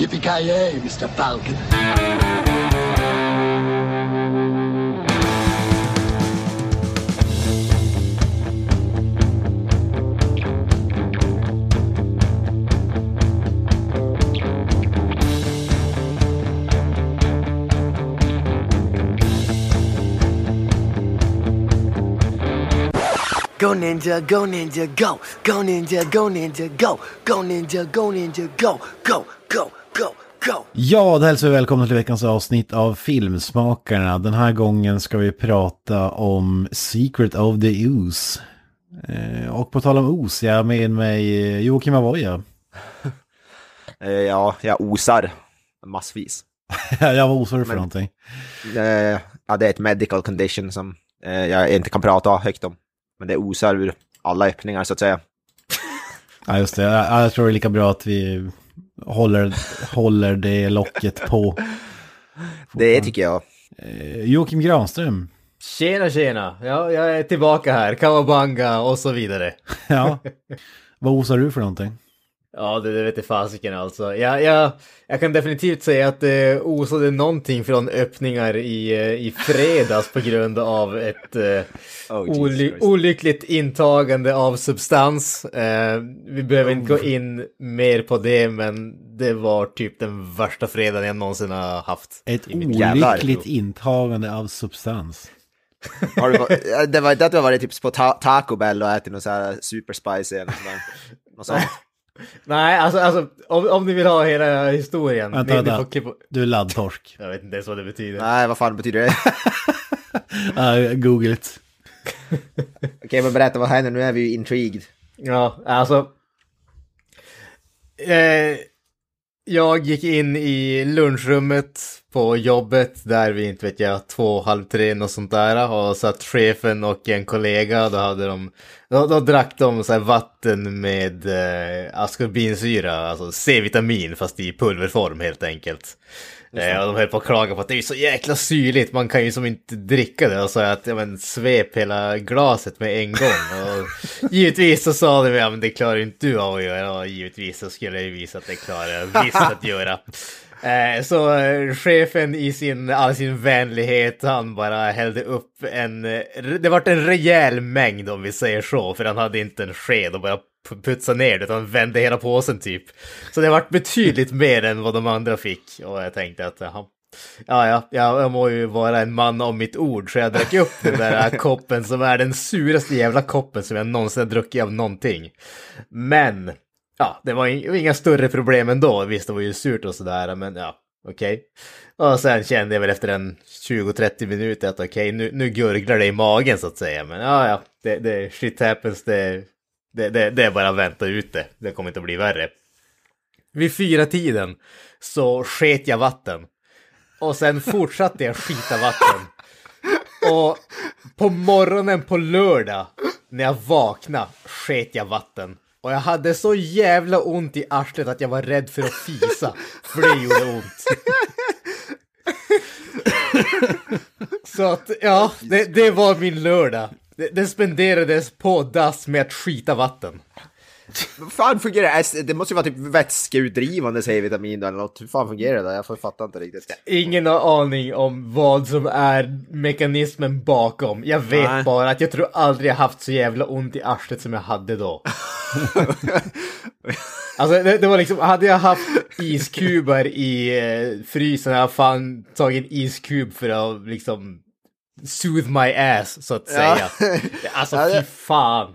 Yippee-ki-yay, Mr. Falcon. Go ninja, go ninja, go. Go ninja, go ninja, go. Go ninja, go ninja, go. Go, go, go, go. Ja, då hälsar vi välkomna till veckans avsnitt av Filmsmakarna. Den här gången ska vi prata om Secret of the Ooze. Eh, och på tal om Ooze, jag har med mig eh, Joakim Avoya. Eh, Ja, jag osar massvis. jag var osar för Men- någonting. Eh, Ja, det är ett medical condition som eh, jag inte kan prata högt om. Men det osar ur alla öppningar så att säga. Ja, just det. Jag, jag tror det är lika bra att vi håller, håller det locket på. Det tycker jag. Eh, Joakim Granström. Tjena tjena! Ja, jag är tillbaka här, Kawabanga och så vidare. Ja. Vad osar du för någonting? Ja, det, det vet jag fasiken alltså. Jag, jag, jag kan definitivt säga att det osade någonting från öppningar i, eh, i fredags på grund av ett eh, Oh, oly olyckligt intagande av substans. Eh, vi behöver inte gå in mer på det, men det var typ den värsta fredagen jag någonsin har haft. Ett olyckligt intagande av substans. Har du, varit- eh, det var inte att du har varit typ på ta Taco Bell och ätit något så här super spicy eller. Något sånt. Nej, alltså, alltså om, om ni vill ha hela historien. Vänta, ni, ni får klippa... Du är laddtorsk. Jag vet inte ens vad det betyder. Nej, vad fan betyder det? Uh, Google it. Okej, men berätta vad händer? Nu är vi ju intrigued. Ja, alltså. Eh, jag gick in i lunchrummet på jobbet där vi inte vet jag, två, halv tre något sånt där. Och satt chefen och en kollega, då hade de, då, då drack de så här vatten med eh, askorbinsyra, alltså C-vitamin fast i pulverform helt enkelt. Eh, och de höll på att klaga på att det är så jäkla syrligt, man kan ju som inte dricka det. Och så att, ja men svep hela glaset med en gång. Och givetvis så sa de, ja men det klarar inte du av att göra. Och givetvis så skulle jag ju visa att det klarar jag visst att göra. Eh, så eh, chefen i sin, all sin vänlighet, han bara hällde upp en, det vart en rejäl mängd om vi säger så, för han hade inte en sked och bara putsa ner det, utan vände hela påsen typ. Så det vart betydligt mer än vad de andra fick, och jag tänkte att, jaha. Ja, ja, ja, jag må ju vara en man om mitt ord, så jag drack upp den där koppen som är den suraste jävla koppen som jag någonsin har druckit av någonting. Men, ja, det var inga större problem ändå. Visst, det var ju surt och sådär, men ja, okej. Och sen kände jag väl efter en 20-30 minuter att okej, nu, nu gurglar det i magen så att säga. Men ja, ja, det, det shit happens, det, det, det, det är bara att vänta ut det. Det kommer inte att bli värre. Vid fyra tiden så sket jag vatten. Och sen fortsatte jag skita vatten. Och på morgonen på lördag, när jag vaknade, sket jag vatten. Och jag hade så jävla ont i arslet att jag var rädd för att fisa. För det gjorde ont. Så att, ja, det, det var min lördag. Det spenderades på dass med att skita vatten. Vad fan fungerar det? Det måste ju vara typ vätskeutdrivande C-vitamin eller något. Hur fan fungerar det? Jag fattar inte riktigt. Ingen har aning om vad som är mekanismen bakom. Jag vet Nej. bara att jag tror aldrig jag haft så jävla ont i arslet som jag hade då. Alltså det, det var liksom, hade jag haft iskuber i eh, frysen hade jag fan tagit en iskub för att liksom soothe my ass så att säga. Alltså Ja, fy fan.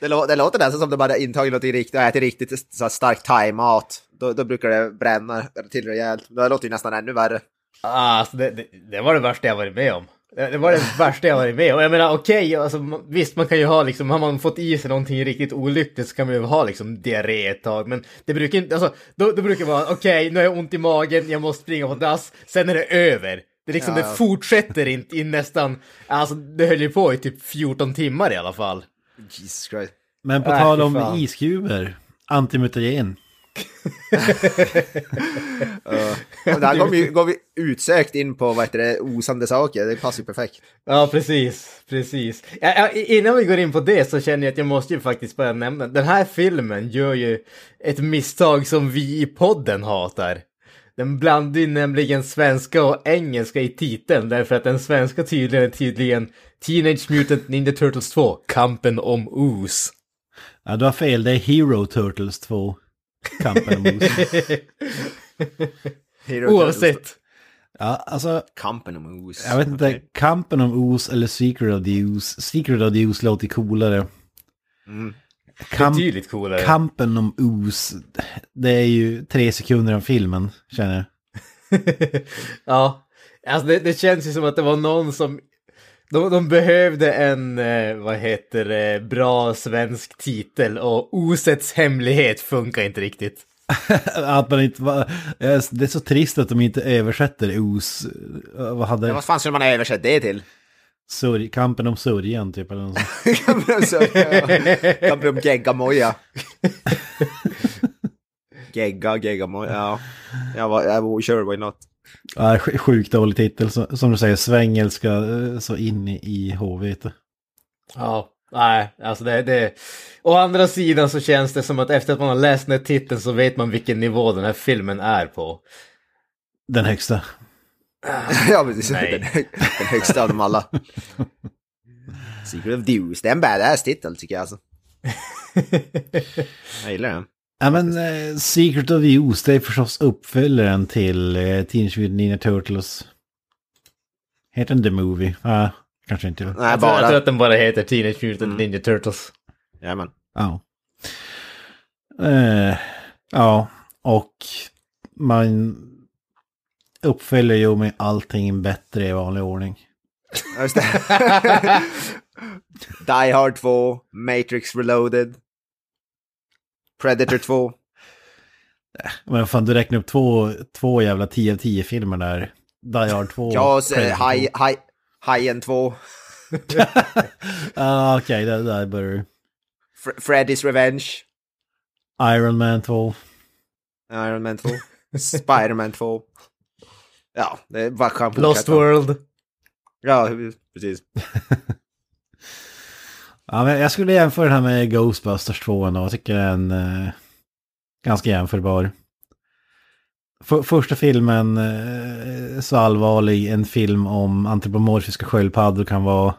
Det, lå- det låter nästan som de bara intagit något riktigt, och ätit riktigt så här stark thai-mat. Då, då brukar det bränna till rejält. Det låter ju nästan ännu värre. Ah, Alltså det, det, det var det värsta jag varit med om. Det var det värsta jag varit med om. Jag menar okej, alltså, ma- visst man kan ju ha liksom, har man fått i sig någonting riktigt olyckligt så kan man ju ha liksom diarré ett tag. Men det brukar inte, alltså, då, då brukar det vara okej, nu har jag ont i magen, jag måste springa på dass, sen är det över. Det, liksom, Ja. det fortsätter inte i nästan, alltså det höll ju på i typ 14 timmar i alla fall. Jesus Christ. Men på Äh, tal om iskuber, antimutagen. Och där går vi, går vi utsökt in på vad heter det, osande saker. Det passar ju perfekt. Ja, precis, precis. Ja, ja, innan vi går in på det så känner jag att jag måste ju faktiskt bara nämna, den här filmen gör ju ett misstag som vi i podden hatar. Den blandar ju nämligen svenska och engelska i titeln därför att den svenska tydligen är tydligen Teenage Mutant Ninja Turtles 2, Kampen om Oos. Ja, du har fel. Det är Hero Turtles 2. Kampen om Oos. Turtles. Oavsett. Ja, alltså, Kampen om Oos. jag vet inte. Kampen om Oos eller Secret of the Oos. Secret of the Oos låter coolare. Mm. Kamp, Betydligt coolare. kampen om Oos, det är ju tre sekunder av filmen, känner jag. ja, alltså det, det känns ju som att det var någon som... De, de behövde en, eh, vad heter det, bra svensk titel och Osets hemlighet funkar inte riktigt. Att man inte var, det är så trist att de inte översätter Oos. Vad hade... Ja, vad fan skulle man översätta det till? Sörj, kampen om sörjan typ eller något sånt. Kampen om Sörja. Kampen om geggamoja. Gegga, geggamoja, ja. Jag var, jag var sure, why not? Ja, sj- sjukt dålig titel. Så, som du säger, svengelska eh, så in i, i HV. Ja, nej, alltså det, det... Å andra sidan så känns det som att efter att man har läst den här titeln så vet man vilken nivå den här filmen är på. Den högsta. ja, precis. Nej. Den, den högsta av dem alla. Secret of Dews, det är en badass titel tycker jag alltså. Jag gillar den. Ja men eh, Secret of the Ooze, det är förstås uppföljaren till eh, Teenage Mutant Ninja Turtles. Heter den The Movie? Ja, kanske inte. Nej, Jag tror, jag tror bara. att den bara heter Teenage Mutant Mm. Ninja Turtles. Jajamän. Ja. Eh, ja, och man uppfyller ju med allting bättre i vanlig ordning. Ja, just det. Die Hard 2, Matrix Reloaded, Predator 2. Men fan, du räknar upp två, två jävla 10 av 10 filmer där. Die Hard 2. Jaws, Predator eh, 2. Haj- Haj- Hajen 2, Ja, okej, där, där börjar du. Fre- Freddy's Revenge, Iron Man 2. Iron Man 2, Spider-Man 2. Ja, det är bara kan Lost. World. Ja, precis. Ja, men jag skulle jämföra den här med Ghostbusters 2 ändå. Jag tycker den är eh, ganska jämförbar. För, första filmen eh, så allvarlig en film om antropomorfiska sköldpaddor kan vara.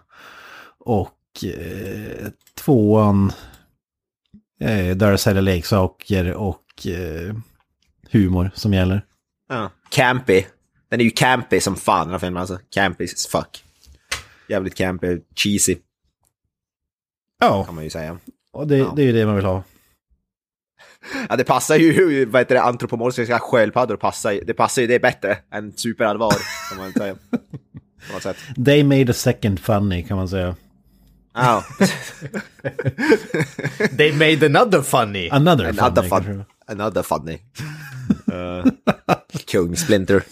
Och eh, tvåan eh, där det säljer leksaker och eh, humor som gäller. Ja. Campy. Den är ju campy som fan den här filmen alltså. Campy as fuck. Jävligt campy, cheesy Ja, kan man ju säga. och det, Ja. det är ju det man vill ha. Ja, det passar ju, vad heter det, antropomorfiska sköldpaddor passar ju, det passar ju det bättre än superallvar, kan man säga. På något sätt. They made a second funny kan man säga. Ja, They made another funny. Another, another funny. fun, another funny. Uh, Kung Splinter.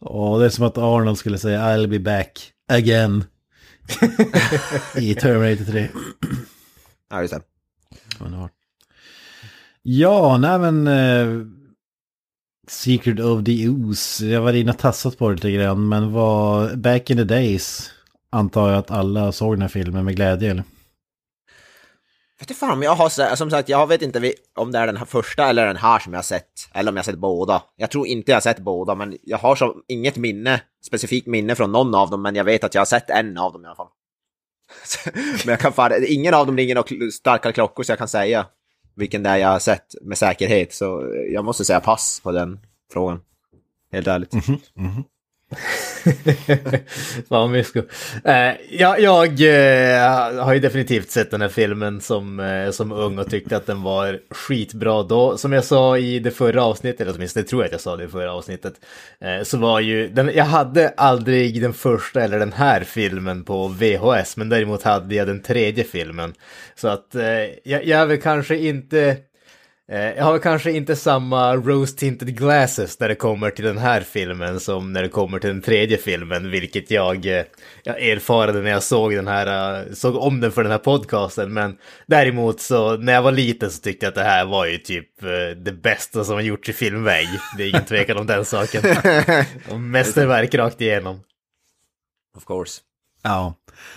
Och det är som att Arnold skulle säga I'll be back again. I Terminator 3. Ja, just det. Underbart. Ja, nej men... eh, Secret of the Ooze. Jag var inne och tassat på det lite grann. Men vad... Back in the days. Antar jag att alla såg den här filmen med glädje. Eller? Vet du fan om jag har sett, som sagt, jag vet inte om det är den här första eller den här som jag har sett. Eller om jag har sett båda. Jag tror inte jag har sett båda, men jag har så inget minne, specifikt minne från någon av dem, men jag vet att jag har sett en av dem i alla fall. men jag kan fan, ingen av dem ringer några starka klockor så jag kan säga vilken det är jag har sett med säkerhet. Så jag måste säga pass på den frågan. Helt ärligt. Mhm, mhm. Fan vad mysko. Eh, jag, jag eh, har ju definitivt sett den här filmen som, eh, som ung och tyckte att den var skitbra då. Som jag sa i det förra avsnittet, eller åtminstone tror jag att jag sa det i förra avsnittet, eh, så var ju den, jag hade aldrig den första eller den här filmen på VHS, men däremot hade jag den tredje filmen. Så att eh, jag, jag är väl kanske inte jag har kanske inte samma rose-tinted glasses när det kommer till den här filmen som när det kommer till den tredje filmen, vilket jag, eh, jag erfarade när jag såg den här, eh, såg om den för den här podcasten. Men däremot så när jag var liten så tyckte jag att det här var ju typ eh, det bästa som har gjorts i filmväg. Det är ingen tvekan om den saken. Mästerverk rakt igenom. Of course. Ja.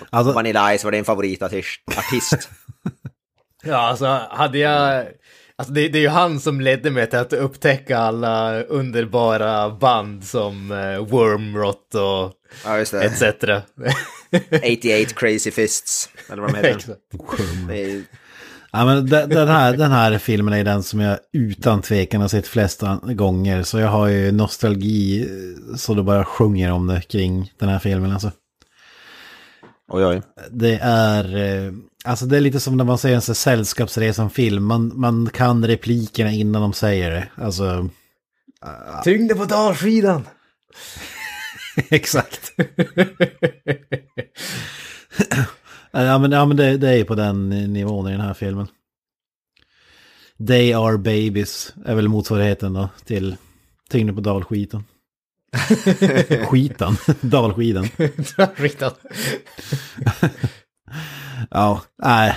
Alltså, Vanilla Ice var din favoritartist. Artist. Ja, alltså hade jag... Alltså det, det är ju han som ledde mig till att upptäcka alla underbara band som uh, Wormrot och Ja, just det. etc. 88 Crazy Fists, eller vad de heter. Ja, men de- den, här, den här filmen är den som jag utan tvekan har sett flest an- gånger. Så jag har ju nostalgi eh, så det bara sjunger om det kring den här filmen. Alltså. Oj, oj. Det är, eh, alltså det är lite som när man ser en sällskapsresan-film. Man, man kan replikerna innan de säger det. Alltså, Tyngden på dalskidan! exakt. ja men, ja, men det, det är på den nivån i den här filmen. They are babies är väl motsvarigheten då till tyngden på dalskiten. Skitan, dalskiden. Dalskidan. Ja, nej,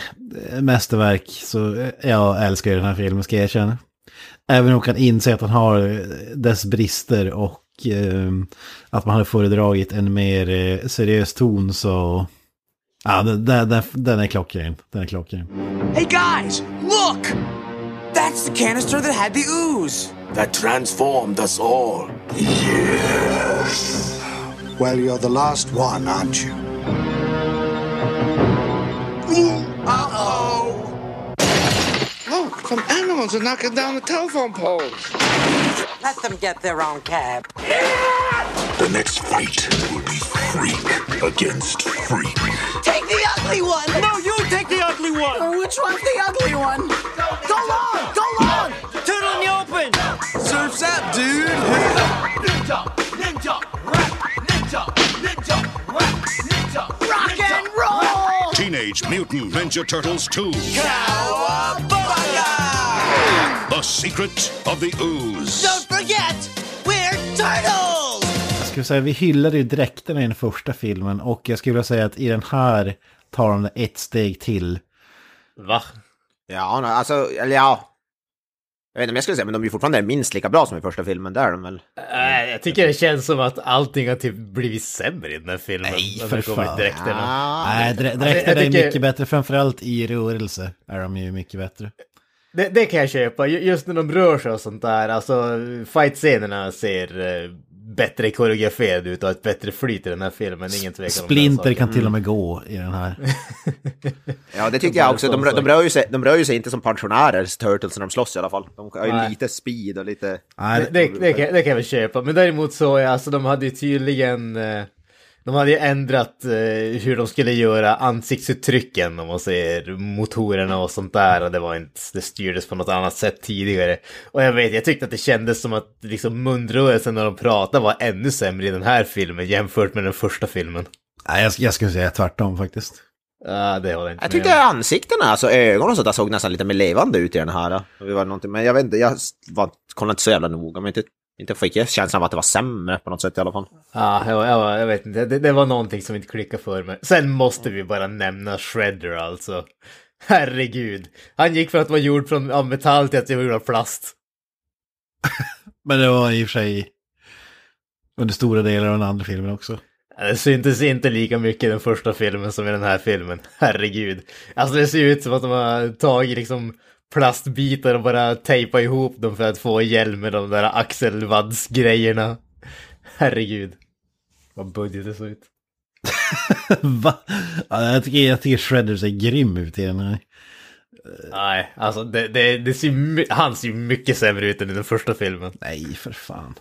mästerverk. Så jag älskar ju den här filmen, ska jag erkänna. Även om jag kan inse att han har dess brister och eh, att man hade föredragit en mer eh, seriös ton så... Ja, den, den, den, den är klockren. Den är klockren. Hey guys, look! That's the canister that had the ooze. That transformed us all. Yes. Well, you're the last one, aren't you? Uh-oh. Oh, some animals are knocking down the telephone poles. Let them get their own cab. The next fight will be freak against freak. Take the ugly one! No, you take the ugly one! which one's the ugly one? Go long! Go long! Surf's up, dude! Ninja! Ninja! Rap! Ninja! Ninja! Rap! Ninja! Rock and roll! Teenage Mutant Ninja Turtles 2 Cowabunga! The Secret of the Ooze. Don't forget, we're turtles! Jag skulle säga, vi hyllade ju dräkterna i den första filmen och jag skulle vilja säga att i den här tar de det ett steg till. Va? Ja, alltså, eller ja. Jag vet inte om jag skulle säga, men de är ju fortfarande minst lika bra som i första filmen, där är de väl. Äh, jag tycker det känns som att allting har typ blivit sämre i den här filmen. Nej, när för fan. dräkterna. Ah, Nej, dräkterna är tycker- mycket bättre, framförallt i rörelse är de ju mycket bättre. Det, det kan jag köpa, Ju- just när de rör sig och sånt där. Alltså, fight-scenerna ser eh, bättre koreograferade ut och ett bättre flyt i den här filmen. Ingen tvekan om Splinter saken. kan till och med gå i den här. Ja, det tycker jag också. De, de, rör ju sig, de rör ju sig inte som pensionärer, Turtles, när de slåss i alla fall. De har ju Nej. lite speed och lite... Nej, Det, det, det, kan, det kan jag väl köpa, men däremot så, ja, alltså de hade ju tydligen... eh, De hade ju ändrat eh, hur de skulle göra ansiktsuttrycken om man säger motorerna och sånt där och det var inte, det styrdes på något annat sätt tidigare. Och jag vet, jag tyckte att det kändes som att liksom munrörelsen när de pratade var ännu sämre i den här filmen jämfört med den första filmen. Nej, jag, jag skulle säga tvärtom faktiskt. Ja, det håller jag inte Jag med tyckte om. ansiktena, alltså ögonen och sånt där såg nästan lite mer levande ut i den här. Det var någonting, men jag vet inte, jag var, kollade inte så jävla noga, men inte, inte fick jag känslan av att det var sämre på något sätt i alla fall. Ja, jag, jag, jag vet inte, det, det var någonting som inte klickade för mig. Sen måste vi bara nämna Shredder alltså. Herregud. Han gick från att vara gjord från, av metall till att vara gjord av plast. Men det var i och för sig under stora delar av den andra filmen också. Det syntes inte lika mycket i den första filmen som i den här filmen. Herregud. Alltså det ser ut som att de har tagit liksom plastbitar och bara tejpat ihop dem för att få hjälm med de där axelvaddsgrejerna. Herregud. Vad budgeten såg ut. Va? Ja, jag, tycker, jag tycker Shredder ser grym ut i den här. Nej, alltså det, det, det ser, han ser mycket sämre ut än i den första filmen. Nej, för fan.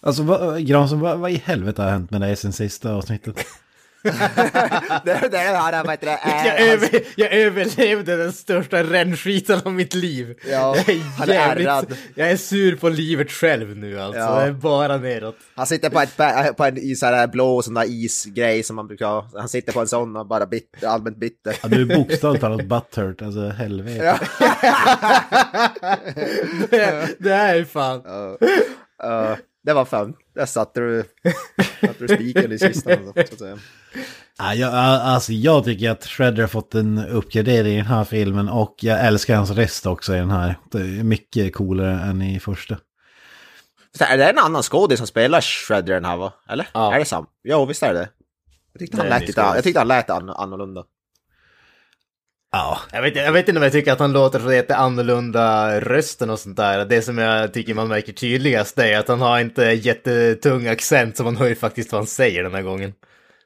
Alltså, vad, Granström, vad, vad i helvete har hänt med dig sen sista avsnittet? Det, det här, vad heter det? Jag, över, jag överlevde den största rännskiten av mitt liv. Ja, jag, han är är jävligt, ärrad. jag är sur på livet själv nu alltså. Ja. Det är bara neråt. Han sitter på, ett, på en i så här blå sån där isgrej som man brukar ha. Han sitter på en sån och bara bitter, allmänt bitter. Ja, du är bokstavligt talat butthurt, alltså helvete. Ja. det, det är fan. Ja, det var fan. Där satte du, satte du spiken i kistan. Så att säga. Ja, jag, alltså, jag tycker att Shredder har fått en uppgradering i den här filmen och jag älskar hans röst också i den här. Det är mycket coolare än i första. Så är det en annan skådis som spelar Shredder den här va? Eller? Ja. Är det sam? Ja, visst är det. Jag tyckte han Det är lät, lite, jag tyckte han lät an, annorlunda. Ja, Jag vet, jag vet inte om jag tycker att han låter så jätte annorlunda rösten och sånt där. Det som jag tycker man märker tydligast är att han har inte jättetung accent så man hör ju faktiskt vad han säger den här gången.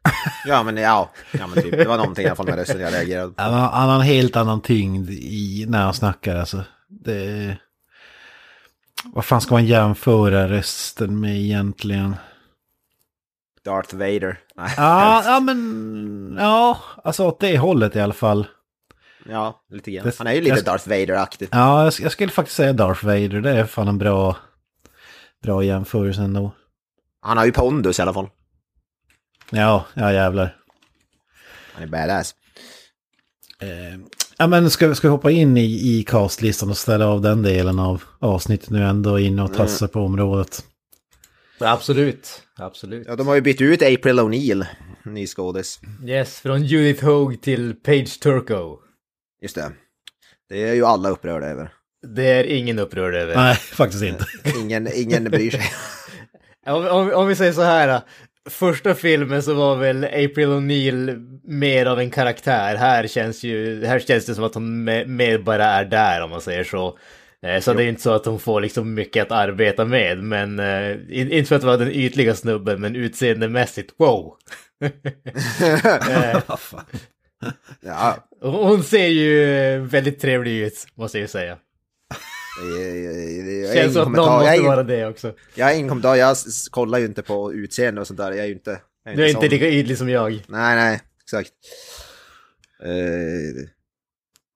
Ja, men ja. ja men typ. Det var någonting i alla fall med rösten jag reagerade på. han har, han har en helt annan tyngd i, när han snackar alltså. Det... Vad fan ska man jämföra rösten med egentligen? Darth Vader. Nej. Ja, ja men... Ja, alltså åt det hållet i alla fall. Ja, lite grann. Det- Han är ju lite jag- Darth Vader-aktig. Ja, jag, jag skulle faktiskt säga Darth Vader. Det är fan en bra, bra jämförelse ändå. Han har ju pondus i alla fall. Ja, ja jävlar. Han är badass. Eh, ja men ska, vi- ska vi hoppa in i, i castlistan och ställa av den delen av avsnittet nu ändå inne och tassa på området. Absolut, absolut. Ja, de har ju bytt ut April O'Neil, ny skådis. Yes, från Judith Hogue till Page Turco. Just det. Det är ju alla upprörda över. Det är ingen upprörd över. Nej, faktiskt inte. Ingen, ingen bryr sig. Om, om, om vi säger så här. Första filmen så var väl April O'Neil mer av en karaktär. Här känns, ju, här känns det som att hon me- mer bara är där om man säger så. Eh, Så det är inte så att hon får liksom mycket att arbeta med. Men eh, in- inte för att vara den ytliga snubben, men utseendemässigt, wow! Eh, Ja, Hon ser ju väldigt trevlig ut, måste jag ju säga. är- är- jag Känns ingen som att någon måste ingen- vara det också. Jag har ingen kommentar, jag kollar ju inte på utseende och sånt där. Jag är ju inte... Jag Du är inte sån. lika ytlig som jag. Nej, nej, exakt. Eh,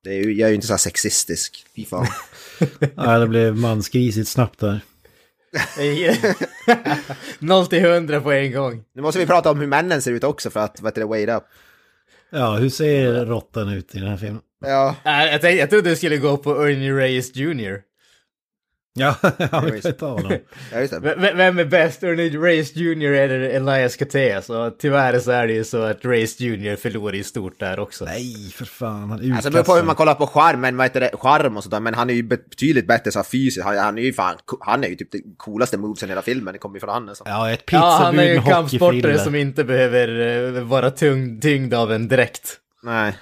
det är ju, jag är ju inte så här sexistisk. Fy fan. Ja, det blev mansgrisigt snabbt där. 0 till 100 på en gång. Nu måste vi prata om hur männen ser ut också för att, vad heter det, wait up. Ja, hur ser råttan ut i den här filmen? Ja, Äh, Jag, tänkte, jag trodde du skulle gå på Ernie Reyes Jr. Ja, ja vi kan ta honom. ja just det. V- v- vem är bäst? Ernie Reyes Jr. eller Elias Koteas? Och tyvärr så är det ju så att Reyes Jr. förlorar i stort där också. Nej, för fan. Han är Alltså det beror på hur man kollar på skärmen, vad heter det, skärm och sådär, men han är ju betydligt bättre så fysiskt. Han, han är ju fan, han är ju typ det coolaste movesen i hela filmen, det kommer ju från han alltså. Ja, ett Ja, han pizzabud är ju en kampsportare som inte behöver eh, vara tyngd av en dräkt. Nej.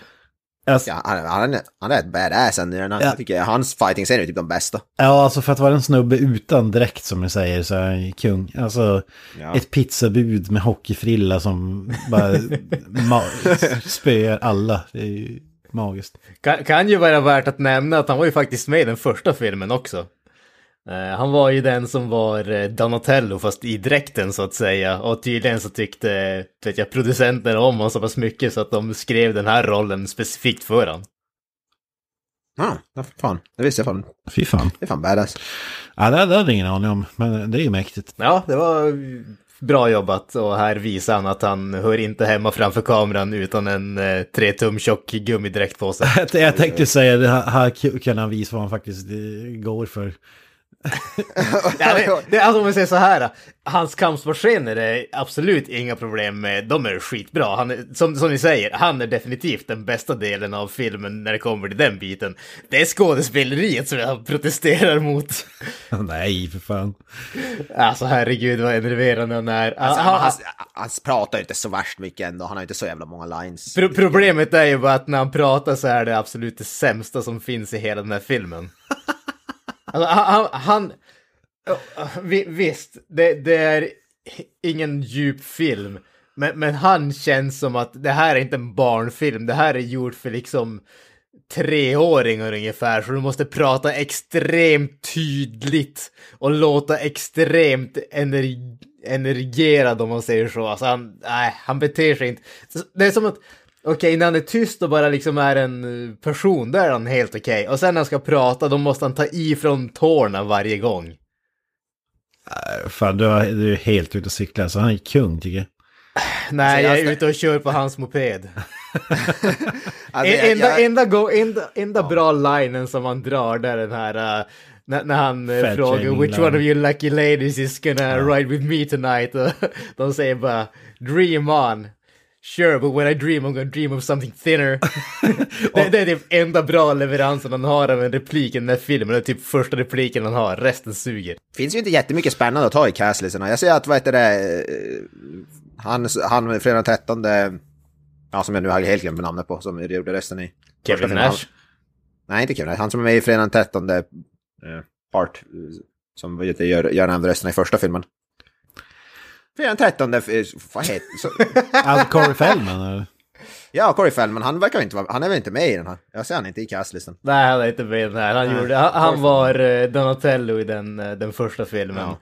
Alltså, Ja, han, han, är, han är ett badass ändå Ja. jag tycker. Hans fighting är typ de bästa. Ja, alltså för att vara en snubbe utan dräkt som ni säger så är han ju kung. Alltså Ja. ett pizzabud med hockeyfrilla som bara spöar alla. Det är ju magiskt. Kan, kan ju vara värt att nämna att han var ju faktiskt med i den första filmen också. Eh, han var ju den som var eh, Donatello fast i dräkten så att säga. Och tydligen så tyckte vet jag, producenterna om honom så pass mycket så att de skrev den här rollen specifikt för honom. Ja, ja, för fan. Det visste jag fan. Fy fan. Det är fan badass. Ja, det hade jag ingen aning om, men det är ju mäktigt. Ja, det var bra jobbat och här visar han att han hör inte hemma framför kameran utan en eh, tre tum tjock gummidräkt på sig. Jag- tänkte säga det här, här kan han visa vad han faktiskt eh, går för. Ja, det, det, alltså om vi säger så här, hans kampsportscener är absolut inga problem med, de är skitbra. Han är, som, som ni säger, han är definitivt den bästa delen av filmen när det kommer till den biten. Det är skådespeleriet som jag protesterar mot. Nej, för fan. Alltså herregud vad enerverande han är. Alltså, han, han, han, han pratar ju inte så värst mycket ändå, han har inte så jävla många lines. pro, problemet är ju bara att när han pratar så är det absolut det sämsta som finns i hela den här filmen. Alltså, han, han, visst, det, det är ingen djup film. Men, men han känns som att det här är inte en barnfilm, det här är gjort för liksom treåringar ungefär, så du måste prata extremt tydligt och låta extremt ener energierad om man säger så. Alltså han, nej, han beter sig inte. Det är som att, okej, när han är tyst och bara liksom är en eh, person, då är han helt okej. Och sen när han ska prata, då måste han ta i från tårna varje gång. Fan, du är, helt ute och cyklar, så han är kung tycker jag. Nej, Så jag är ute och kör på hans moped. Alltså, jag- enda, jag- enda, go, enda, enda bra linen som han drar där är den här uh, när, när han uh, Fat frågar shaming which line. one of you lucky ladies is gonna ride with me tonight. Och de säger bara dream on. Sure, but when I dream I'm gonna dream of something thinner. det, det är typ enda bra leveransen han har av en replik i den här filmen. Det är typ första repliken han har, resten suger. finns ju inte jättemycket spännande att ta i castlistorna. Jag ser att, vad heter det, eh, han, han fredag 13, Ja, som jag nu har helt glömt namnet på, som gjorde rösten i... Kevin. Nash. Nej, inte Kevin Nash. Han som är med i Fredag den 13 eh, part. eh, Som gör, gör en av rösterna i första filmen. Fredag den 13, eh, vad heter så, Alltså Corey Feldman eller? Ja, Corey Feldman, han verkar inte vara, han är väl inte med i den här? Jag ser han inte i castlistan. Nej, han är inte med i den här. Han, Nej. gjorde, han, han var eh, Donatello i den, eh, den första filmen. Eh,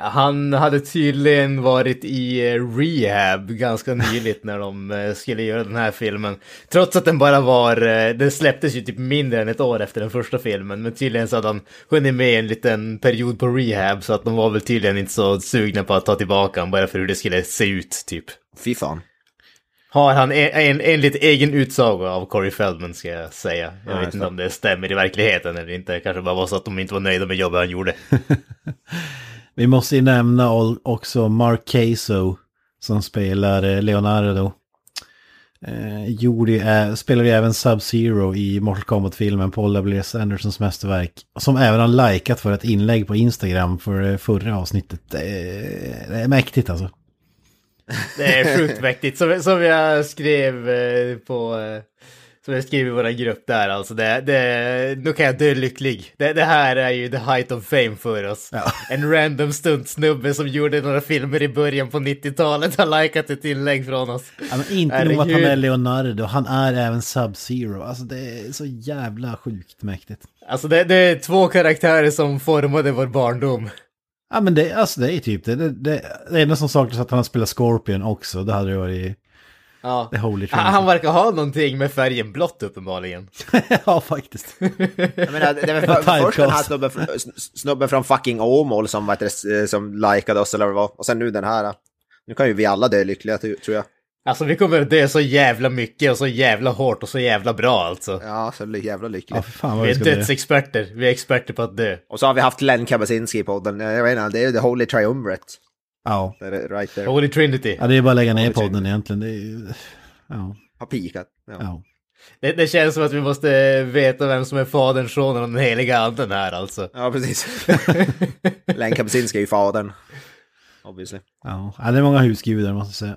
han hade tydligen varit i eh, rehab ganska nyligt när de eh, skulle göra den här filmen. Trots att den bara var, eh, den släpptes ju typ mindre än ett år efter den första filmen. Men tydligen så hade han hunnit med en liten period på rehab så att de var väl tydligen inte så sugna på att ta tillbaka honom bara för hur det skulle se ut typ. Fy fan. Har han en, en, enligt egen utsago av Corey Feldman ska jag säga. Jag Ja, vet inte om det stämmer i verkligheten eller inte. Det kanske bara var så att de inte var nöjda med jobbet han gjorde. Vi måste ju nämna också Mark Caso som spelar eh, Leonardo. Eh, gjorde, ju spelade ju även Sub-Zero i Mortal Kombat-filmen Paul W.S. Andersons mästerverk. Som även har likat för ett inlägg på Instagram för eh, förra avsnittet. Det är, det är mäktigt alltså. Det är sjukt mäktigt. Som, som jag skrev eh, på... eh, som jag skrev i vår grupp där alltså. Det, det, nu kan jag dö lycklig. Det, det här är ju the height of fame för oss. En random stuntsnubbe som gjorde några filmer i början på 90-talet har likat ett inlägg från oss. Ja, men inte nog att han är Leonardo, han är även Sub-Zero. Alltså det är så jävla sjukt mäktigt. Alltså det, det är två karaktärer som formade vår barndom. Ja men det, alltså, det är typ det. Det, det, det enda som saknas är att han har spelat Scorpion också. Det hade ju varit Ja. det holy Han, han verkar ha någonting med färgen blått uppenbarligen. ja, faktiskt. Jag menar, det väl för, först den här snubben, från- snubben från fucking Åmål som, heter det, som likade oss eller vad det var. Och sen nu den här. Nu kan ju vi alla dö lyckliga tror jag. Alltså vi kommer att dö så jävla mycket och så jävla hårt och så jävla bra alltså. Ja, så jävla lyckliga. Ja, Vi är dödsexperter, vi är experter på att dö. Och så har vi haft Len Kabasinski i podden. Jag vet inte, det är ju the holy triumvirate. Ja. Right there. Holy Trinity. ja, det är bara att lägga ner Holy podden Trinity. egentligen. Det är. Ja. Har pikat. Ja. ja. Det, det känns som att vi måste veta vem som är Fadern, Sonen och den heliga anden här alltså. Ja, precis. Len Kabasinski är ju fadern. Obviously. Ja. ja, det är många husgudar måste jag säga.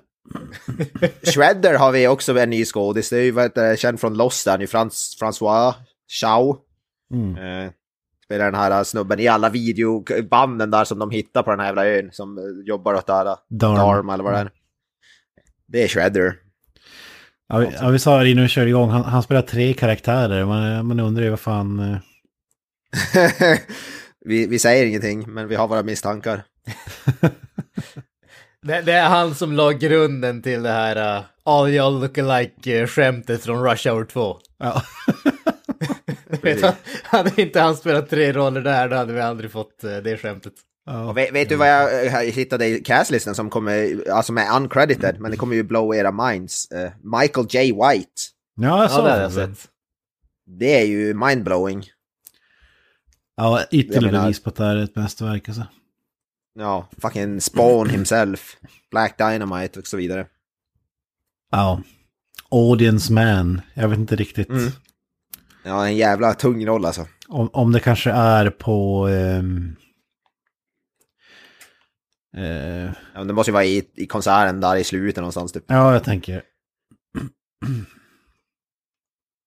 Shredder har vi också en ny skådis. Det är ju vad heter det, känd från Lost där nu, Frans, François Chau. Mm. Eh, spelar den här snubben i alla videobanden där som de hittar på den här jävla ön som eh, jobbar åt där. Darm. Darm eller vad det är. Det är Shredder. Ja, vi, ja, vi sa det innan vi körde igång, han, han spelar tre karaktärer. Man, man undrar ju vad fan... eh, vi, vi säger ingenting, men vi har våra misstankar. Det, det är han som la grunden till det här uh, All y'all look alike-skämtet från Rush Hour 2. Ja. Vet hade inte han spelat tre roller där, då hade vi aldrig fått uh, det skämtet. Och vet, vet du vad jag eh, hittade i castlistan som kommer, alltså med uncredited, men det kommer ju blow era minds. Eh, Michael J. White. Ja, jag Ja, sa det jag sett. Det är ju mindblowing. Ja, ytterligare bevis på att det här är ett mästerverk alltså. Ja, fucking Spawn himself. Black Dynamite och så vidare. Ja. Audience man. Jag vet inte riktigt. Mm. Ja, en jävla tung roll alltså. Om, om det kanske är på... ehm, eh, Ja, det måste ju vara i, i konserten där i slutet någonstans typ. ja, jag tänker.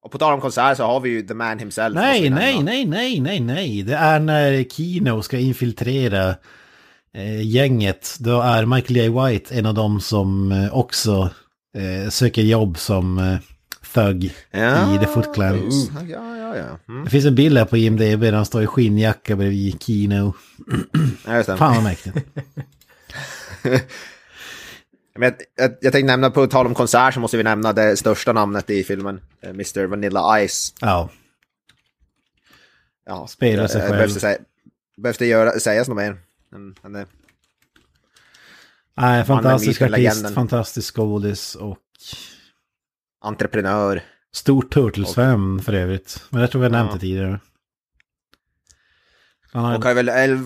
Och på tal om konsert så har vi ju The Man himself. Nej, nej, nej, nej, nej, nej. Det är när Kino ska infiltrera eh, gänget. Då är Michael J. White en av dem som eh, också eh, söker jobb som eh, thug Ja, i The Foot Clan. Ja, ja, ja. Mm. Det finns en bild här på IMDB där han står i skinnjacka bredvid Kino. ja. Fan vad mäktigt. Men jag, jag, jag tänkte nämna, på tal om konsert så måste vi nämna det största namnet i filmen. eh, Mr Vanilla Ice. Ja, Ja, Spelar sig själv. Behövs det, säga, behövs det göra, sägas något mer? Nej, fantastisk artist, fantastisk skådis och entreprenör. stort Turtles-fan för övrigt. Men jag tror har nämnt Ja. det tidigare. Han har, Och har väl, eller,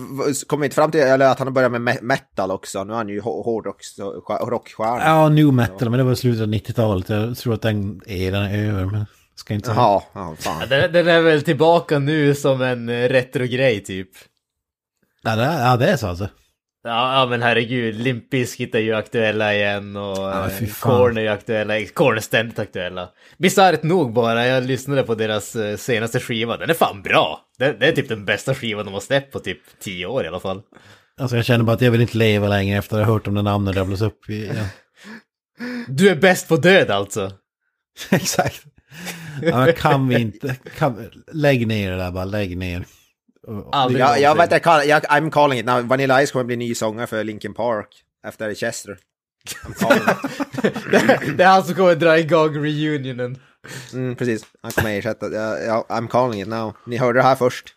inte fram till eller att han har börjat med me- metal också. Nu är han ju hå- hårdrock- så- rockstjärna. Ja, new metal, men det var slutet av 90-talet. Jag tror att den eran är över, men ska inte. Jaha, ja, fan. Den, den är väl tillbaka nu som en eh, retro-grej typ. Ja, det är, ja, det är så alltså. Ja, ja men herregud, Limp Bizkit är ju aktuella igen och Ja, eh. Korn är ju aktuella, Korn är ständigt aktuella. Bisarrt nog bara, jag lyssnade på deras eh, senaste skiva, den är fan bra! Det, det är typ den bästa skivan de har släppt på typ tio år i alla fall. Alltså jag känner bara att jag vill inte leva längre efter att ha hört om det namnet rabblas upp igen. Du är bäst på död alltså! Exakt. Ja, kan vi inte, kan, lägg ner det där bara, lägg ner. Aldrig Jag, jag vet jag, jag, I'm calling it now. Vanilla Ice kommer bli ny sångare för Linkin Park efter Chester. Det, det är han som kommer dra igång reunionen. Mm, precis, han kommer ersätta. Jag, jag, I'm calling it now. Ni hörde det här först.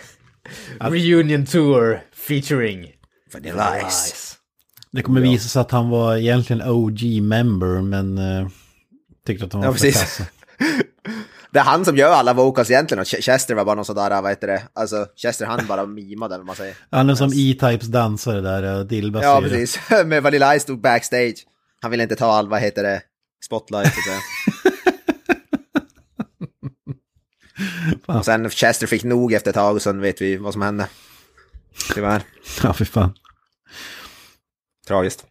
Reunion tour featuring Vanilla Ice. Det kommer visa sig att han var egentligen OG-member men uh, tyckte att de var Ja, för precis. Det är han som gör alla vocals egentligen och Ch- Chester var bara någon sådär, vad heter det? Alltså, Chester han bara mimade eller man säger. Han är som E-Types dansare där, uh, Dilba Ja, precis. Med Vanilla Ice stod backstage. Han ville inte ta all, vad heter det, spotlight. Och sen Chester fick nog efter ett tag och sen vet vi vad som hände. Tyvärr. Ja, fy fan. Tragiskt.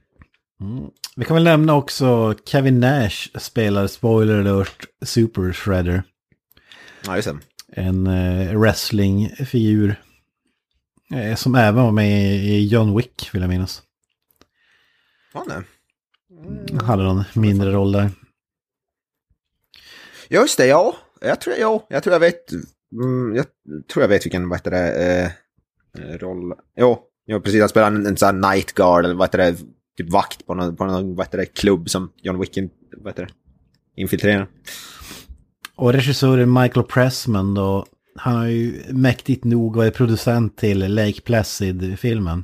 Vi kan väl nämna också Kevin Nash spelar spoiler alert Super Shredder. Ja, just det. En uh, wrestlingfigur. Eh, som även var med i, John Wick vill jag minnas. Ja, nej. Hade någon mindre roll där. Just det, ja. Jag tror, ja, jag tror jag vet. Mm, jag tror jag vet vilken, vad heter det, eh, eh, roll. Jo, jo, precis. Han spelar en, en sån här night guard, eller vad heter det, typ vakt på någon, på någon vad heter det, klubb som John Wick, vad heter det, infiltrerar. Och regissören Michael Pressman då. Han har ju mäktigt nog varit producent till Lake Placid-filmen.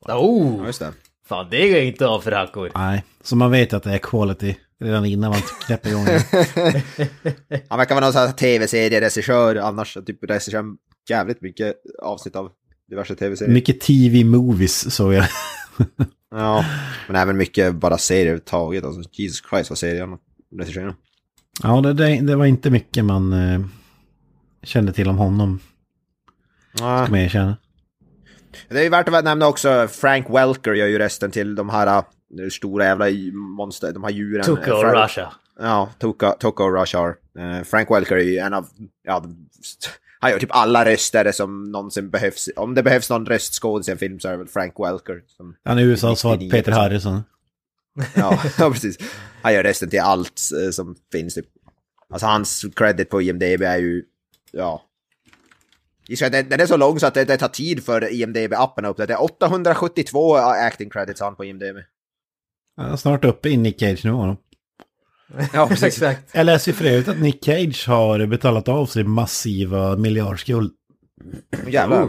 Oh! Ja, just det. Fan, det går inte av för hackor. Nej, så man vet att det är quality redan innan man knäpper igång det. Han verkar vara någon sån här tv-serieregissör, annars typ regisserar jävligt mycket avsnitt av diverse tv-serier. Mycket TV-movies såg jag. Ja, men även mycket bara serier överhuvudtaget. Alltså, Jesus Christ vad serier han regisserar. Ja, det, det, det var inte mycket man eh, kände till om honom, Ja. ska man erkänna. Det är ju värt att nämna också, Frank Welker gör ju rösten till de här äh, stora jävla monster, de här djuren. Tuka och Frank- Russia. Ja, Tuka, Tuka och. Eh, Frank Welker är ju en av, ja, han gör typ alla röster som någonsin behövs. Om det behövs någon röstskådis i en film så är det väl Frank Welker. Som, Han är USAs svar på 99%. Peter Harrison. Ja, ja, precis. Han gör rösten till allt eh, som finns. Typ. Alltså hans credit på IMDB är ju, ja. Den är så lång så att det, det tar tid för IMDB-appen att upp det. Det är 872 acting credits har han på IMDB. Han är snart uppe i Nick Cage-nivå. då. Ja, precis. Exakt. Jag läste ju för övrigt att Nick Cage har betalat av sig massiva miljardskuld. Jävlar.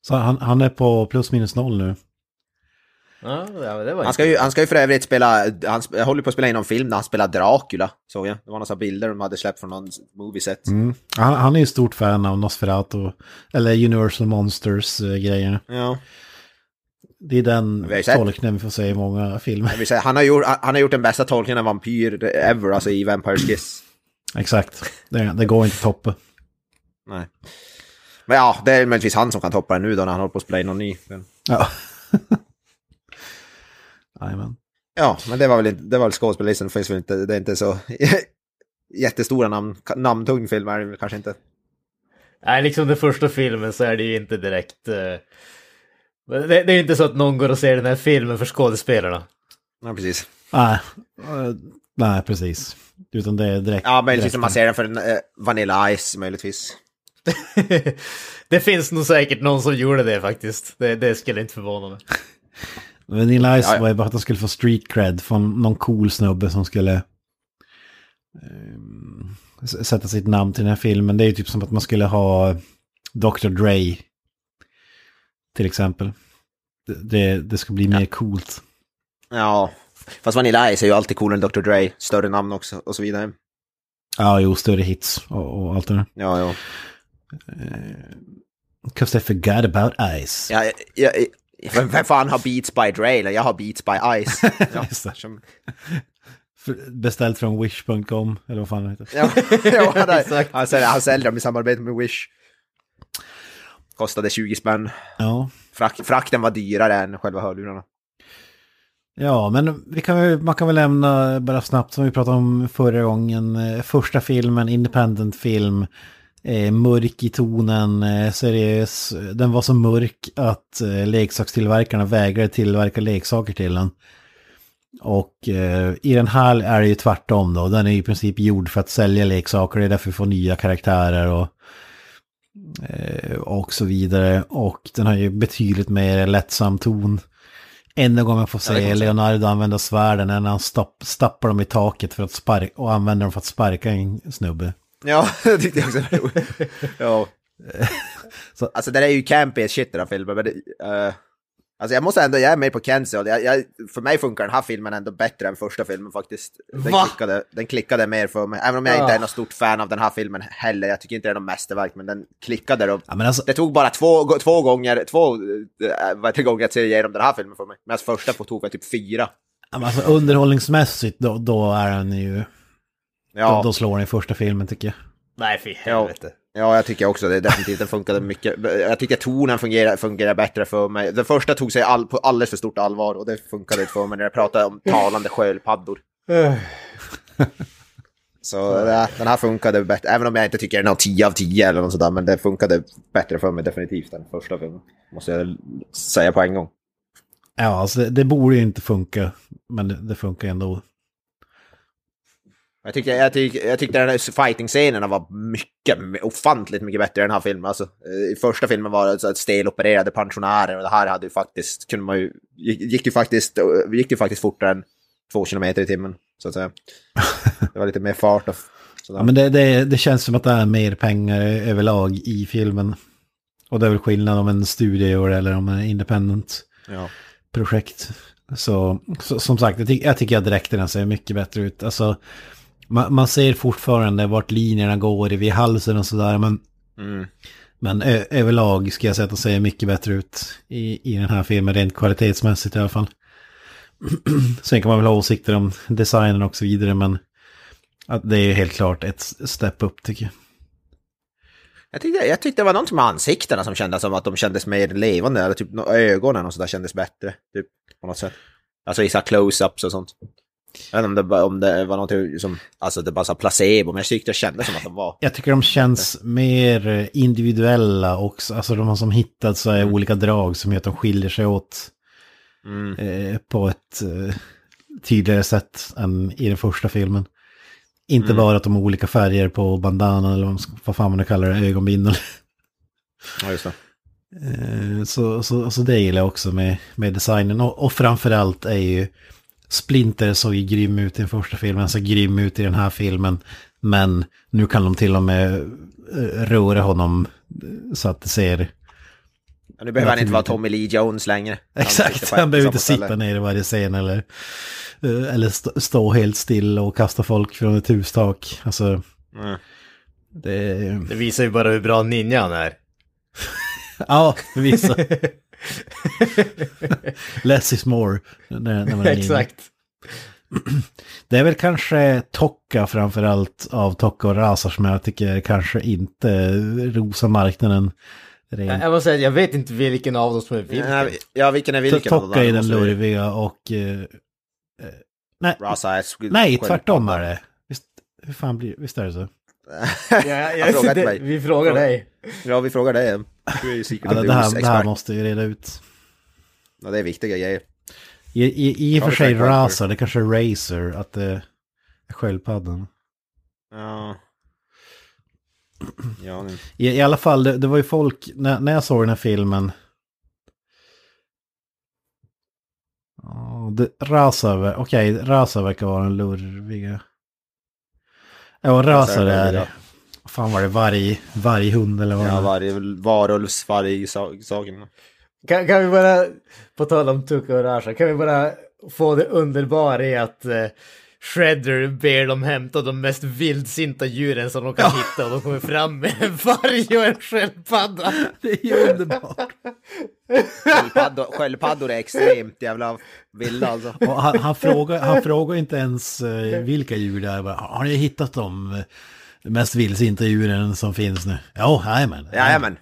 Så han, han är på plus minus noll nu. Ja, ja, men det var Han ska, ju, han ska ju för övrigt spela, han sp- håller på att spela in någon film där han spelar Dracula, såg jag. Det var några bilder de hade släppt från någon movieset. Mm. Han, han är ju stort fan av Nosferatu, eller Universal Monsters-grejer. Ja. Det är den tolkningen vi får se i många filmer. Jag säga, han, har gjort, han har gjort den bästa tolkningen av vampyr ever, alltså i Vampires Kiss. Exakt, det, det går inte att toppa. Nej. Men ja, det är möjligtvis han som kan toppa den nu då när han håller på att spela in någon ny. film. Ja. Jajamän. Ja, men det var väl, inte, det var väl skådespelarlistan, det finns väl inte, det är inte så jättestora namn, namntung film är det kanske inte. Nej, liksom den första filmen så är det ju inte direkt... eh, det, det är inte så att någon går och ser den här filmen för skådespelarna. Ja, precis. Nej, eh, nej, precis. Utan det är direkt... Ja, möjligtvis direkt- om man ser den för en, eh, Vanilla Ice, möjligtvis. det finns nog säkert någon som gjorde det faktiskt. Det, det skulle inte förvåna mig. Vanilla Ice Ja, ja. var ju bara att de skulle få street cred från någon cool snubbe som skulle s- sätta sitt namn till den här filmen. Det är ju typ som att man skulle ha Dr. Dre till exempel. Det, det, ska bli mer coolt. Ja, fast Vanilla Ice är ju alltid coolare än Dr. Dre, större namn också och så vidare. Ja, jo, större hits och, och allt det där. Ja, ja. Because they forgot about Ice. ja, ja, ja vem, vem fan har Beats by Dre? Eller Jag har Beats by Ice. Ja, Beställt från wish.com, eller vad fan det heter. ja, ja han, är, han, säljer, han säljer dem i samarbete med Wish. Kostade 20 spänn. Ja, Frak, frakten var dyrare än själva hörlurarna. Ja, men vi kan, man kan väl nämna bara snabbt som vi pratade om förra gången. eh, Första filmen, independent film. Eh, mörk i tonen, eh, seriös. Den var så mörk att eh, leksakstillverkarna vägrade tillverka leksaker till den. Och eh, i den här är det ju tvärtom då. Den är i princip gjord för att sälja leksaker. Det är därför vi får nya karaktärer och, eh, och så vidare. Och den har ju betydligt mer lättsam ton. Enda gången man får Ja, se säga. Leonardo använda svärden är när han stapp, stappar dem i taket för att sparka och använder dem för att sparka en snubbe. Ja, det tyckte jag också var roligt. ja. Så- Alltså det är ju campy as shit den här filmen, men det, eh, Alltså jag måste ändå, jag är med på och jag, jag, för mig funkar den här filmen ändå bättre än första filmen faktiskt. Den, Va? klickade, den klickade mer för mig, även om jag inte är något stort fan av den här filmen heller. Jag tycker inte det är något mästerverk, men den klickade då. Ja, alltså, Det tog bara två, två gånger, två äh, gånger att se igenom den här filmen för mig. Medan första tog väl typ fyra. ja, men alltså underhållningsmässigt då, då är den ju... Ja. Då, då slår den i första filmen tycker jag. Nej, fy helvete. Ja, jag tycker också det. Definitivt, den funkade mycket. Jag tycker tonen fungerar, fungerar bättre för mig. Den första tog sig all, på alldeles för stort allvar och det funkade inte för mig när jag pratade om talande sköldpaddor. Så den här funkade bättre, även om jag inte tycker den har 10 av 10 eller något sådär, men det funkade bättre för mig definitivt än första filmen. Måste jag säga på en gång. Ja, alltså det, det borde ju inte funka. Men det, det funkar ändå. Jag tyckte, jag tyckte, jag tyckte den här fighting-scenerna var mycket, ofantligt mycket bättre i den här filmen. Alltså, eh, I första filmen var det så att stelopererade pensionärer och det här hade ju faktiskt, kunde man ju, gick, ju faktiskt, eh, gick ju faktiskt fortare än två kilometer i timmen, så att säga. Det var lite mer fart och sådär. Ja, men det, det, det känns som att det är mer pengar överlag i filmen. Och det är väl skillnad om en studio gör det eller om en independent Ja. projekt. Så, så som sagt, jag, ty jag tycker att dräkterna ser mycket bättre ut. Alltså, man, man ser fortfarande vart linjerna går vid halsen och sådär. Men, Mm. men överlag ska jag säga att de ser mycket bättre ut i, i den här filmen, rent kvalitetsmässigt i alla fall. Sen kan man väl ha åsikter om designen och så vidare, men att det är helt klart ett step upp tycker jag. Jag tyckte, jag tyckte det var någonting med ansiktena som kändes som att de kändes mer levande, eller typ ögonen och sådär kändes bättre, typ på något sätt. Alltså i här close-ups och sånt. Jag vet inte om det, om det var någonting som, alltså det bara här placebo, men jag tyckte det kändes som att de var. Jag tycker de känns mer individuella också. Alltså de har som hittat så här olika drag som gör att de skiljer sig åt Mm. eh, på ett eh, tydligare sätt än i den första filmen. Inte Mm. bara att de har olika färger på bandanan eller vad fan man nu kallar det, ögonbindel. Ja, just det. Eh, så, så, så det gillar jag också med, med designen. Och, och framförallt är ju Splinter såg ju grym ut i den första filmen, så grym ut i den här filmen. Men nu kan de till och med eh, röra honom eh, så att det ser... Ja, nu behöver han inte vara Tommy Lee Jones längre. Exakt, han behöver inte sitta ställe. ner i varje scen eller, eh, eller stå, helt still och kasta folk från ett hustak. Alltså, Mm. det... Det visar ju bara hur bra ninja han är. Ja, förvisso. Less is more. När, när man är. Exakt. Det är väl kanske Tokka framförallt av Tokka och Rasa som jag tycker kanske inte rosar marknaden. Rent. Jag måste säga, jag vet inte vilken av dem som är vilken. Ja, vilken är vilken Tokka är den lurviga och... eh, eh, nej, Rasa är nej, tvärtom är det. Visst, hur fan blir, visst är det så? Ja, jag, frågat det, vi frågar dig. Ja, vi frågar dig. Du är Ja, det, här, det här måste vi reda ut. Ja, det är viktiga grejer. I, i, i och för sig. Rasa, det kanske är Razer, att det är sköldpaddan. Ja. Ja. I, I alla fall, det, det var ju folk, när, när jag såg den här filmen. Rasa, ver- okej, Rasa verkar vara den lurviga. Ja, Rasa är det fan var det, varg, varghund eller vad Ja, det var? varje varulvs, varje sa- saken. Kan, kan vi bara, på tal om Tuka och Rasha, kan vi bara få det underbara i att eh, Shredder ber dem hämta de mest vildsinta djuren som de kan hitta och de kommer fram med en varg och en sköldpadda. Det är ju underbart. Sköldpaddor, sköldpaddor är extremt jävla vilda alltså. Och han, han, frågar, han frågar inte ens eh, vilka djur det är. Bara, Har ni hittat de eh, mest vildsinta djuren som finns nu? Ja, jajamän. Jajamän.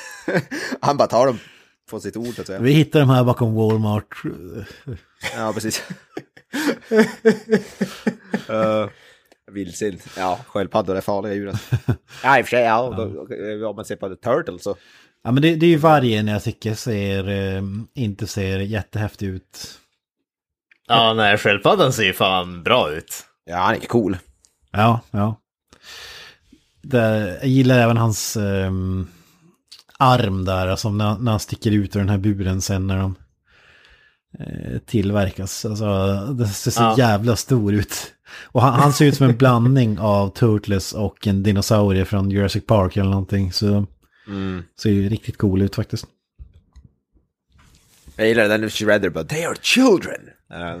Han bara tar dem. få sitt ord så att säga. Vi hittar de här bakom Walmart. Ja, precis. uh, vildsint. Ja, sköldpaddor är farliga djur. ja, i och för sig, ja. Då, om man ser på The Turtle så. Ja men det, det är ju vargen jag tycker ser, eh, inte ser jättehäftig ut. Ja, nej, sköldpaddan ser ju fan bra ut. Ja, han är cool. Ja, ja. Det, jag gillar även hans ehm, arm där, alltså när, när han sticker ut ur den här buren sen när de eh, tillverkas. Alltså, det ser så Ja. jävla stor ut. Och han, han ser ut som en blandning av Turtles och en dinosaurie från Jurassic Park eller någonting. Så Mm. ser ju riktigt cool ut faktiskt. Jag gillar den Shredder bara, they are children.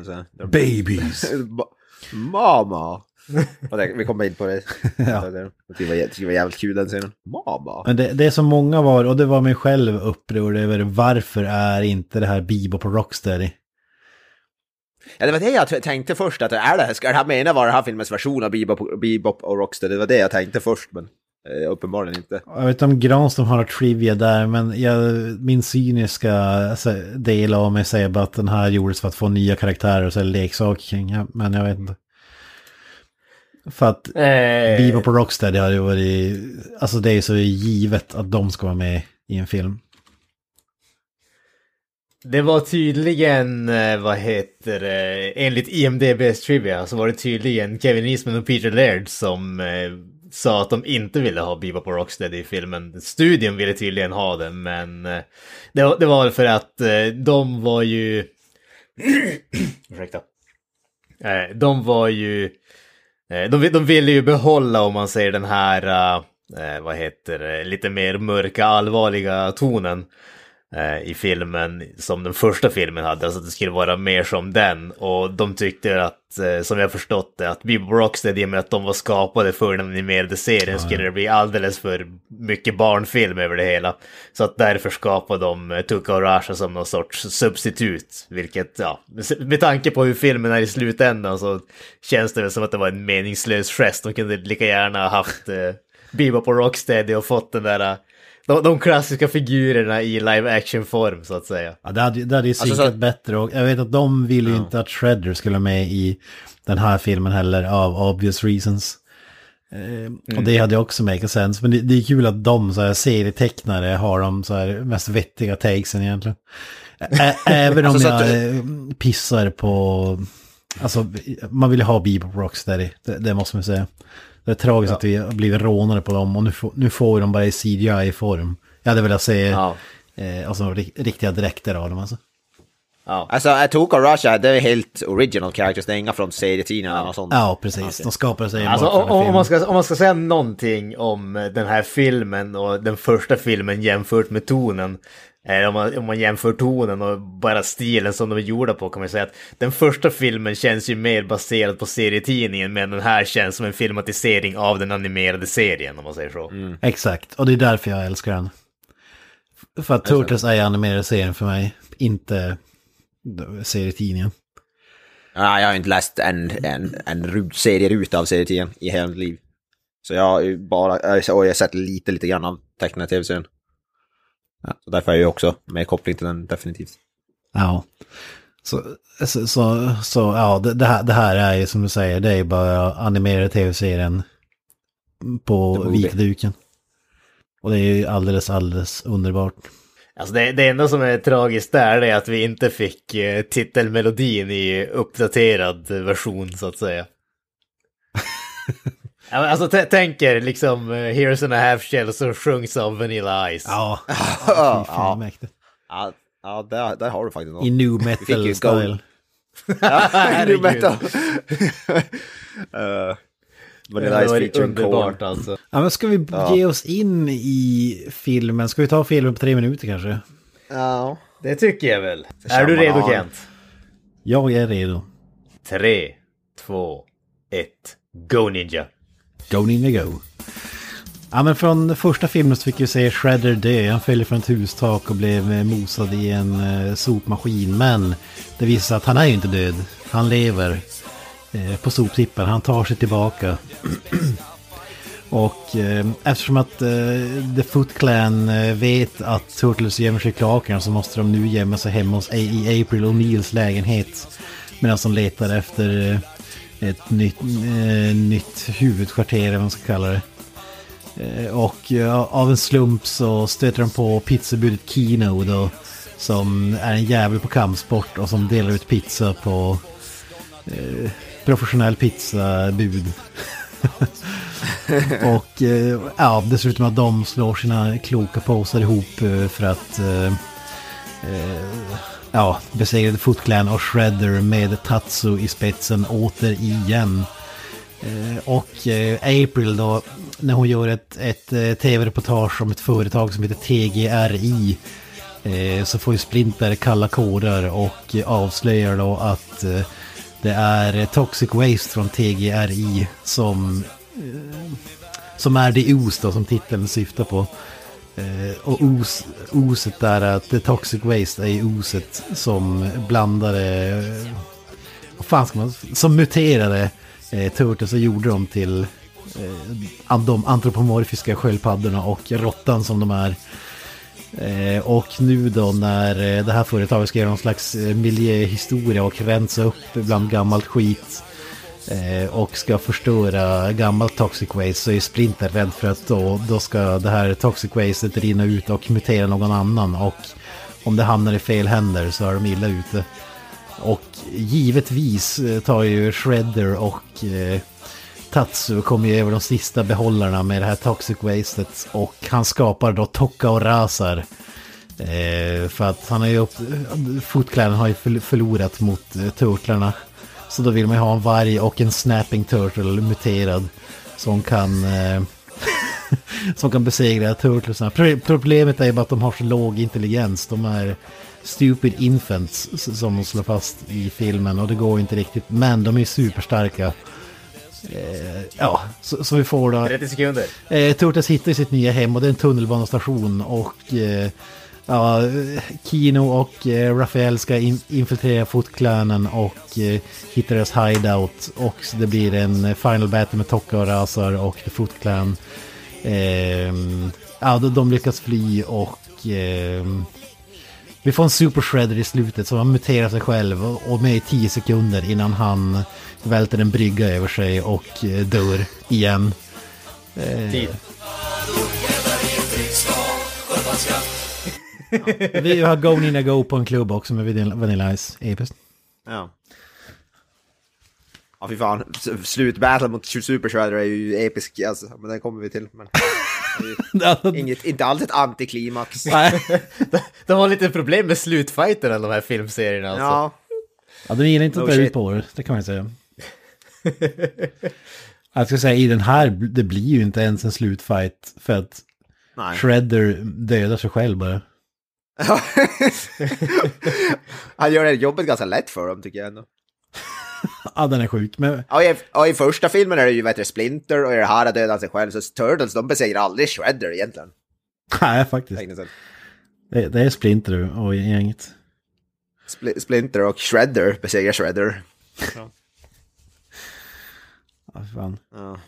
Så, they're Babies. Ma- Mama. Vi kommer in på det. Ja. Det, det, var, det var jävligt kul den scenen. Mama. Men det, det som många var, och det var mig själv upprörd över, varför är inte det här Bebop och Rocksteady? Ja, det var det jag tänkte först, att är det, ska det här mena vara den här filmens version av Bebop, Bebop och Rocksteady? Det var det jag tänkte först, men eh, uppenbarligen inte. Jag vet inte om Granström har något trivia där, men jag, min cyniska alltså, del av mig säger bara att den här gjordes för att få nya karaktärer och så leksaker kring, men jag vet inte. För att Eh, Bebop och Rocksteady hade ju varit, alltså det är så givet att de ska vara med i en film. Det var tydligen, eh, vad heter det, enligt IMDB's trivia så var det tydligen Kevin Eastman och Peter Laird som eh, sa att de inte ville ha Bebop och Rocksteady i filmen. Studion ville tydligen ha det, men eh, det, var- det var för att de var ju... Ursäkta. De var ju... Eh, de, de ville ju behålla, om man säger den här, eh, eh, vad heter det, lite mer mörka, allvarliga tonen i filmen som den första filmen hade, alltså att det skulle vara mer som den. Och de tyckte att, eh, som jag förstått det, att Bebop Rocksteady, i och med att de var skapade för den animerade serien, skulle det bli alldeles för mycket barnfilm över det hela. Så att därför skapade de eh, Tuka och Rasha som någon sorts substitut, vilket, ja, med tanke på hur filmen är i slutändan så känns det väl som att det var en meningslös gest. De kunde lika gärna ha haft eh, Bebop och Rocksteady och fått den där, eh, de, de klassiska figurerna i live action form så att säga. Ja, det hade, det hade ju Alltså, synkat så- bättre och jag vet att de ville ju inte att Shredder skulle med i den här filmen heller av obvious reasons. Eh, Och det hade ju också make sense, men det, det är kul att de så här serietecknare har de så här mest vettiga takesen egentligen. Ä- även om Alltså, jag eh, pissar på, alltså man vill ha Bebop Rocksteady, det, det måste man säga. Det är tragiskt att vi har blivit rånade på dem och nu, får- nu får vi dem bara i CGI-form. Jag hade velat se Ja. eh, alltså, ri- riktiga dräkter av dem alltså. Ja. Alltså, Atuka och Russia, det är helt original characters, det är inga från serietidningarna eller sånt. Ja, precis. De skapar sig Alltså, om, om, man ska, om man ska säga någonting om den här filmen och den första filmen jämfört med tonen. Eh, om, man, om man jämför tonen och bara stilen som de är gjorda på kan man säga att den första filmen känns ju mer baserad på serietidningen men den här känns som en filmatisering av den animerade serien om man säger så. Exakt, och det är därför jag älskar den. För att Turtles är animerade serien för mig, inte serietidningen. Ja, jag har inte läst en, en, en ru- serieruta av serietidningen i hela mitt liv. Så jag har ju bara, och jag har sett lite, lite grann av tecknade tv-serien. Ja, så därför är jag ju också med koppling till den definitivt. Ja. Så, så, så, så ja, det, det, här, det här är ju som du säger, det är bara animerade tv-serien på vikduken. Och det är ju alldeles, alldeles underbart. Alltså det, det enda som är tragiskt där är att vi inte fick eh, titelmelodin i uppdaterad version så att säga. Alltså tänk er liksom uh, Here's and a half shell som sjungs av Vanilla Ice. Ja, Ja, ja. mäktigt. Ja, ja där, där har du faktiskt något. I new metal style. Nu metal. uh, det Vanilla Ice featuring underbart Korn. alltså. Ja, men ska vi Ja. ge oss in i filmen? Ska vi ta filmen på tre minuter kanske? Ja. Det tycker jag väl. Är du redo. Kent? Jag är redo. Tre, två, ett, go Ninja! Go Ninja Go. Ja men från första filmen så fick vi se Shredder dö. Han föll från ett hustak och blev eh, mosad i en eh, sopmaskin. Men det visar sig att han är ju inte död. Han lever eh, på soptippen. Han tar sig tillbaka. Och eh, eftersom att eh, The Foot Clan eh, vet att Turtles gömmer sig i kloakerna så måste de nu gömma sig hemma hos A- i April O'Neills lägenhet. Medan de letar efter eh, ett nytt, eh, nytt huvudkvarter, eller vad man ska kalla det. Eh, Och eh, av en slump så stöter de på pizzabudet Kino då. Som är en jävel på kampsport och som delar ut pizza på eh, professionell pizzabud. och eh, ja, dessutom att de slår sina kloka påsar ihop eh, för att eh, eh, ja, besegrade Foot Clan och Shredder med Tatsu i spetsen återigen. Eh, och eh, April då, när hon gör ett, ett eh, tv-reportage om ett företag som heter TGRI eh, så får ju Splinter kalla kårar och avslöjar då att eh, det är Toxic Waste från TGRI som, eh, som är det os då som titeln syftar på. Eh, och os, oset där att The Toxic Waste är ju oset som blandade, vad fan ska man, som muterade eh, Turtles och gjorde dem till eh, de antropomorfiska sköldpaddorna och råttan som de är. Eh, och nu då när eh, det här företaget ska göra någon slags eh, miljöhistoria och rensa upp bland gammalt skit eh, och ska förstöra gammalt toxic waste så är Splinter rädd för att då, då ska det här toxic wastet rinna ut och mutera någon annan och om det hamnar i fel händer så är de illa ute. Och givetvis eh, tar ju Shredder och eh, Tatsu kommer ju över de sista behållarna med det här Toxic Wastet och han skapar då Tokka och Razar. Eh, för att han har ju upp, eh, har ju förlorat mot eh, Turtlarna. Så då vill man ju ha en varg och en Snapping Turtle muterad som kan eh, som kan besegra Turtlesarna. Pro- Problemet är ju bara att de har så låg intelligens. De är stupid infants som de slår fast i filmen och det går inte riktigt. Men de är superstarka. Eh, ja, så, så vi får då... 30 sekunder. Eh, Turtles hittar ju sitt nya hem och det är en tunnelbanestation och eh, ja, Kino och eh, ska in, infiltrera fotklönen och eh, hitta deras hideout och det blir en eh, final battle med Tokka och Razar och The footclan. Eh, ja, de, de lyckas fly och eh, vi får en super shredder i slutet som har muterar sig själv och, med i tio sekunder innan han välter en brygga över sig och eh, dör igen. Eh, Tid. Vi har Go Nina Go på en klubb också med Vanilla- Ice. Episkt. Ja. Ja, fy fan. S- Slutbattle mot Super Shredder är ju episk, alltså. Men den kommer vi till. Men... ju Inget, inte alls ett antiklimax. Nej. De har lite problem med slutfighterna de här filmserierna alltså. Ja, Ja, de gillar inte att No dra ut på det, det kan man säga. Jag ska säga, i den här, det blir ju inte ens en slutfight för att nej. Shredder dödar sig själv bara. Han gör det jobbet ganska lätt för dem tycker jag ändå. Ja, den är sjuk. Men Ja, i, ja, i första filmen är det ju vet du, Splinter och i det här dödar han sig själv. Så Turtles, de besegrar aldrig Shredder egentligen. nej, faktiskt. Det, det är Splinter och gänget. Spl- Splinter och Shredder besegrar Shredder. Ja, fan. Ja.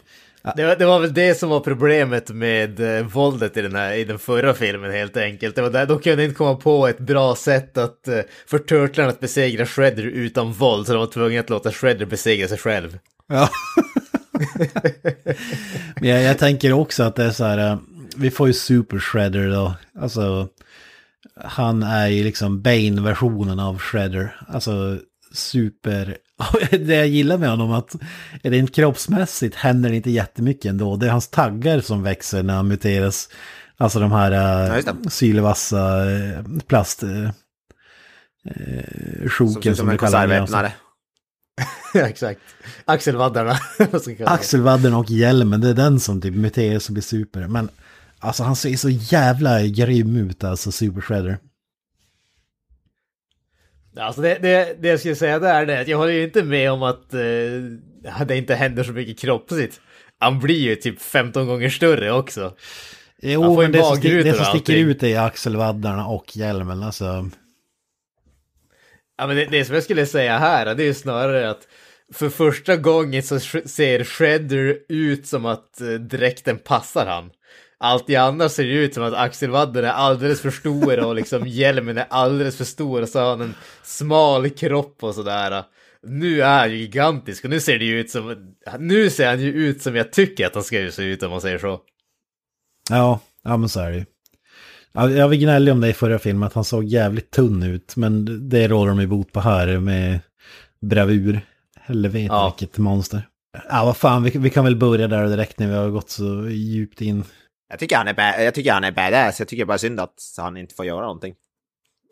Det, var- det var väl det som var problemet med eh, våldet i den, här, i den förra filmen helt enkelt. Det var där, de kunde inte komma på ett bra sätt att, eh, för Turtlarna att besegra Shredder utan våld, så de var tvungna att låta Shredder besegra sig själv. Ja. Men jag, jag tänker också att det är så här, eh, vi får ju Super Shredder då. Alltså, han är ju liksom Bane-versionen av Shredder. Alltså, super... Det jag gillar med honom att rent kroppsmässigt händer det inte jättemycket ändå. Det är hans taggar som växer när han muteras. Alltså de här Ja, uh, det. sylvassa eh, plast... Uh, Som sjoken som som vi kallar det. ja, exakt. Axelvaddarna. Axelvadden och hjälmen, det är den som typ muteras och blir super. Men alltså han ser så jävla grym ut alltså, Super Shredder. Alltså det, det, det jag skulle säga där är att jag håller ju inte med om att eh, det inte händer så mycket kroppsligt. Han blir ju typ 15 gånger större också. Jo, men det som, stick, det som sticker ut är axelvaddarna och hjälmen. Alltså, Ja, men det, det som jag skulle säga här det är ju snarare att för första gången så ser Shredder ut som att eh, dräkten passar han. Alltid annars ser det ut som att axelvadden är alldeles för stor och liksom hjälmen är alldeles för stor och så har han en smal kropp och sådär. Nu är han ju gigantisk och nu ser det ju ut som, nu ser han ju ut som jag tycker att han ska se ut om man säger så. Ja, ja men så är det ju. Ja, Jag var gnällig om det i förra filmen, att han såg jävligt tunn ut. Men det råder de ju bot på här med bravur. Helvete Ja. vilket monster. Ja, vad fan, vi, vi kan väl börja där direkt när vi har gått så djupt in. Jag tycker han är, ba- jag tycker han är badass, jag tycker bara synd att han inte får göra någonting.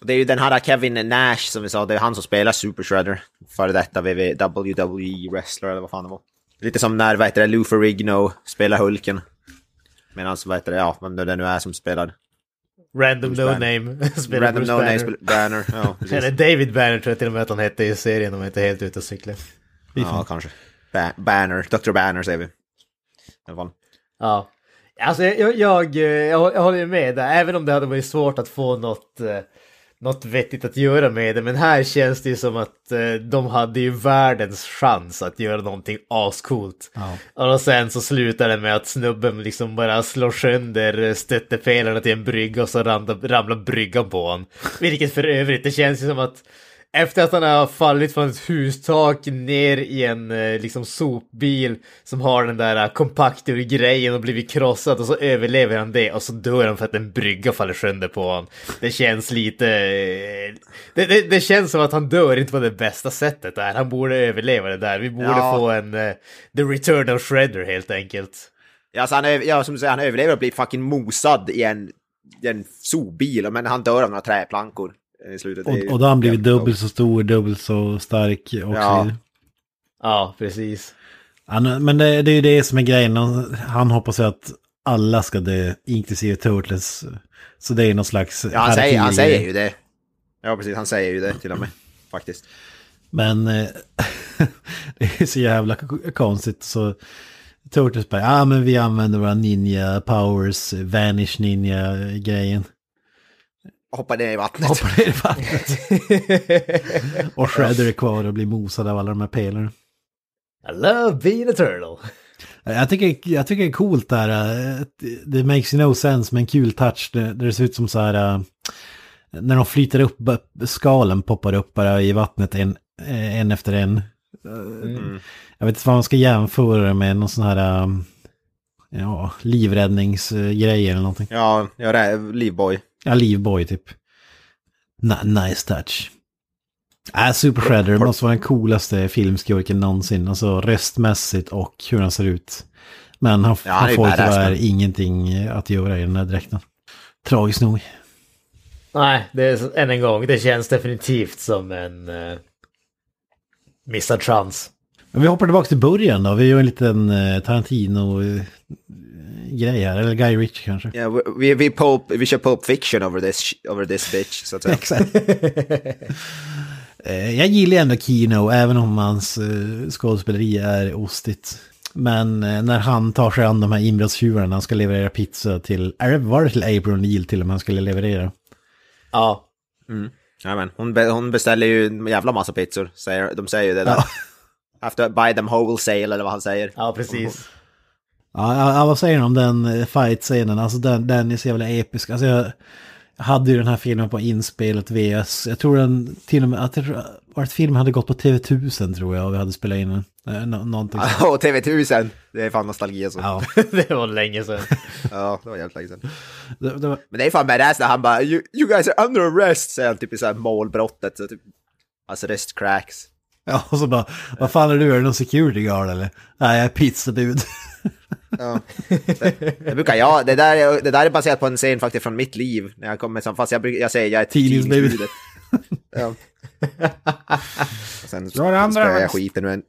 Och det är ju den här Kevin Nash som vi sa, det är han som spelar Super Shredder. Före detta WWE wrestler eller vad fan det var. Lite som när, vad heter det, Lou Ferrigno spelar Hulken. Medan, vad heter det, ja, vem det nu är som spelar. Random Bruce no Banner. name. spelar Random Bruce No Name Banner. spelar Banner, ja precis. Eller David Banner tror jag till och med att han hette i serien om jag inte är helt ute och cyklar. Ja, kanske. Ba Banner, Dr. Banner säger vi. I alla fall. Ja. Alltså jag, jag, jag, jag, håller med där, även om det hade varit svårt att få något, eh, något vettigt att göra med det. Men här känns det ju som att eh, de hade ju världens chans att göra någonting ascoolt. Och sen så slutar det med att snubben liksom bara slår sönder stöttepelarna till en brygga och så ramlar, ramlar bryggan på honom. Vilket för övrigt, det känns ju som att efter att han har fallit från ett hustak ner i en eh, liksom sopbil som har den där uh, kompaktur-grejen och blivit krossad och så överlever han det och så dör han för att en brygga faller sönder på honom. Det känns lite... eh, Det, det, det känns som att han dör inte på det bästa sättet där. Han borde överleva det där. Vi borde Ja. få en eh, The Return of Shredder helt enkelt. Ja, alltså han, ja, som du säger, han överlever och blir fucking mosad i en, i en zoobil, men han dör av några träplankor i slutet. Och, och då har han blivit dubbelt så stor, dubbelt så stark också. Ja. Ja, precis. Han, men det, det är ju det som är grejen. Han, hoppas ju att alla ska dö, inklusive Turtles. Så det är någon slags... Ja, han säger, han säger ju det. Ja, precis, han säger ju det till och med, faktiskt. Men eh, det är så jävla konstigt. Så Turtles bara, ja men vi använder våra ninja powers, vanish ninja-grejen. Hoppar ner i vattnet. Hoppar ner i vattnet. och Shredder är kvar och blir mosad av alla de här pelarna. I love being a turtle. Jag tycker, jag tycker det är coolt där. eh, det- makes no sense med en kul touch. Det, det ser ut som så här... eh, När de flyter upp, bara skalen poppar upp bara i vattnet en, eh, en efter en. Mm. Jag vet inte vad man ska jämföra det med. Någon sån här... eh, Ja, livräddningsgrej eller någonting. Ja, ja det är Livboy. Ja, livboy typ. Nice touch. Äh, Super Shredder måste vara den coolaste filmskurken någonsin. Alltså röstmässigt och hur han ser ut. Men han, Ja, han får tyvärr ingenting att göra i den här dräkten. Tragiskt nog. Nej, det är än en gång, det känns definitivt som en uh, missad chans. Men vi hoppar tillbaka till början då. Vi gör en liten eh, Tarantino-grej här. Eller Guy Ritchie kanske. Ja, vi, vi, pulp, vi kör Pulp Fiction over this, over this bitch, så att säga. Exakt. Eh, Jag gillar ändå Kino, även om hans eh, skådespeleri är ostigt. Men eh, när han tar sig an de här inbrottstjuvarna, han ska leverera pizza till, är det, var det till April O'Neil till och med han skulle leverera? Ja, Ja, men hon, be, hon beställer ju en jävla massa pizzor, säger, de säger ju det där. Ja. After buy them wholesale eller vad han säger. ja precis. Ja, ja, ja, vad säger ni om den eh, fight-scenen? Alltså den, den är så jävla episk. Alltså jag, hade ju den här filmen på inspelet VS. Jag tror den till och med, att vart filmen hade gått på TV1000 tror jag och vi hade spelat in den. Eh, nå- någonting sånt. Och TV1000, det är fan nostalgi alltså. Ja, Ja, det var länge sedan. ja det var jävligt länge sedan. det, det var, Men det är fan badass när han bara you, you guys are under arrest, säger han typ i så här målbrottet. Så typ, hans röst cracks. ja, och så bara, vad fan är du? Är du någon security guard eller? Nej, jag är pizzabud. Ja. Det, det brukar jag, det där, är- det där är baserat på en scen faktiskt från mitt liv. När jag kommer som, fast jag, jag säger jag är Tidningsbud. tidningsbudet. Ja. Och sen spöar jag skiten ur en,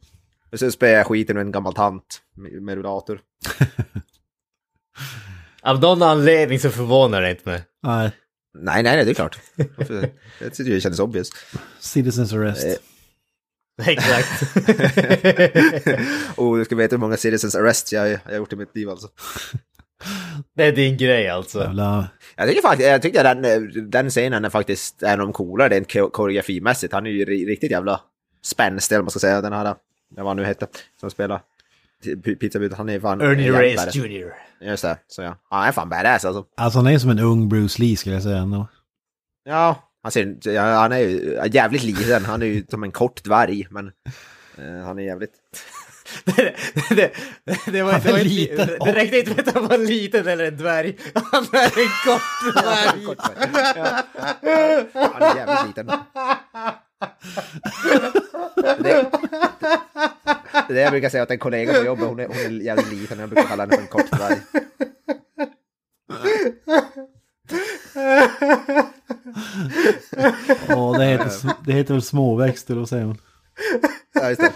och så spöar jag skiten ur en gammal tant med, rullator. Av någon anledning så förvånar det inte mig. Nej, Nej, nej, nej, det är klart. Det kändes obvious. citizens arrest. Exakt. Och du ska veta hur många citizens arrests jag, jag har gjort i mitt liv alltså. det är din grej alltså. Jävla... Jag tycker faktiskt, jag tyckte den, den scenen är faktiskt en av de coolare rent ko- koreografimässigt. Han är ju ri- riktigt jävla spänstig, eller man ska säga. Den här vad han nu hette, som spelar p- pizzabudet. Han är fan... Ernie Reyes. Jr. Just det, så ja. Han är fan badass alltså. Alltså han är som en ung Bruce Lee skulle jag säga ändå. Ja, han, ser, han är ju jävligt liten. Han är ju som en kort dvarg, men eh, han är jävligt... det, det, det, var, det, var liten. det, räckte inte med att han var liten eller en dvärg. Han är en kort dvärg. Dvärg. Ja. Han är jävligt liten. Det, det är det jag brukar säga åt en kollega på jobbet, hon är, hon är jävligt liten, jag brukar kalla henne för en kort dvärg. Ja, det heter, det heter väl småväxter då säger man. Ja, just det.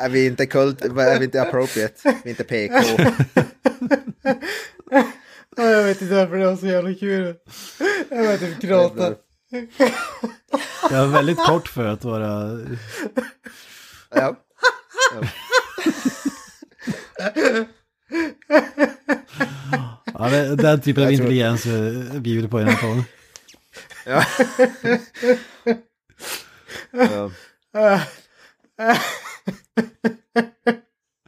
Är vi inte kult, är vi inte appropriate, vi är inte PK. Ja, Jag vet inte varför det var så jävla kul. Jag var typ gråta. Jag är väldigt kort för att vara... Ja. Ja, det, den typen av intelligens är bjuder på i den här. Ja. ja.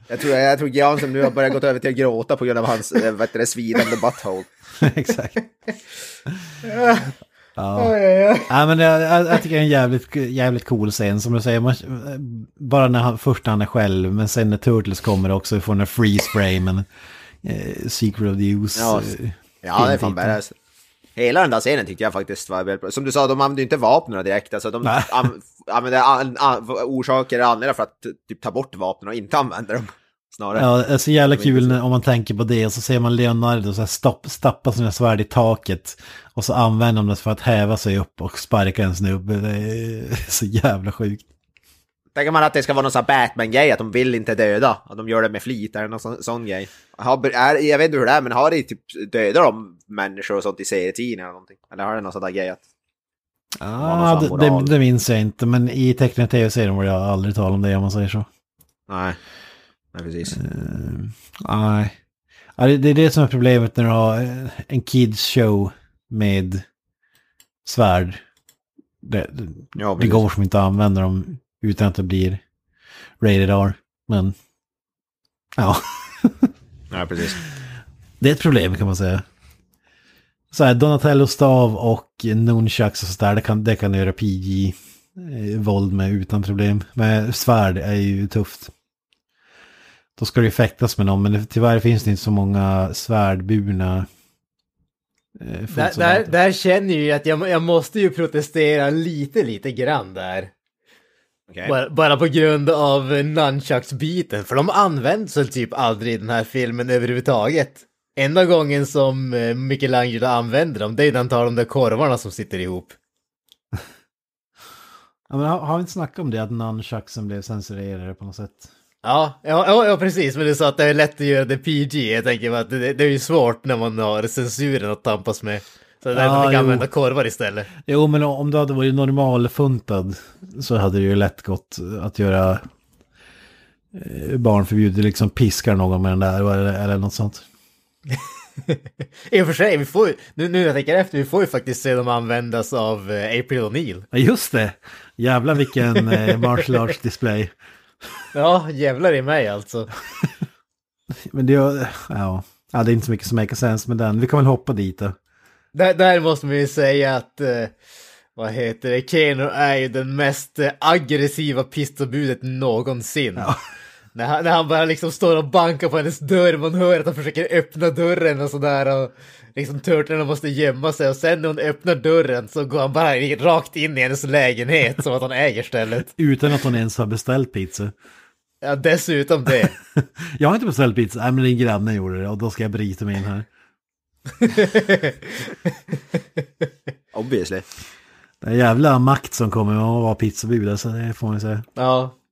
Jag tror, jag tror Jansson nu har börjat gå över till att gråta på grund av hans eh, det, svidande butthole. Exakt. Ja. Nej, men jag, jag, jag tycker det är en jävligt, jävligt cool scen som du säger. Man, bara när han, först när han är själv, men sen när Turtles kommer också, vi får den här freeze framen. Eh, Secret of the Use. Ja, eh, Ja, det är fan badass. Hela den där scenen tycker jag faktiskt var väldigt bra. Som du sa, de använde ju inte vapnen direkt. Alltså, de an, använde an, an, orsaker andra för att typ, ta bort vapnen och inte använda dem. Snarare. Ja, det är så jävla kul om man tänker på det. Och så ser man Leonardo så här stopp, stappa sina svärd i taket. Och så använder de det för att häva sig upp och sparka en snubbe. Det är så jävla sjukt. Tänker man att det ska vara någon sån Batman-grej, att de vill inte döda, att de gör det med flit, eller någon sån, sån grej. Har, är, jag vet inte hur det är, men har det typ dödar de människor och sånt i serietidningar eller någonting? Eller har det någon sån där grej att... Sån det, det, det minns jag inte. Men i tecknade tv-serien var det aldrig tal om det om man säger så. Nej. Nej, precis. Eh, Nej. Ja, det, det är det som är problemet när du har eh, en kids show med svärd. Det, det, Ja, det går som inte att använda dem utan att det blir rated R. Men ja, Ja, precis. det är ett problem kan man säga. Så här, Donatello stav och nunchucks och sådär, det kan, det kan du göra PG eh, våld med utan problem. Men svärd är ju tufft. Då ska det ju fäktas med någon, men det, tyvärr finns det inte så många svärdburna eh, Där, där, där känner jag ju att jag, jag måste ju protestera lite, lite grann där. Okej. Bara, bara på grund av nunchucks-biten, för de används väl typ aldrig i den här filmen överhuvudtaget. Enda gången som eh, Michelangelo använder dem, det är när han tar de där korvarna som sitter ihop. Ja, men har, har vi inte snackat om det, att nunchucksen blev censurerade på något sätt? Ja, ja, ja, ja precis, men du sa att det är lätt att göra det PG. Jag tänker att det, det är ju svårt när man har censuren att tampas med. Så det är därför Ja, jo. använda korvar istället. Jo, men om du hade varit normalfuntad så hade det ju lätt gått att göra eh, barnförbjudet, liksom piskar någon med den där eller, eller något sånt. I och för sig, vi får ju, nu, nu när jag tänker efter, vi får ju faktiskt se dem användas av eh, April O'Neil. Ja, just det! Jävlar vilken eh, martial arts display. Ja, jävlar i mig alltså. Men det, ja, ja, det är inte så mycket som make sense med den. Vi kan väl hoppa dit då. Där, där måste man ju säga att, eh, vad heter det, Keno är ju den mest eh, aggressiva pistobudet någonsin. När, han, när han bara liksom står och bankar på hennes dörr, man hör att han försöker öppna dörren och sådär och liksom turtlarna måste gömma sig och sen när hon öppnar dörren så går han bara rakt in i hennes lägenhet som att han äger stället. Utan att hon ens har beställt pizza. Ja, dessutom det. Jag har inte beställt pizza, nej men din granne gjorde det och då ska jag bryta mig in här. Obviously. Det är jävla makt som kommer med att vara pizzabud, alltså det får man ju säga. Ja.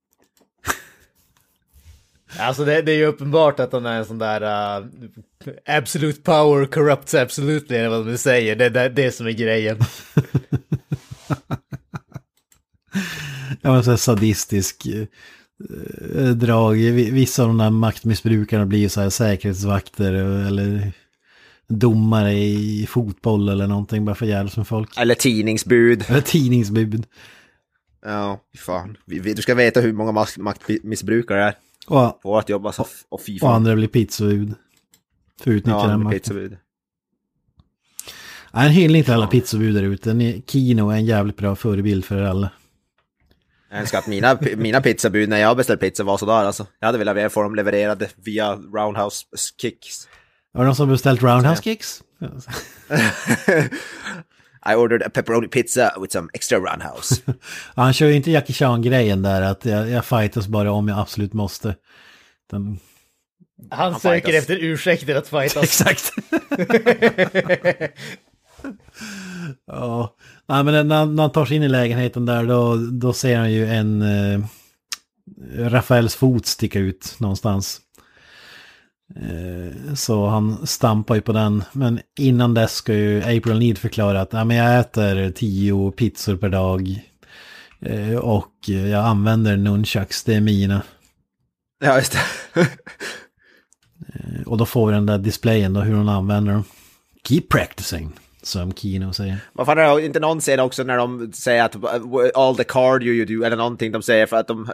Alltså det, det är ju uppenbart att han är en sån där uh, absolute power corrupts absolutely, eller vad de säger. Det är det, det som är grejen. Ja men så här sadistisk eh, drag. Vi- Vissa av de där maktmissbrukarna blir ju så här säkerhetsvakter eller domare i fotboll eller någonting bara för jävla som folk. Eller tidningsbud. Eller tidningsbud. Ja, fan. Vi, vi, du ska veta hur många maktmissbrukare det är Och, på att jobba så. f- Och fy och andra blir pizzabud. För att utnyttja ja, den makten. pizzabud. Nej, En hyllning till alla pizzabud där ute. Kino är en jävligt bra förebild för er alla. Jag önskar att mina, mina pizzabud när jag beställde pizza var sådär alltså. Jag hade velat få dem levererade via Roundhouse Kicks. Har det någon som beställt Roundhouse Kicks? I ordered a pepperoni pizza with some extra Roundhouse. Ja, Han kör ju inte Jackie Chan-grejen där att jag, jag fightas bara om jag absolut måste. Den, Han, Han söker fightas. efter ursäkter att fightas. exakt. ja, nej men när, när han tar sig in i lägenheten där då, då ser han ju en eh, Rafaels fot sticka ut någonstans. Eh, så han stampar ju på den. Men innan dess ska ju April Need förklara att ja, men jag äter tio pizzor per dag. Eh, och jag använder nunchucks, det är mina. ja, just det. Och då får vi den där displayen då hur hon använder dem. Keep practicing, som Kino säger. Är det inte någon scen också när de säger att all the cardio you do, eller någonting de säger för att de,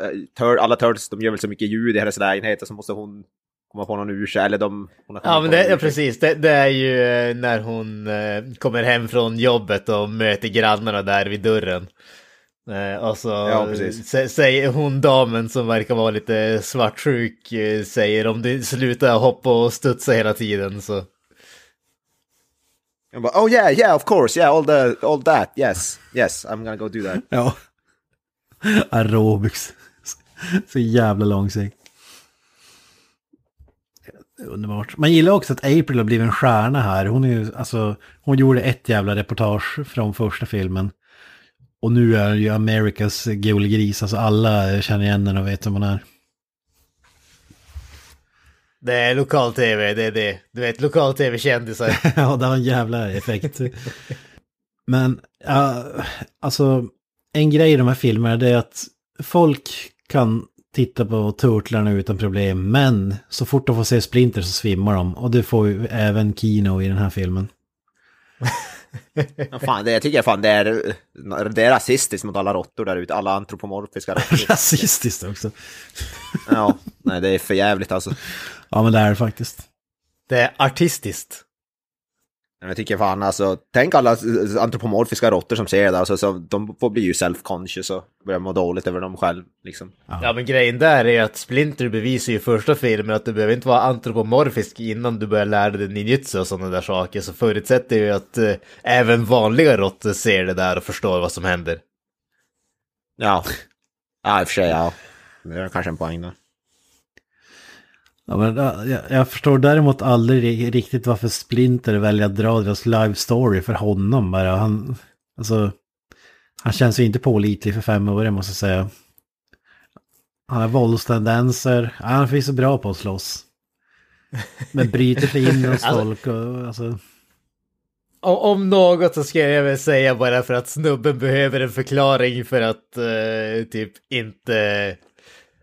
alla turtles, de gör väl så mycket ljud i hennes lägenhet och så måste hon komma på någon ursäkt, eller de... Ja men det, ja, precis, det, det är ju eh, när hon eh, kommer hem från jobbet och möter grannarna där vid dörren. Eh, och så Ja, sä- säger hon damen som verkar vara lite svartsjuk, eh, säger om du slutar hoppa och studsa hela tiden så... Jag bara, oh yeah, yeah, of course, yeah, all, the, all that, yes, yes, I'm gonna go do that. Ja. Aerobics. Så jävla långsökt. Underbart. Man gillar också att April har blivit en stjärna här. Hon är ju, alltså, hon gjorde ett jävla reportage från första filmen. Och nu är ju Amerikas gulgris, alltså alla känner igen henne och vet vem hon är. Det är lokal-tv, det är det. Du vet, lokal-tv-kändisar. ja, det har en jävla effekt. Men, ja, alltså, en grej i de här filmerna är att folk kan titta på Turtlarna utan problem, men så fort de får se Splinter så svimmar de. Och det får ju även Kino i den här filmen. Ja, fan, det, jag tycker fan det är, det är rasistiskt mot alla råttor där ute, alla antropomorfiska råttor. Rasistiskt också. ja, nej det är för jävligt alltså. Ja, men det är det faktiskt. Det är artistiskt. Men Jag tycker fan alltså, tänk alla antropomorfiska råttor som ser det där, alltså, så de får bli ju self-conscious och börjar må dåligt över dem själv liksom. Ja men grejen där är att Splinter bevisar ju i första filmen att du behöver inte vara antropomorfisk innan du börjar lära dig ninjutsu och sådana där saker. Så förutsätter ju att eh, även vanliga råttor ser det där och förstår vad som händer. Ja, ja i och för sig ja. Det är kanske en poäng där. Ja, men, ja, jag, jag förstår däremot aldrig riktigt varför Splinter väljer att dra deras live story för honom bara. Han, alltså, han känns ju inte pålitlig för fem år måste jag säga. Han har våldstendenser. Ja, han är förvisso bra på att slåss. Men bryter sig in hos Alltså- folk och alltså... O- om något så ska jag väl säga bara för att snubben behöver en förklaring för att eh, typ inte,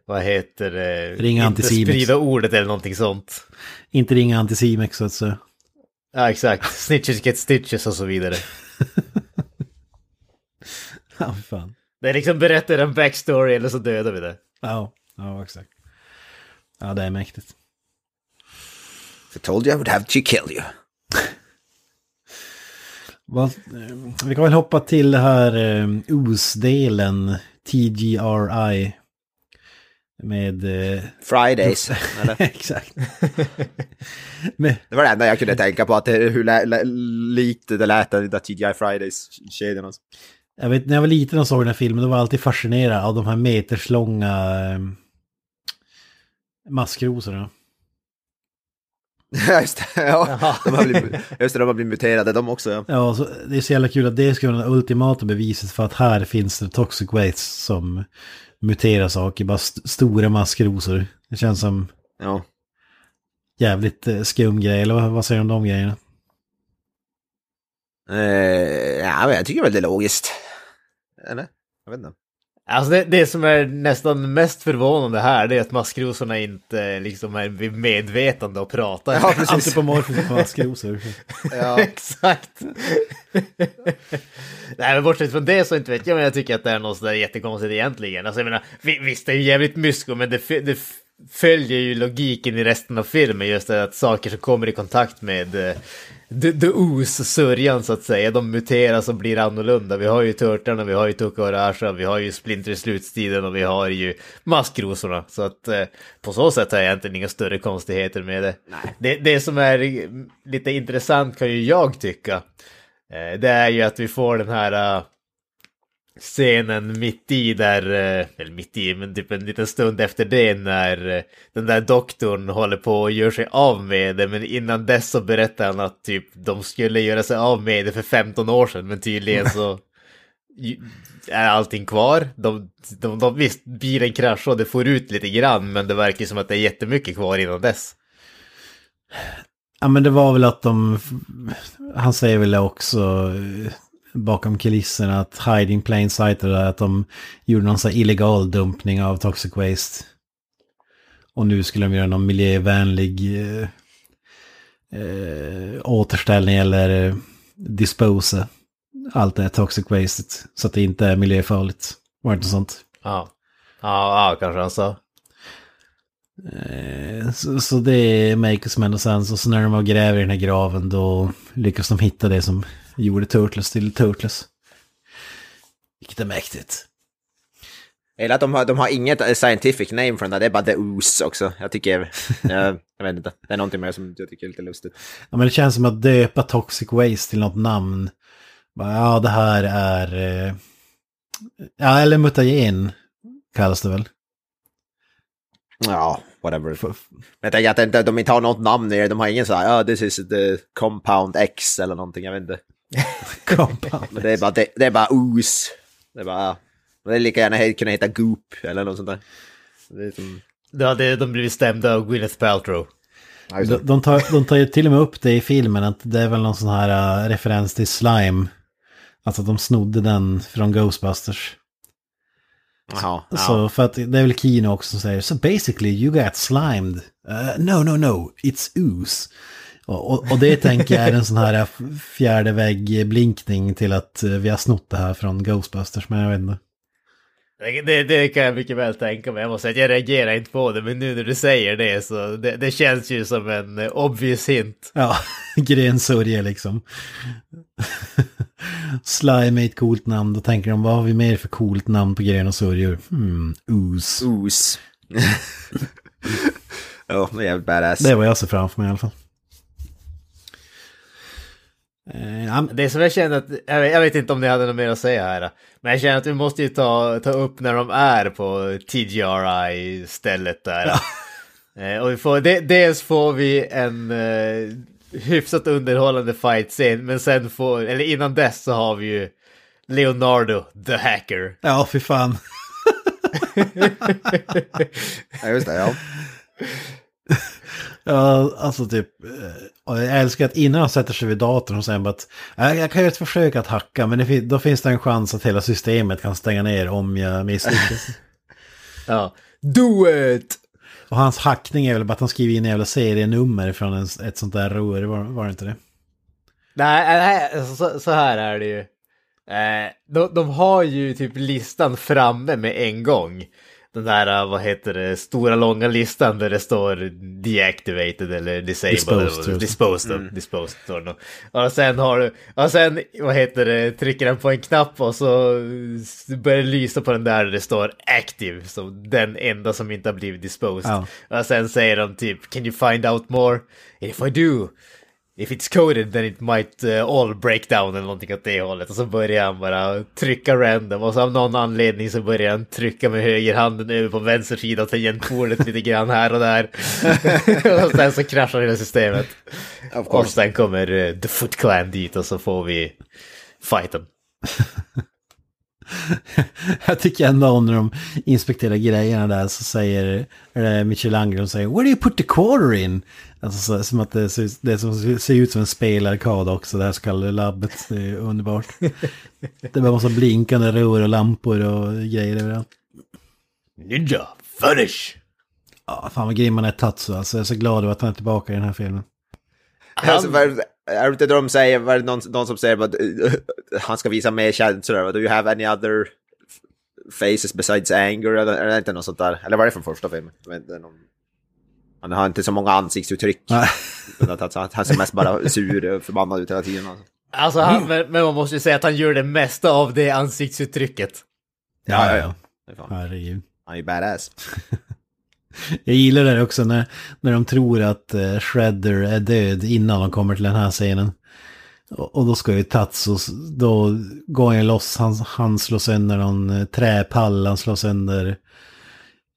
vad heter det, Ringa inte sprida ordet eller någonting sånt. Inte ringa Anticimex så att säga. Ja exakt, snitches get stitches och så vidare. Ja, fan. Det är liksom berättar en backstory eller så dödar vi det. Ja, ja exakt. Ja, det är mäktigt. I told you I would have to kill you. Vad, eh, vi kan väl hoppa till det här eh, OS-delen, TGRI. Med... Eh, Fridays, eller? exakt. med, Det var det enda jag kunde tänka på, att det, hur lä, lä, likt det lät den där TGI Fridays-kedjan. Alltså. jag vet, när jag var liten och såg den här filmen, då var jag alltid fascinerad av de här meterslånga eh, maskrosorna. Ja, just det. Ja, de har blivit, just det, de har blivit muterade de också. Ja. Ja, så det är så jävla kul att det ska vara det ultimata beviset för att här finns det toxic waste som muterar saker, bara st stora maskrosor. Det känns som Ja. jävligt eh, skum grej, eller vad, vad säger du om de grejerna? Eh, ja, men jag tycker väl det är logiskt. Eller? Jag vet inte. Alltså det, det som är nästan mest förvånande här det är att maskrosorna inte liksom är vid medvetande och pratar. Ja, precis. Antropomorfiska maskrosor. Ja. Exakt. Nej men bortsett från det så inte vet jag, men jag tycker att det är något sådär jättekonstigt egentligen. Alltså jag menar, vi- visst det är ju jävligt mysko, men det, det följer ju logiken i resten av filmen, just det att saker som kommer i kontakt med eh, the, the ooze, sörjan så att säga, de muteras och blir annorlunda. Vi har ju Turtlarna, vi har ju Tuka och Rasha, vi har ju Splinter i slutstiden och vi har ju Maskrosorna. Så att eh, på så sätt har jag egentligen inga större konstigheter med det. Det, det som är lite intressant kan ju jag tycka, eh, det är ju att vi får den här eh, scenen mitt i där, eh, eller mitt i, men typ en liten stund efter det när eh, den där doktorn håller på och gör sig av med det, men innan dess så berättar han att typ de skulle göra sig av med det för 15 år sedan, men tydligen så är allting kvar. De, de, de, visst, bilen kraschade och det får ut lite grann, men det verkar som att det är jättemycket kvar innan dess. Ja men det var väl att de, han säger väl också eh, bakom kulisserna att hiding plain sight och där, att de gjorde någon sån här illegal dumpning av toxic waste. Och nu skulle de göra någon miljövänlig eh, eh, återställning eller eh, dispose allt det här toxic waste så att det inte är miljöfarligt. Var det inte sånt? Ja, ja, ja kanske han sa. Eh, Så, så det makes ändå sense. Och så när de gräver i den här graven då lyckas de hitta det som gjorde Turtles till Turtles. Vilket är mäktigt. Eller att de har, de har inget eh, scientific name för den där, det är bara the ooze också. Jag tycker, jag, jag vet inte, det är någonting mer som jag tycker är lite lustigt. Ja, men det känns som att döpa Toxic Waste till något namn. Bara, ja, det här är... eh, Ja, eller mutagen kallas det väl. Ja, whatever. Men jag tänker att de, de inte har något namn i det, de har ingen så här, ja, this is the compound X eller någonting, jag vet inte. Det är bara, det, det är bara ooze. Det är bara, det är lika gärna kunna heta Goop eller något sånt där. Det är som, Då hade de blivit stämda av Gwyneth Paltrow. ja. De, de, tar, de tar ju till och med upp det i filmen att det är väl någon sån här eh, referens till slime. Alltså att de snodde den från Ghostbusters. Jaha, ja. Så för att det är väl Kino också som säger So basically you got slimed. Uh, no, no, no, it's ooze. Och, och, och det tänker jag är en sån här fjärde vägg-blinkning till att eh, vi har snott det här från Ghostbusters, men jag vet inte. Det, det, kan jag mycket väl tänka mig. Jag måste säga att jag reagerar inte på det, men nu när du säger det så det, det känns ju som en eh, obvious hint. Ja, grensörje liksom. Slime är ett coolt namn, då tänker de vad har vi mer för coolt namn på gren och sörjor? Hmm, ooze. Ooze. Ja, det är jävligt badass. Det är vad jag ser framför mig i alla fall. Eh, Det som jag känner att, jag vet, jag vet inte om ni hade något mer att säga här, men jag känner att vi måste ju ta, ta upp när de är på TGRI-stället där. Eh, och vi får, de, dels får vi en eh, hyfsat underhållande fight-scen, men sen får, eller innan dess så har vi ju Leonardo, the hacker. ja, fy fan. Ja, just det, ja. Ja, alltså typ, eh, jag älskar att innan han sätter sig vid datorn och säger att "Ja, jag kan göra ett försök att hacka, men det, då finns det en chans att hela systemet kan stänga ner om jag misslyckas. Ja. Do it! och hans hackning är väl bara att han skriver in en jävla serienummer från en, ett sånt där rör, var, var det inte det? Nej, nej så, så här är det ju. Eh, de, de har ju typ listan framme med en gång. Den där, eh, vad heter det, stora långa listan där det står deactivated eller disabled. Disposed, eller, disposed, mm. disposed står det. Och sen har du, och sen, vad heter det, trycker den på en knapp och så börjar det lysa på den där där det står active. Så den enda som inte har blivit disposed. Ja. Och sen säger de typ, can you find out more? And if I do, If it's coded then it might uh, all break down eller någonting åt det hållet. Och så börjar han bara trycka random och så av någon anledning så börjar han trycka med högerhanden över på vänster sida av tangentbordet lite grann här och där. och sen så kraschar hela systemet. Och sen kommer uh, The Foot Clan dit och så får vi fighten. Jag tycker ändå om när de inspekterar grejerna där så säger Michelangelo säger Where do you put the quarter in? Alltså så, som att det ser, det som ser ut som en spelarkad också, det här så kallade labbet. Det är underbart. Det bara massa blinkande rör och lampor och grejer överallt. Ninja, finish! Ja, fan vad grym man är Tatsu alltså. Jag är så glad över att han är tillbaka i den här filmen. Alltså, vad är det- inte de säger, vad är det någon, någon som säger att uh, han ska visa mer känslor? Do you have any other faces besides anger? Eller är det inte något sånt där? Eller vad är det från första filmen? Jag vet inte, någon... Han har inte så många ansiktsuttryck. Han- ser mest bara sur och förbannad ut hela tiden. Alltså. Alltså, han, men, men man måste ju säga att han gör det mesta av det ansiktsuttrycket. Ja, ja, ja. Herregud. Han är ju badass. Jag gillar det också när, när de tror att eh, Shredder är död innan de kommer till den här scenen. Och, och då ska ju Tatsu, då går han loss, han, han slår sönder någon eh, träpall, han slår sönder...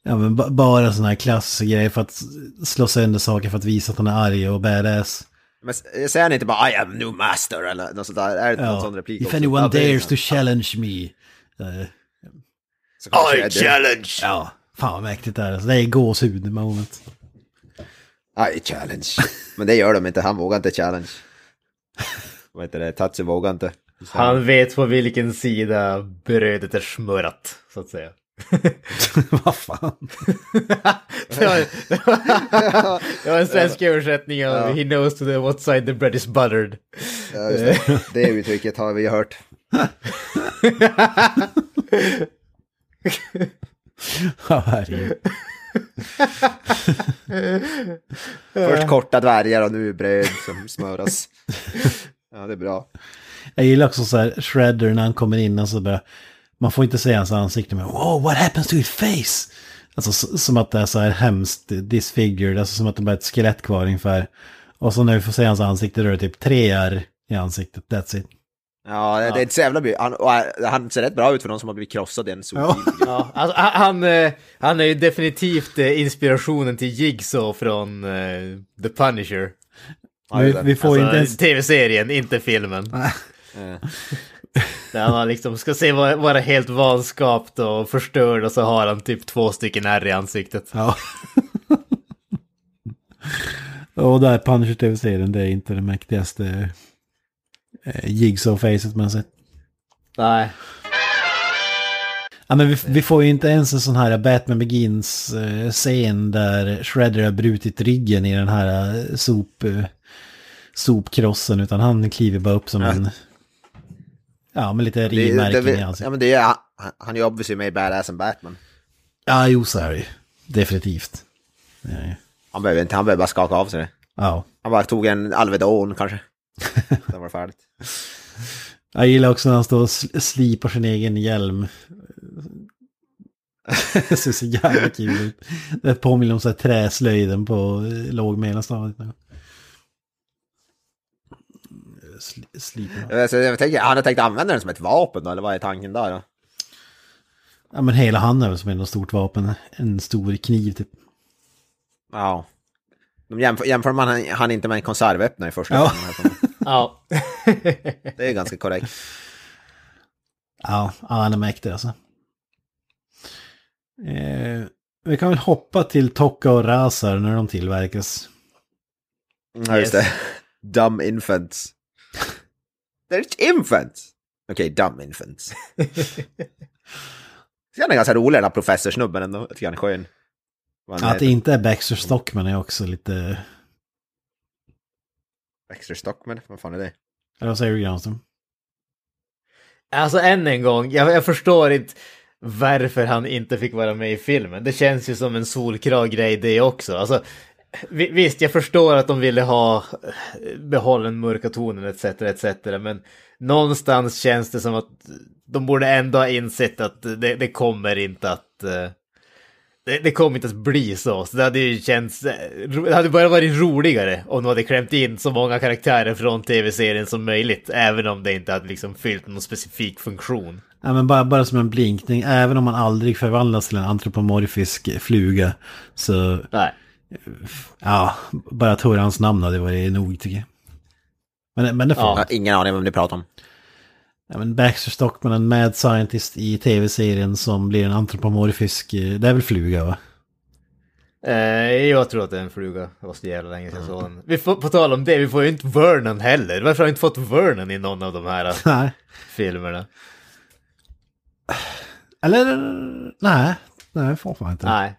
Ja men ba, bara sådana här klassiska grejer för att slå sönder saker för att visa att han är arg och badass. Men säger han inte bara I am new master eller något sånt där? Är det någon Ja. sån replik If också? anyone Ja, dares to challenge me. Är det- challenge! ja, fan vad mäktigt det är. Alltså, det är gåshud moment. I challenge. Men det gör de inte, han vågar inte challenge. Vad heter det, Tatsu vågar inte. Han vet på vilken sida brödet är smörat, så att säga. vad fan. det, var, det, var, det var en svensk översättning av He knows to the what side the bread is buttered. Ja, just det. det uttrycket har vi hört. Ja, herregud. Först korta dvärgar och nu bröd som smöras. Ja, det är bra. Jag gillar också så här Shredder när han kommer in och så bara... Man får inte se hans ansikte men wow, what happens to his face? Alltså som att det är så här hemskt disfigured, alltså som att det bara är ett skelett kvar ungefär. Och så när vi får se hans ansikte då är det typ tre ärr i ansiktet, that's it. Ja, det, det är inte så jävla bra. Han, och han ser rätt bra ut för någon som har blivit krossad i en sol. Ja. Ja, alltså, han, han, eh, han är ju definitivt eh, inspirationen till Jigsaw från eh, The Punisher. vi, vi får Alltså, inte ens... tv-serien, inte filmen. Där han liksom ska se vara, helt vanskapt och förstörd och så har han typ två stycken ärr i ansiktet. Ja. och där Punisher TV-serien, det är inte det mäktigaste eh, jigsaw-facet man sett. Nej. Ja, men vi, vi får ju inte ens en sån här Batman Begins-scen där Shredder har brutit ryggen i den här eh, sop, eh, sopkrossen, utan han kliver bara upp som Ja. en... Ja, med lite Det, det, rivmärken det, i ja, ansiktet. men det är, han, är ju obviously mer badass än Batman. Ja, jo, så är det. Definitivt. Ja, ja. Han behöver inte, han behöver bara skaka av sig det. ja. Han bara tog en Alvedon kanske. Sen var det färdigt. Jag gillar också när han står och sl- slipar sin egen hjälm. Det ser så jävla kul ut. Det påminner om så här träslöjden på eh, låg mellanstadiet. Sli-. Alltså, jag tänker, han har tänkt använda den som ett vapen då, eller vad är tanken där då? Ja men hela han är väl som ett stort vapen. En stor kniv typ. Ja. De jämför, jämför man han, han inte med en konservöppnare i första Ja. här. Ja. Det är ganska korrekt. Ja, han är mäktig alltså. Eh, vi kan väl hoppa till Tokka och Razar när de tillverkas. Ja, just det. Dumb infants. They're infants! Okej, dumb infants. Han är ganska rolig den här professorsnubben ändå. Jag tycker han är skön. Han Att det inte är Baxter Stockman är också lite... Baxter Stockman, vad fan är det? Eller vad säger du Granström? Alltså än en gång, jag, jag förstår inte varför han inte fick vara med i filmen. Det känns ju som en solklar grej det också. Alltså, visst, jag förstår att de ville ha eh, behålla den mörka tonen etc. etc. Men någonstans känns det som att de borde ändå ha insett att det, det kommer inte att... eh, Det, det kommer inte att bli så. Så det hade ju känts... eh, Det hade bara varit roligare om de hade klämt in så många karaktärer från tv-serien som möjligt. Även om det inte hade liksom fyllt någon specifik funktion. Ja men bara, bara som en blinkning, även om man aldrig förvandlas till en antropomorfisk fluga. Så Nej. Ja, bara att höra hans namn hade varit nog tycker jag. Men, men det får Ja. Ingen aning om vem ni pratar om. Ja, men Baxter Stockman, en mad scientist i tv-serien som blir en antropomorfisk... eh, Det är väl fluga va? Eh, jag tror att det är en fluga. Det var så jävla länge sedan jag såg den. Vi får, på tal om det, vi får ju inte Vernon heller. Varför har vi inte fått Vernon i någon av de här eh, Nej. filmerna? Eller... Nej. Nej, vi får fan inte. Nej.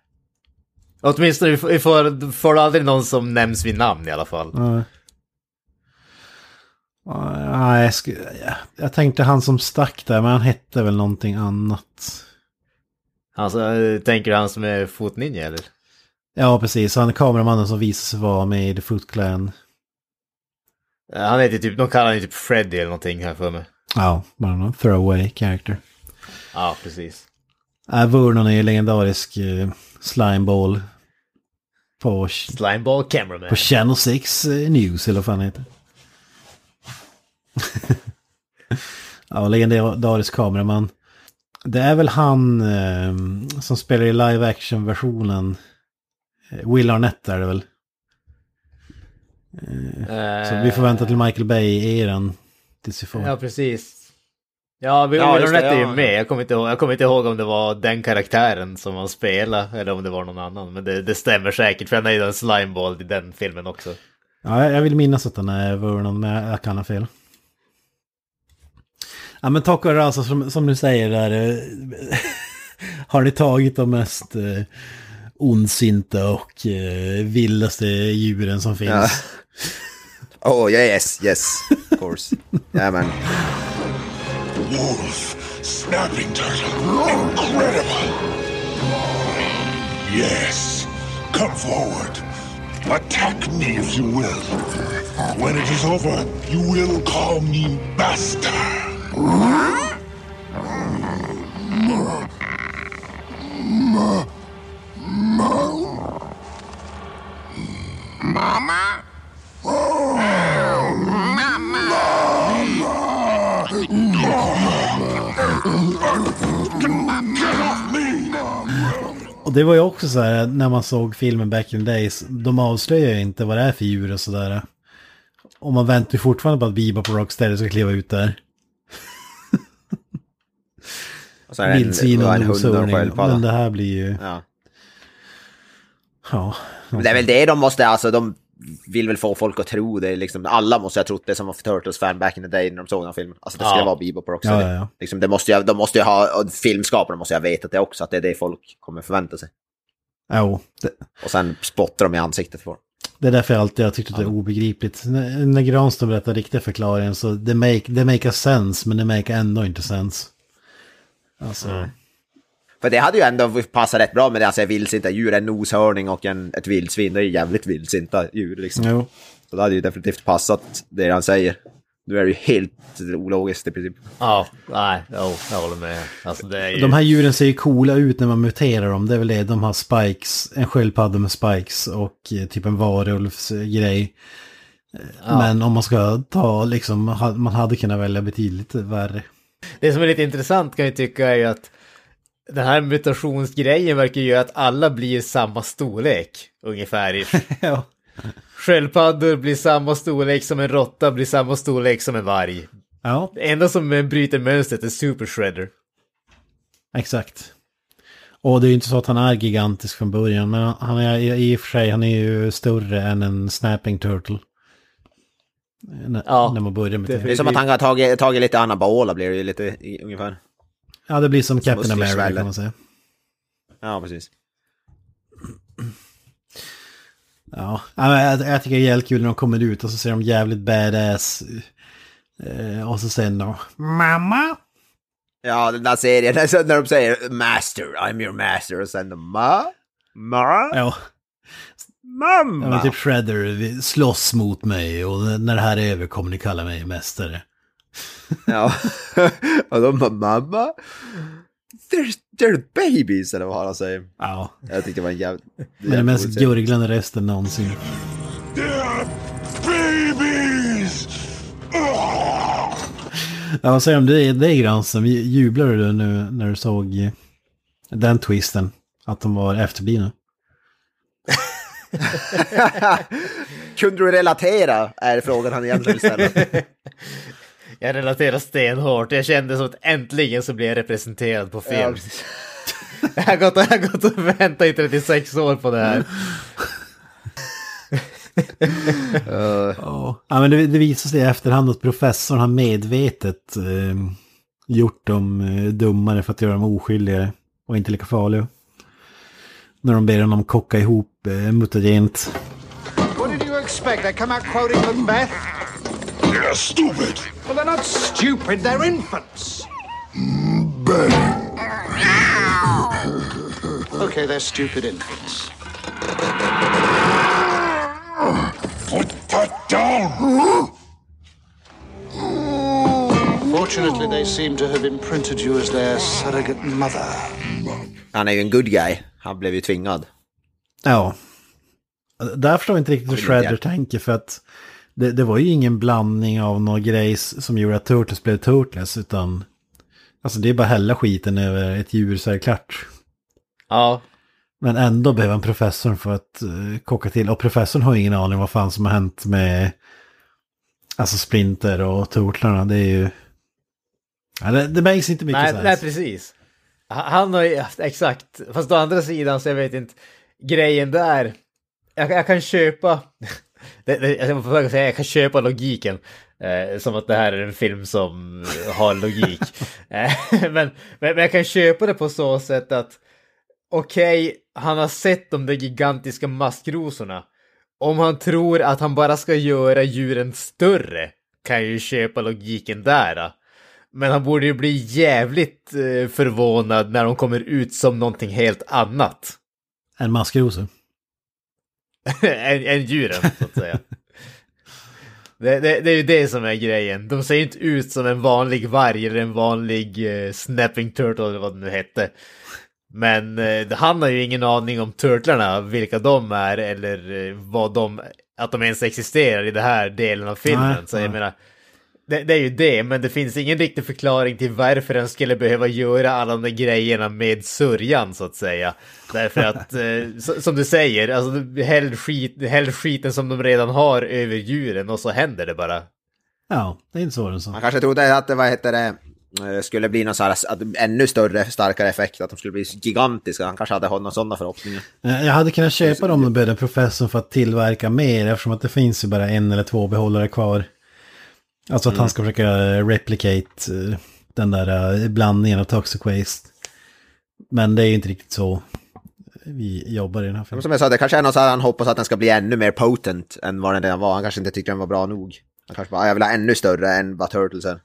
Åtminstone vi får, vi får, får aldrig någon som nämns vid namn i alla fall. Nej. Nej, jag, skulle, jag, tänkte han som stack där, men han hette väl någonting annat. Alltså, eh, tänker du han som är fotninja eller? Ja, precis. Han är kameramannen som visar sig vara med i The Foot Clan. Eh, Han heter typ, de kallar honom typ Freddy eller någonting här för mig. Ja, bara någon throwaway character. Ja, precis. Äh, Vernon är ju legendarisk uh, slimeball. På, Slimeball Cameraman. på Channel 6 eh, News, eller vad fan heter. ja, legendarisk kameraman. Det är väl han eh, som spelar i live action-versionen. Eh, Will Arnett är det väl. Eh, så vi får vänta till Michael Bay-eran. Tills vi får... Ja, precis. Ja, Will Ja, Arnett är ju ja. med. Jag kommer, inte ihåg, jag kommer inte ihåg om det var den karaktären som han spelade eller om det var någon annan. Men det, det stämmer säkert, för han är ju en slimeball i den filmen också. Ja, jag- vill minnas att den är Vernon, men jag kan ha fel. Ja, men Tocco alltså som, som du säger där. eh, har ni tagit de mest eh, ondsinta och eh, vildaste djuren som finns? Ja. Oh yes, yes, of course. Jajamän. Wolf, snapping turtle, incredible. Yes, come forward. Attack me if you will. When it is over, you will call me master. Mama? Och det var ju också så här när man såg filmen back in the days. De avslöjar ju inte vad det är för djur och sådär. Och man väntar ju fortfarande på att Bebop och Rocksteady ska kliva ut där. Vildsvin och noshörning. Men det här blir ju... Ja. Ja. Det är väl det de måste, alltså de vill väl få folk att tro det. Liksom, alla måste ha trott det som var Turtles-fan back in the day när de såg den filmen. Alltså det skulle Ja. vara Bebop också. Ja, ja, ja. Liksom, det måste ju, de måste ju ha, filmskaparna måste ju ha vetat det också, att det är det folk kommer förvänta sig. Jo, det, Och sen spottar de i ansiktet på dem. det är därför jag alltid har tyckt att det är obegripligt. När, när Granström berättar riktiga förklaringen så det make, det make a sense men det make ändå inte sense. Alltså, För det hade ju ändå passat rätt bra med det, alltså vildsinta djur, en noshörning och en, ett vildsvin, det är ju jävligt vildsinta djur liksom. jo. Så det hade ju definitivt passat det han säger. Nu är det ju helt ologiskt i princip. Ja, nej, jo, jag håller med. Alltså det är ju... De här djuren ser ju coola ut när man muterar dem. Det är väl det. De har spikes, en sköldpadda med spikes och eh, typ en varulvsgrej. Eh, Men om man ska ta liksom, man hade kunnat välja betydligt värre. Det som är lite intressant kan jag tycka är ju att den här mutationsgrejen verkar ju göra att alla blir samma storlek ungefär. ja. Sköldpaddor blir samma storlek som en råtta, blir samma storlek som en varg. Ja, Det enda som bryter mönstret är Super Shredder. exakt. Och det är ju inte så att han är gigantisk från början, men han är i och för sig, han är ju större än en snapping turtle. När, Ja, när man börjar med det. Det är som att han har tagit, tagit lite anabola blir det ju lite ungefär. Ja, det blir som Captain America kan man säga. Ja, precis. Ja, ja, jag, jag tycker det är jävligt kul när de kommer ut och så ser de jävligt badass. Eh, och så sen då, mamma. Ja, den där serien, när de säger master, I'm your master och sen ma, ma, Ja, ja mamma. men typ Shredder slåss mot mig och när det här är över kommer ni kalla mig mästare. Ja, och de bara mamma, they're, they're babies eller vad han säger. Ja, Jag tyckte det var en jävligt... men det mest gurglande rösten någonsin. They're babies! Oh! Ja, vad säger du om det, det Granström? Jublar du nu när du såg den twisten? Att de var efterblivna? Kunde du relatera? Är frågan han egentligen vill ställa. jag relaterar stenhårt. Jag kände som att äntligen så blir jag representerad på film. jag, har gått, jag har gått och väntat i 36 år på det här. Ja, ja men det, det visar sig i efterhand att professorn har medvetet eh, gjort dem eh, dummare för att göra dem oskyldigare och inte lika farliga. När de ber honom kocka ihop eh, mutagent. What did you expect? I come out quoting Macbeth? They're stupid. Well, they're not stupid, they're infants. Okay, they're stupid infants. Put that down. Fortunately, they seem to have imprinted you as their surrogate mother. Han är ju en good guy. Han blev ju tvingad. Ja. Där förstår jag inte riktigt hur vill Shredder inte- tänker för att det, det var ju ingen blandning av några grejs som gjorde att Turtles blev Turtles utan alltså det är bara hälla skiten över ett djur så är det klart. Ja, Men ändå behöver han professorn för att uh, kocka till. Och professorn har ingen aning vad fan som har hänt med alltså Splinter och Turtlarna. Det är ju... Ja, det, det makes inte mycket nej, nej precis. Han- Han har ju, exakt, fast å andra sidan så jag vet inte, grejen där, jag, jag kan köpa, det, det, jag får säga, jag kan köpa logiken, eh, som att det här är en film som har logik. Eh, men, men, men jag kan köpa det på så sätt att, okej, han har sett de där gigantiska maskrosorna. Om han tror att han bara ska göra djuren större, kan jag ju köpa logiken där. Men han borde ju bli jävligt eh, förvånad när de kommer ut som någonting helt annat. En maskrosor. än, än djuren, så att säga. Det, det, det är ju det som är grejen. De ser ju inte ut som en vanlig varg eller en vanlig eh, snapping turtle eller vad det nu hette. Men eh, han har ju ingen aning om turtlarna, vilka de är eller eh, vad de, att de ens existerar i den här delen av filmen. Nej, så jag nej. menar, det, det är ju det, men det finns ingen riktig förklaring till varför den skulle behöva göra alla de där grejerna med sörjan så att säga. Därför att, eh, som du säger, alltså häll, skit, häll skiten som de redan har över djuren och så händer det bara. Ja, det är inte svårare än så. Han kanske trodde att det, vad heter det, eh, skulle bli någon så här, att, ännu större, starkare effekt, att de skulle bli gigantiska. Han kanske hade några sådana förhoppningar. Eh, Jag hade kunnat köpa dem med den professorn för att tillverka mer eftersom att det finns ju bara en eller två behållare kvar. Alltså att Mm. han ska försöka replicate eh, den där eh, blandningen av toxic waste. Men det är ju inte riktigt så vi jobbar i den här Men filmen. Som jag sa, det kanske är något så här han hoppas att den ska bli ännu mer potent än vad den redan var. Han kanske inte tyckte den var bra nog. Han kanske bara, "Ah, jag vill ha ännu större än vad Turtles är.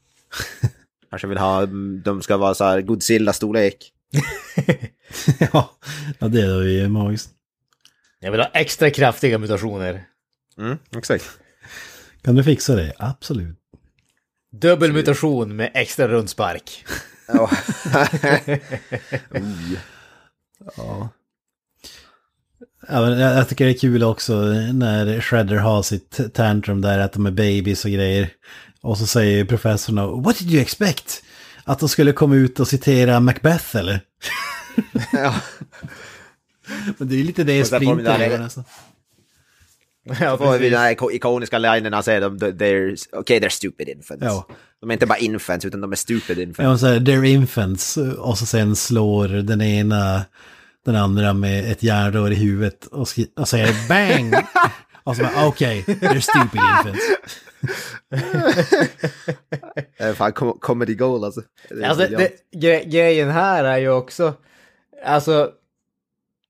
kanske vill ha, mm, de ska vara så här Godzilla-storlek. ja, ja, det är ju magiskt. Jag vill ha extra kraftiga mutationer. Mm, exakt. Kan du fixa det? Absolut. Dubbel mutation med extra rundspark. Ja. Ja. Ja, men jag, tycker det är kul också när Shredder har sitt tantrum där att de är babies och grejer. Och så säger professorn What did you expect? Att de skulle komma ut och citera Macbeth eller? ja. Men det är ju lite det Splinter gör nästan. Ja, Får vi den här iko- ikoniska linen han säger, de, they're, okay, they're stupid infants. Ja. De är inte bara infants, utan de är stupid Ja, infants. och så här, they're infants. Och så sen slår den ena den andra med ett järnrör i huvudet och, skri- och säger bang! och så bara okej, they're stupid infants. Det är fan com- comedy goal alltså. Alltså, det, gre grejen här är ju också, alltså,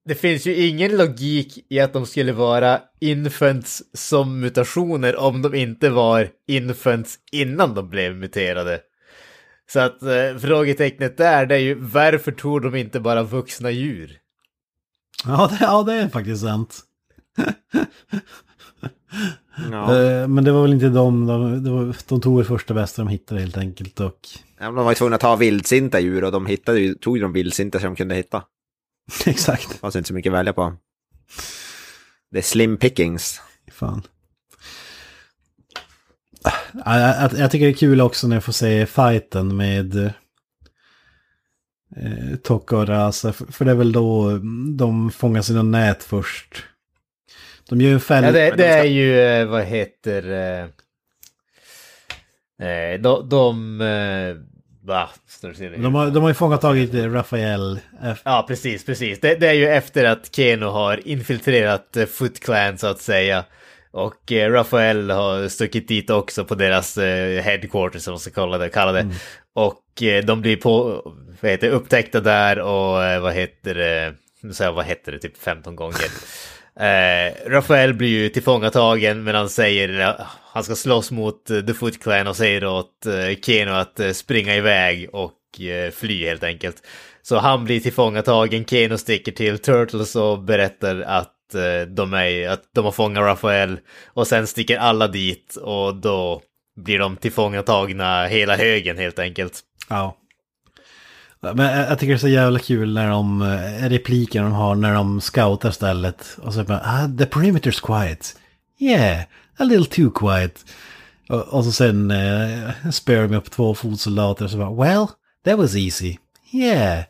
det finns ju ingen logik i att de skulle vara infants som mutationer om de inte var infants innan de blev muterade. Så att eh, frågetecknet där, det är ju varför tog de inte bara vuxna djur? Ja, det, ja, det är faktiskt sant. Ja. Eh, Men det var väl inte de, de, var, de tog det första bästa de hittade helt enkelt. Och Ja, men de var ju tvungna att ta vildsinta djur och de hittade tog ju de vildsinta som de kunde hitta. exakt, Det fanns inte så mycket att välja på. Det är slim pickings. fan. Ja, Jag, jag, jag tycker det är kul också när jag får se fighten med eh, Rasa. För, för det är väl då de fångas i någon nät först. De gör ju en fäll... Ja, det, men de det ska- är ju, eh, vad heter... Eh, de... de De har, de har ju fångat tagit Rafael. F- Ja, precis, precis. Det, det är ju efter att Keno har infiltrerat eh, Foot Clan så att säga. Och eh, Rafael har stuckit dit också på deras eh, headquarters som man ska kalla det. Kalla det. Och eh, de blir på, vad heter upptäckta där och vad heter det, jag vad heter det, typ 15 gånger. Eh, Rafael blir ju tillfångatagen men han säger han ska slåss mot eh, The Foot Clan och säger åt eh, Keno att eh, springa iväg och eh, fly helt enkelt. Så han blir tillfångatagen, Keno sticker till Turtles och berättar att eh, de, är, att de har fångat Rafael och sen sticker alla dit och då blir de tillfångatagna hela högen helt enkelt. Ja. Men jag, jag tycker det är så jävla kul när de, eh, repliken de har när de scoutar stället. Och så bara, ah, the perimeter's quiet. Yeah, a little too quiet. Och, och så sen eh, spör de upp två fotsoldater och så bara, well, that was easy. Yeah,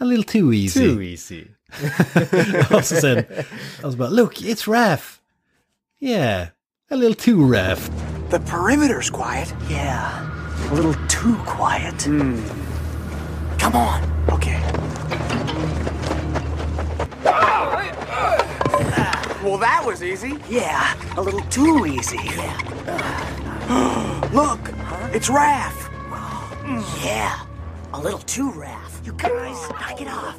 a little too easy. Too easy. och så sen, och så bara, look, it's Raph. Yeah, a little too Raph. The perimeter's quiet. Yeah, a little too quiet. Come on. Okay. Well, that was easy. Yeah, a little too easy. Look, it's Raph. Yeah, a little too Raph. You guys, knock it off.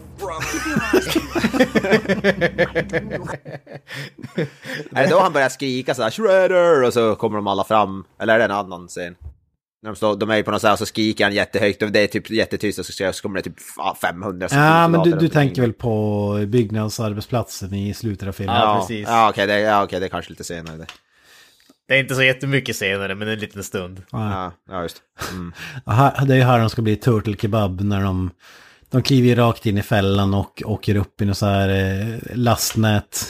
Är det då han börjar skrika såhär Shredder och så kommer de alla fram? Eller är det en annan scen? När de, står, de är på något sätt och så skriker han jättehögt och det är typ jättetyst och så, kommer det typ fa- 500 Ja, men du, du tänker väl på byggnadsarbetsplatsen i slutet av filmen? Ja, Ja, precis. Ja, okej, det, ja, okej, det är kanske lite senare. Det. Det är inte så jättemycket senare, men en liten stund. Ja, ja, just mm. Här- Det är ju här de ska bli turtle kebab när de... De kliver rakt in i fällan och åker upp i något så här eh, lastnät.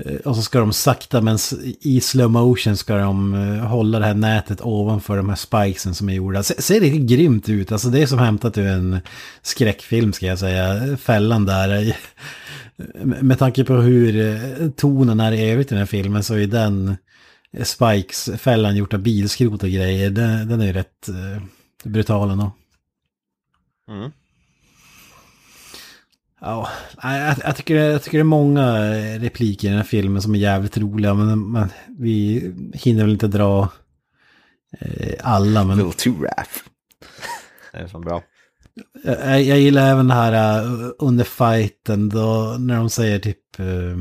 Eh, och så ska de sakta, men i slow motion ska de eh, hålla det här nätet ovanför de här spikesen som är gjorda. Se, ser riktigt grymt ut, alltså det är som hämtat ur en skräckfilm ska jag säga. Fällan där. Med tanke på hur eh, tonen är i övrigt i den här filmen så är den Spikes-fällan gjort av bilskrot och grejer. Den, den är ju rätt brutal ändå. Mm. Ja, jag, jag, tycker, jag tycker det är många eh, repliker i den här filmen som är jävligt roliga. Men, men vi hinner väl inte dra eh, alla. Men Little too rough. Det är så bra. jag, jag gillar även det här uh, under fighten då när de säger typ eh,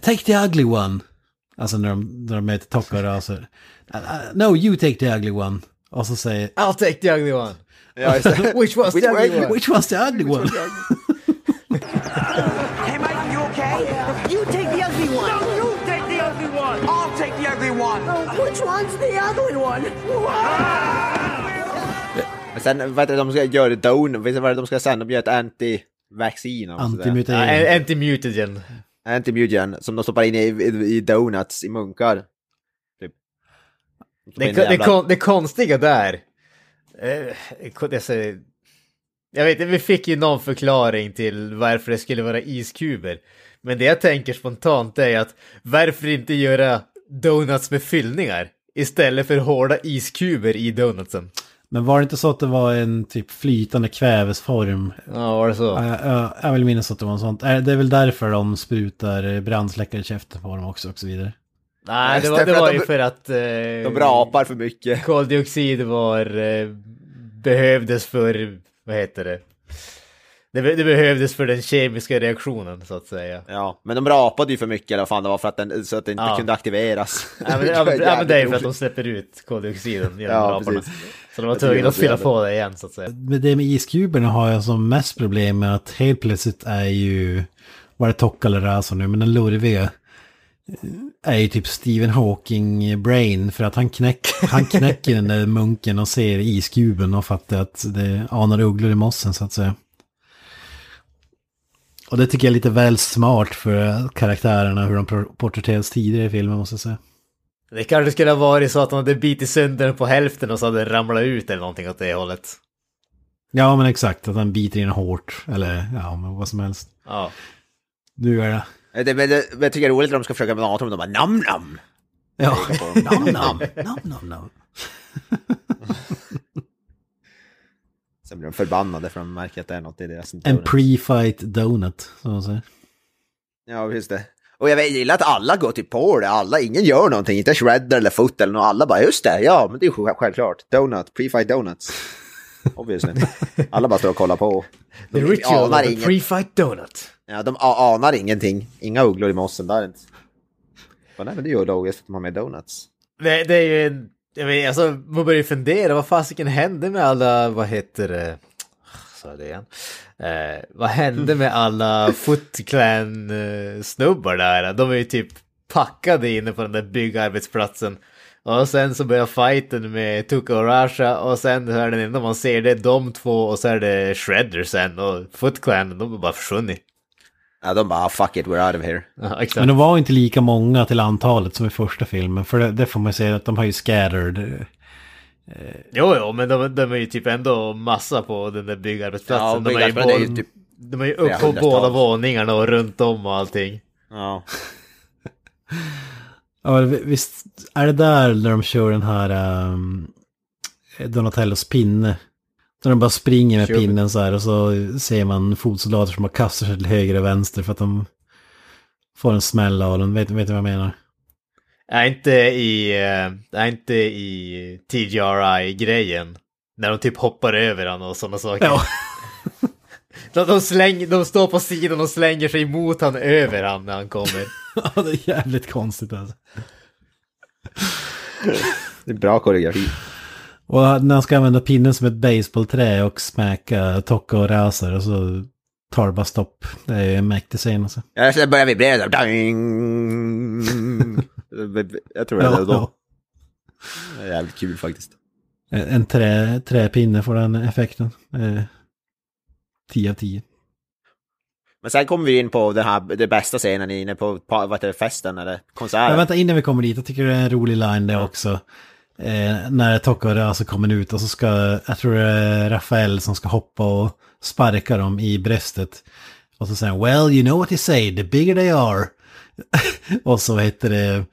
Take the ugly one. Alltså när de, när de möter Tokkara och så. "Uh, no, you take the ugly one. Och så säger I'll take the ugly one. Ja, det. Which was Which the ugly one? Which was the ugly one? Hey, Mike, you okay? You take the ugly one. No, you take the ugly one. I'll take the ugly one. Which one's the ugly one? Men sen, vad heter det, de ska göra don, vet du vad det är de ska sen? De gör ett anti-vaccin. sådär. Ja, Antimutagen. Anti-mutagen. Anti-mutagen, som de stoppar in i, i, i donuts i munkar. Typ. Det, det, jävla- kon, det konstiga där... Eh, det, så, jag vet inte, vi fick ju någon förklaring till varför det skulle vara iskuber. Men det jag tänker spontant är att varför inte göra donuts med fyllningar? Istället för hårda iskuber i donutsen. Men var det inte så att det var en typ flytande kvävesform? Ja, var det så? Ja, jag, jag, jag vill minnas att det var en sånt. Är- Det är väl därför de sprutar brandsläckare i käften på dem också och så vidare. Nej, det var, det, var ju för att... Eh, De rapar för mycket. koldioxid var... Eh, behövdes för... Vad heter det? Det, det behövdes för den kemiska reaktionen, så att säga. Ja, men de rapade ju för mycket eller vad fan det var för att den, så att det inte Ja. kunde aktiveras. Ja, men, ja, men, ja, men det är ju för att de släpper ut koldioxiden genom Ja, raporna. precis. Så de var tvungna att var fylla på det igen, så att säga. Med det med iskuberna har jag som mest problem med att helt plötsligt är ju, vad är det Tokka eller Raso nu, men en lurvig eh, är ju typ Stephen Hawking brain för att han, knäck, han knäcker den där munken och ser iskuben och fattar att det anar ugglor i mossen så att säga. Och det tycker jag är lite väl smart för karaktärerna, hur de por- porträtteras tidigare i filmen måste jag säga. Det kanske skulle ha varit så att de hade bitit sönder den på hälften och så hade den ramlat ut eller någonting åt det hållet. Ja men exakt, att han biter in hårt, eller ja, men vad som helst. Ja. Nu är det... Det, men det, men jag tycker det är roligt när de ska försöka med dem, de bara nam nam. Ja, nam nam, nam nam nam. Sen blir de förbannade för de märker att det är något i deras En pre-fight donut, som man säger. Ja, just det. Och jag gillar att alla går till på det, alla, ingen gör någonting, inte Shredder eller Foot eller något, alla bara just det, ja men det är ju självklart. Donut, pre-fight donuts. Obviously. Alla bara står och kollar på. The ritual of the pre-fight donut. Ja, de anar ingenting. Inga ugglor i mossen där inte. Men nej, men det gör logiskt för att de har med donuts. Nej, det är ju en... Jag vet, alltså, man börjar ju fundera, vad fasiken hände med alla, vad heter det? Sa det igen? Eh, vad hände med alla Foot Clan-snubbar eh, där? De är ju typ packade inne på den där byggarbetsplatsen. Och sen så börjar fighten med Tuka och Rasha och sen är det enda man ser det är de två och så är det Shredder sen och Foot Clan, de har bara försvunnit. Ja, de bara "Ah, fuck it, we're out of here. Ja, exakt. Men de var inte lika många till antalet som i första filmen. För det, det får man säga att de har ju scattered. Jo, jo, men de, de är ju typ ändå massa på den där byggarbetsplatsen. Ja, de, är ju byggarbetsplatsen är ju typ de är ju upp på båda våningarna och runt om och allting. Ja. Ja, visst är det där när de kör den här um, Donatellos pinne? När de bara springer med vi. pinnen så här och så ser man fotsoldater som bara kastar sig till höger och vänster för att de får en smäll av den. Vet, vet du vad jag menar? Är inte i, äh, är inte i TGRI-grejen. När de typ hoppar över han och sådana saker. Ja. De, de, slänger, de står på sidan och slänger sig mot han över han när han kommer. Ja, det är jävligt konstigt alltså. Det är bra koreografi. Och när han ska använda pinnen som ett baseballträ och smäcka Tokka och Razer och så tar det bara stopp. Det är ju en mäktig scen alltså. Ja, så börjar vibrera. Ding! Jag tror det är Ja, då. ja. Det är jävligt kul faktiskt. En en trä, träpinne får den effekten. Eh, 10 av 10. Men sen kommer vi in på den här, det bästa scenen inne på, på vad heter det, festen eller konserten. Men vänta, innan vi kommer dit, jag tycker det är en rolig line det också. Eh, när Tokka och kommer ut och så ska, jag tror det är Rafael som ska hoppa och sparka dem i bröstet. Och så säger han, well you know what they say, the bigger they are. och så heter det,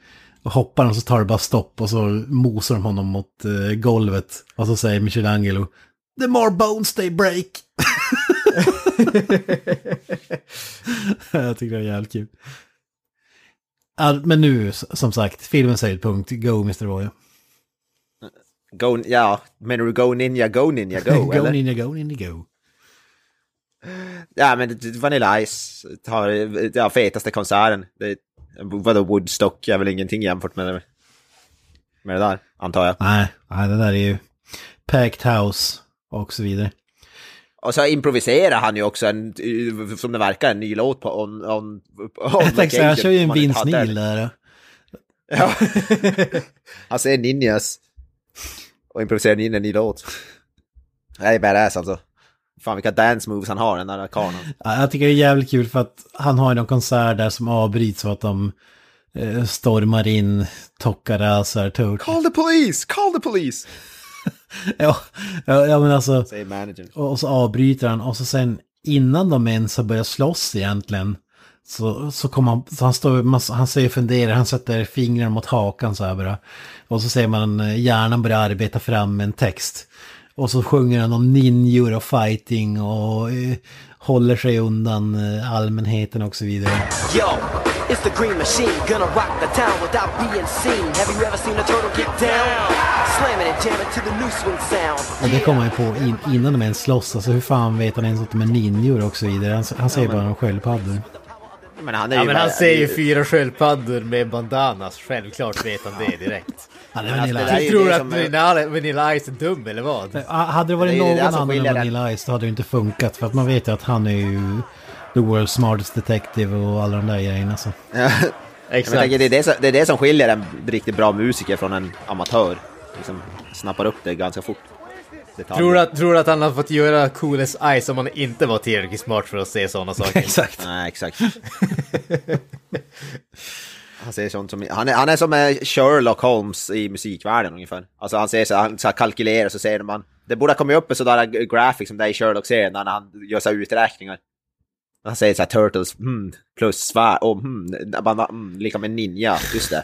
hoppar de så tar det bara stopp och så mosar de honom mot eh, golvet. Och så säger Michelangelo, the more bones they break. jag tycker det är jävligt kul. Men nu, som sagt, filmen säger punkt. go Mr. Roy. Go, ja, menar du Go Ninja, Go Ninja, Go, go eller? ninja, go ninja, go. Ja, men Vanilla Ice har ja, fetaste konserten. Det, vadå, Woodstock är väl ingenting jämfört med det, med det där, antar jag. Nej, nej, det där är ju packed house och så vidare. Och så improviserar han ju också en, som det verkar, en ny låt på On, on, on Jag tänkte han kör ju en Vince Neil där. Ja. han säger ninjas. Och improviserar in en ny låt. Det är badass alltså. Fan vilka dance moves han har den där karln. Ja, jag tycker det är jävligt kul för att han har ju någon konsert där som avbryts så att de eh, stormar in Tokka Razar Turk. Call the police! Call the police! Ja, ja, ja, men alltså. Säger managern. Och, och så avbryter han och så sen innan de ens har börjat slåss egentligen. Så, så kommer han, så han står, man- han säger funderar, han sätter fingrarna mot hakan så här bara. Och så ser man eh, hjärnan börja arbeta fram en text. Och så sjunger han om ninjor och fighting och eh, håller sig undan eh, allmänheten och så vidare. Yo, it's the Green Machine, gonna rock the town without being seen. Have you ever seen a turtle get down? Slamming and jamming to the new swing sound. Och det kommer han ju på in, innan de ens slåss. Alltså hur fan vet han ens att de är ninjor och så vidare. Han, han säger bara om sköldpaddor. Men han är Ja ju men bara- han ser ju fyra sköldpaddor med bandanas, självklart vet han det direkt. Han är alltså, Vanilla det är Ice. ju Tror det du att Vanilla, Vanilla Ice är dum eller vad? Ja, Hade det varit Det det någon som annan än. Vanilla Ice då hade det inte funkat. För att man vet ju att han är ju the world's smartest detective och alla de där grejerna. Så. Exakt. tänker, det, är det, som, det är det som skiljer en riktigt bra musiker från en amatör. Liksom snappar upp det ganska fort. Detaljer. Tror du, att, tror du att han har fått göra Coolest Ice om han inte var tillräckligt smart för att se sådana saker? Exakt. Nej, exakt. han säger sånt som... Han är, han är som Sherlock Holmes i musikvärlden ungefär. Alltså han säger så han så kalkylerar så säger man... Det borde ha kommit upp en sådär graphic som det är i Sherlock-serien när han gör så uträkningar. Han säger så här turtles hmm, plus svär och bara, hmm, lika med ninja, just det.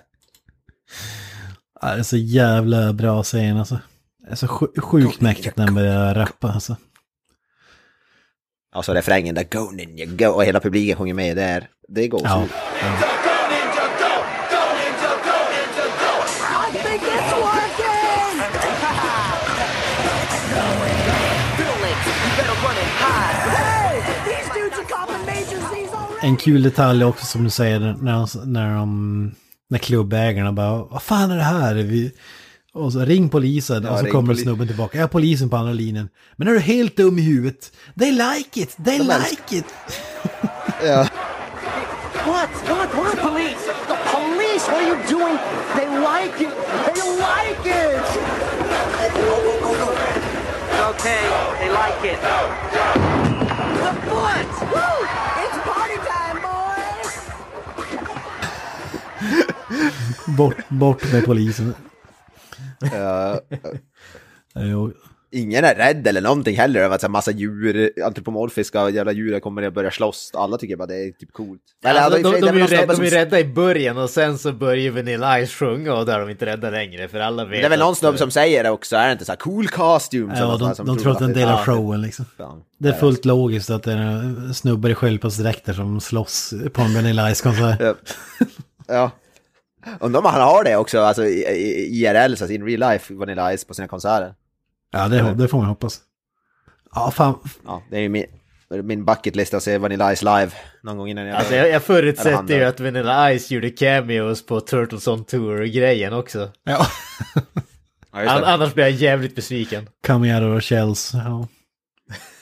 Ja, Det är så jävla bra scen alltså. Det är så sj- sjukt mäktigt när han börjar rappa alltså. Och så refrängen där Go Ninja Go och hela publiken sjunger med där. Det går Ja. En kul detalj också som du säger när, de, när, de, när klubbägarna bara Vad fan är det här? Vi, och så ring polisen och så kommer poli- snubben tillbaka. Ja, polisen på andra linjen. Men är du helt dum i huvudet? They like it! They De like it! Ja. What? What? What? Police! The police! What are you doing? They like it! They like it! Okay, they like it. The foot! Woo! It's party time, boys! Bort, bort med polisen. Ja. Jo. Ingen är rädd eller någonting heller över att en massa djur, antropomorfiska jävla djur kommer att börja slåss. Alla tycker bara det är typ coolt. Eller, Alltså, för de, de, det är rädda, snubbe de är som- rädda i början och sen så börjar Vanilla Ice sjunga och där är de inte rädda längre för alla vet Det är väl någon snubbe som säger det också, är det inte så här cool costume? Ja, de, de tror att det är en del av showen liksom. Det är fullt logiskt att det är snubbar i sköldpaddsdräkter som slåss på en Vanilla Ice-konsert. Ja. Undrar om han har det också, alltså i, i, IRL, så alltså in real life, Vanilla Ice på sina konserter. Ja, det, det får man hoppas. Ja, fan. Ja, det är ju min, min bucket list att se Vanilla Ice live någon gång innan jag Alltså jag, jag förutsätter ju att Vanilla Ice gjorde cameos på Turtles on Tour-grejen också. Ja. Ja, An, annars blir jag jävligt besviken. Coming out of shells. Ja.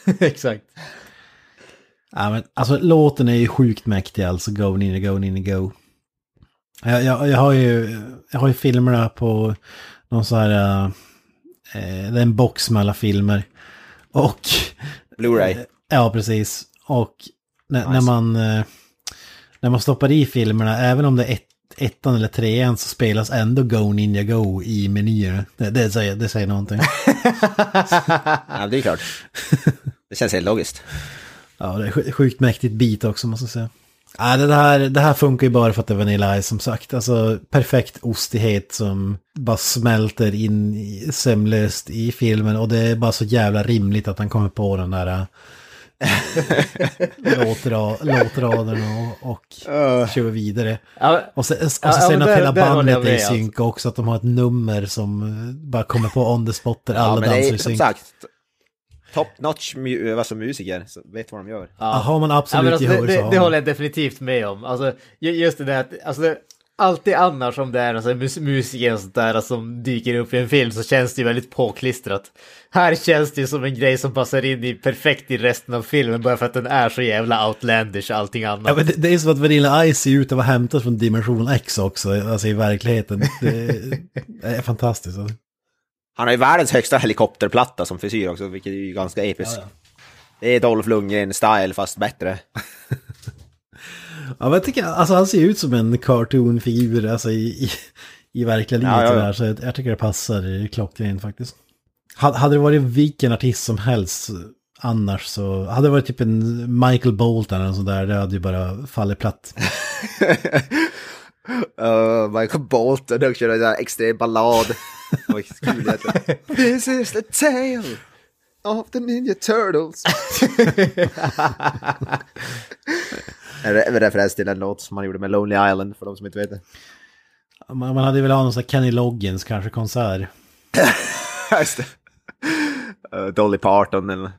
Exakt. Ja, men, alltså låten är ju sjukt mäktig alltså. Go Nina Go Nina Go. Jag, jag, jag, har ju, jag har ju filmerna på någon så här... Eh, det är en box med alla filmer. Och... Blu-ray. Ja, precis. Och när, Nice. när man... Eh, när man stoppar i filmerna, även om det är ett, ettan eller trean så spelas ändå Go Ninja Go i menyer. Det, det, säger, det säger någonting. Ja, det är klart. Det känns helt logiskt. Ja, det är sj- sjukt mäktigt bit också måste jag säga. Ja, det, här, det här funkar ju bara för att det är Vanilla Ice som sagt. Alltså perfekt ostighet som bara smälter in i, sömlöst i filmen. Och det är bara så jävla rimligt att han kommer på den där äh, låtra, låtraden och, och kör vidare. Ja, Och sen, och så Ja, ja, sen att där- hela bandet är i med, alltså. synk också. Att de har ett nummer som eh, bara kommer på on the spot där Ja, alla det dansar i synk. sagt, top notch mu- alltså, musiker, så vet vad de gör. Ja, har man Ja, absolut men alltså, gehör det, så det, det håller jag definitivt med om. Alltså, ju- just det där att, alltså, det- alltid annars om det är alltså, mus musiker och sånt där som dyker upp i en film så känns det ju väldigt påklistrat. Här känns det ju som en grej som passar in i perfekt i resten av filmen bara för att den är så jävla outlandish allting annat. Ja, men det, det är som att Vanilla Ice ser ut att vara hämtat från Dimension X också, alltså i verkligheten. Det, det är fantastiskt. Alltså. Han har ju världens högsta helikopterplatta som frisyr också, vilket är ju ganska episkt. Det är Dolph Lundgren-style, fast bättre. Ja, men jag tycker, alltså han ser ut som en cartoonfigur alltså, i, i, i verkliga livet. Ja, ja, ja. Där, så jag, jag tycker det passar klockrent faktiskt. Ha- Hade det varit vilken artist som helst annars så, hade det varit typ en Michael Bolton eller sånt där, det hade ju bara fallit platt. Uh, Michael Bolton och kör en extrem ballad. Heter. This is the tale of the Ninja Turtles. en re- en referens till en låt som han gjorde med Lonely Island, för de som inte vet det. Man, man hade velat ha någon sån här Kenny Loggins kanske konsert. Just det. Uh, Dolly Parton eller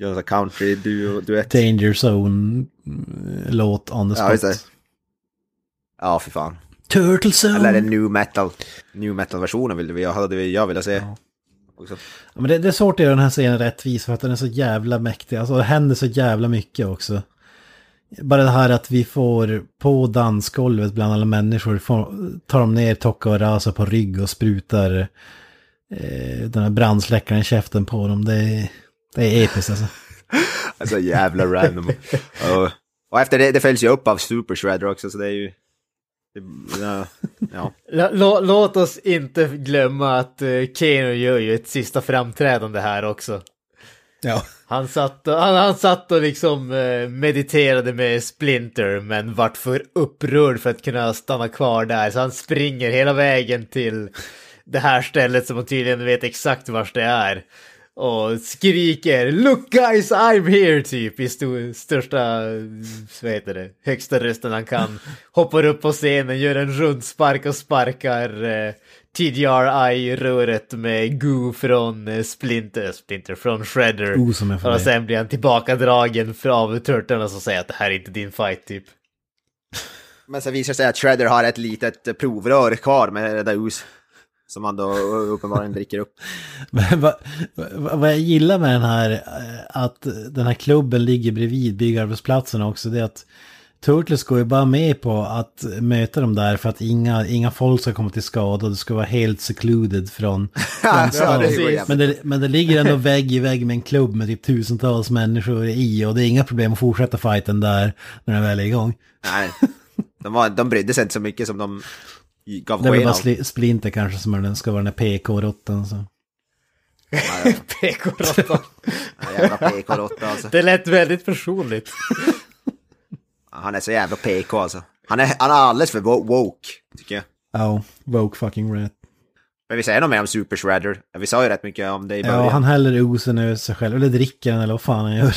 en sån country duo, duett. Danger Zone-låt on the Ja, spot. det. Ja, för fan. Turtle Zone! Eller en new metal. New metal-versionen vill vi, hade vi, jag velat se. Också. Ja, men det, det är svårt att göra den här scenen rättvis för att den är så jävla mäktig. Alltså det händer så jävla mycket också. Bara det här att vi får på dansgolvet bland alla människor får, tar de ner Tokka och Rasa på rygg och sprutar eh, den här brandsläckaren i käften på dem. Det är, det är episkt alltså. Alltså jävla random. och, och efter det, det följs ju upp av Super Shredder också, så det är ju... Det, ja, ja. Lå- lå- Låt oss inte glömma att uh, Keno gör ju ett sista framträdande här också. Ja. Han satt, och, han, han satt och liksom eh, mediterade med Splinter men vart för upprörd för att kunna stanna kvar där så han springer hela vägen till det här stället som han tydligen vet exakt vart det är. Och skriker “Look guys, I'm here” typ i stor, största, vad heter det, högsta rösten han kan. Hoppar upp på scenen, gör en rundspark och sparkar eh, TGRI-röret med Goo från eh, Splinter, Splinter från Shredder. Goo som och sen blir han tillbakadragen av Turtlarna som säger att det här är inte din fight typ. Men sen visar det sig att Shredder har ett litet provrör kvar med Daus. Som han då uppenbarligen dricker upp. Men vad, vad jag gillar med den här, eh, att den här klubben ligger bredvid byggarbetsplatsen också, det är att Turtles går ju bara med på att möta dem där för att inga, inga folk ska komma till skada. Det ska vara helt secluded från, från stan. jävligt. men, det, men det ligger ändå vägg i vägg med en klubb med typ tusentals människor i och det är inga problem att fortsätta fighten där när den väl är igång. Nej, de, var, de brydde sig inte så mycket som de gav Det är väl sken bara av. Sli- Splinter kanske som är den, ska vara den här PK-råttan. Jävla PK-råtta alltså. Det lät väldigt personligt. Han är så jävla PK alltså. Han är, han är alldeles för wo- woke, tycker jag. Ja, woke fucking rat. Men vi säger något mer om Super Shredder. Vi sa ju rätt mycket om det i början. Ja, han häller osen över sig själv. Eller dricker den eller vad fan han gör.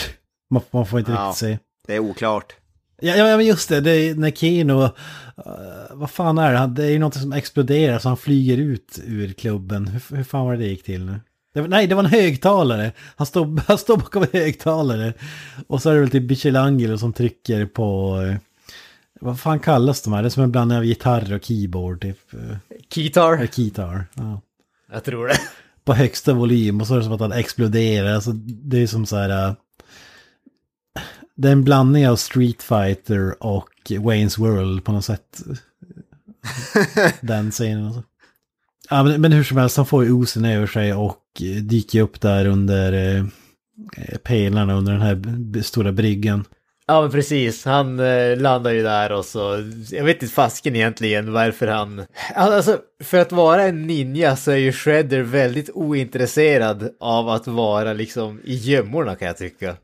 Man, man får inte Ja. riktigt se. Det är oklart. Ja, ja, men just det. det är när Kino... eh, vad fan är det? Han- Det är ju något som exploderar så han flyger ut ur klubben. Hur, hur fan var det det gick till nu? Det var, nej, det var en högtalare. Han står, han står bakom en högtalare. Och så är det väl typ Michelangelo som trycker på... eh, Vad fan kallas de här? Det är som en blandning av gitarr och keyboard typ. eh, Keytar. Eller keytar. Ja. Jag tror det. på högsta volym och så är det som att han exploderar. Alltså, det är som så här... Det är en blandning av Street Fighter och Wayne's World på något sätt. Den scenen. Alltså. Ja, men, men hur som helst, han får ju osen över sig och dyker upp där under eh, pelarna under den här stora bryggan. Ja men precis, han eh, landar ju där och så, jag vet inte fasken egentligen varför han... Alltså för att vara en ninja så är ju Shredder väldigt ointresserad av att vara liksom i gömmorna kan jag tycka.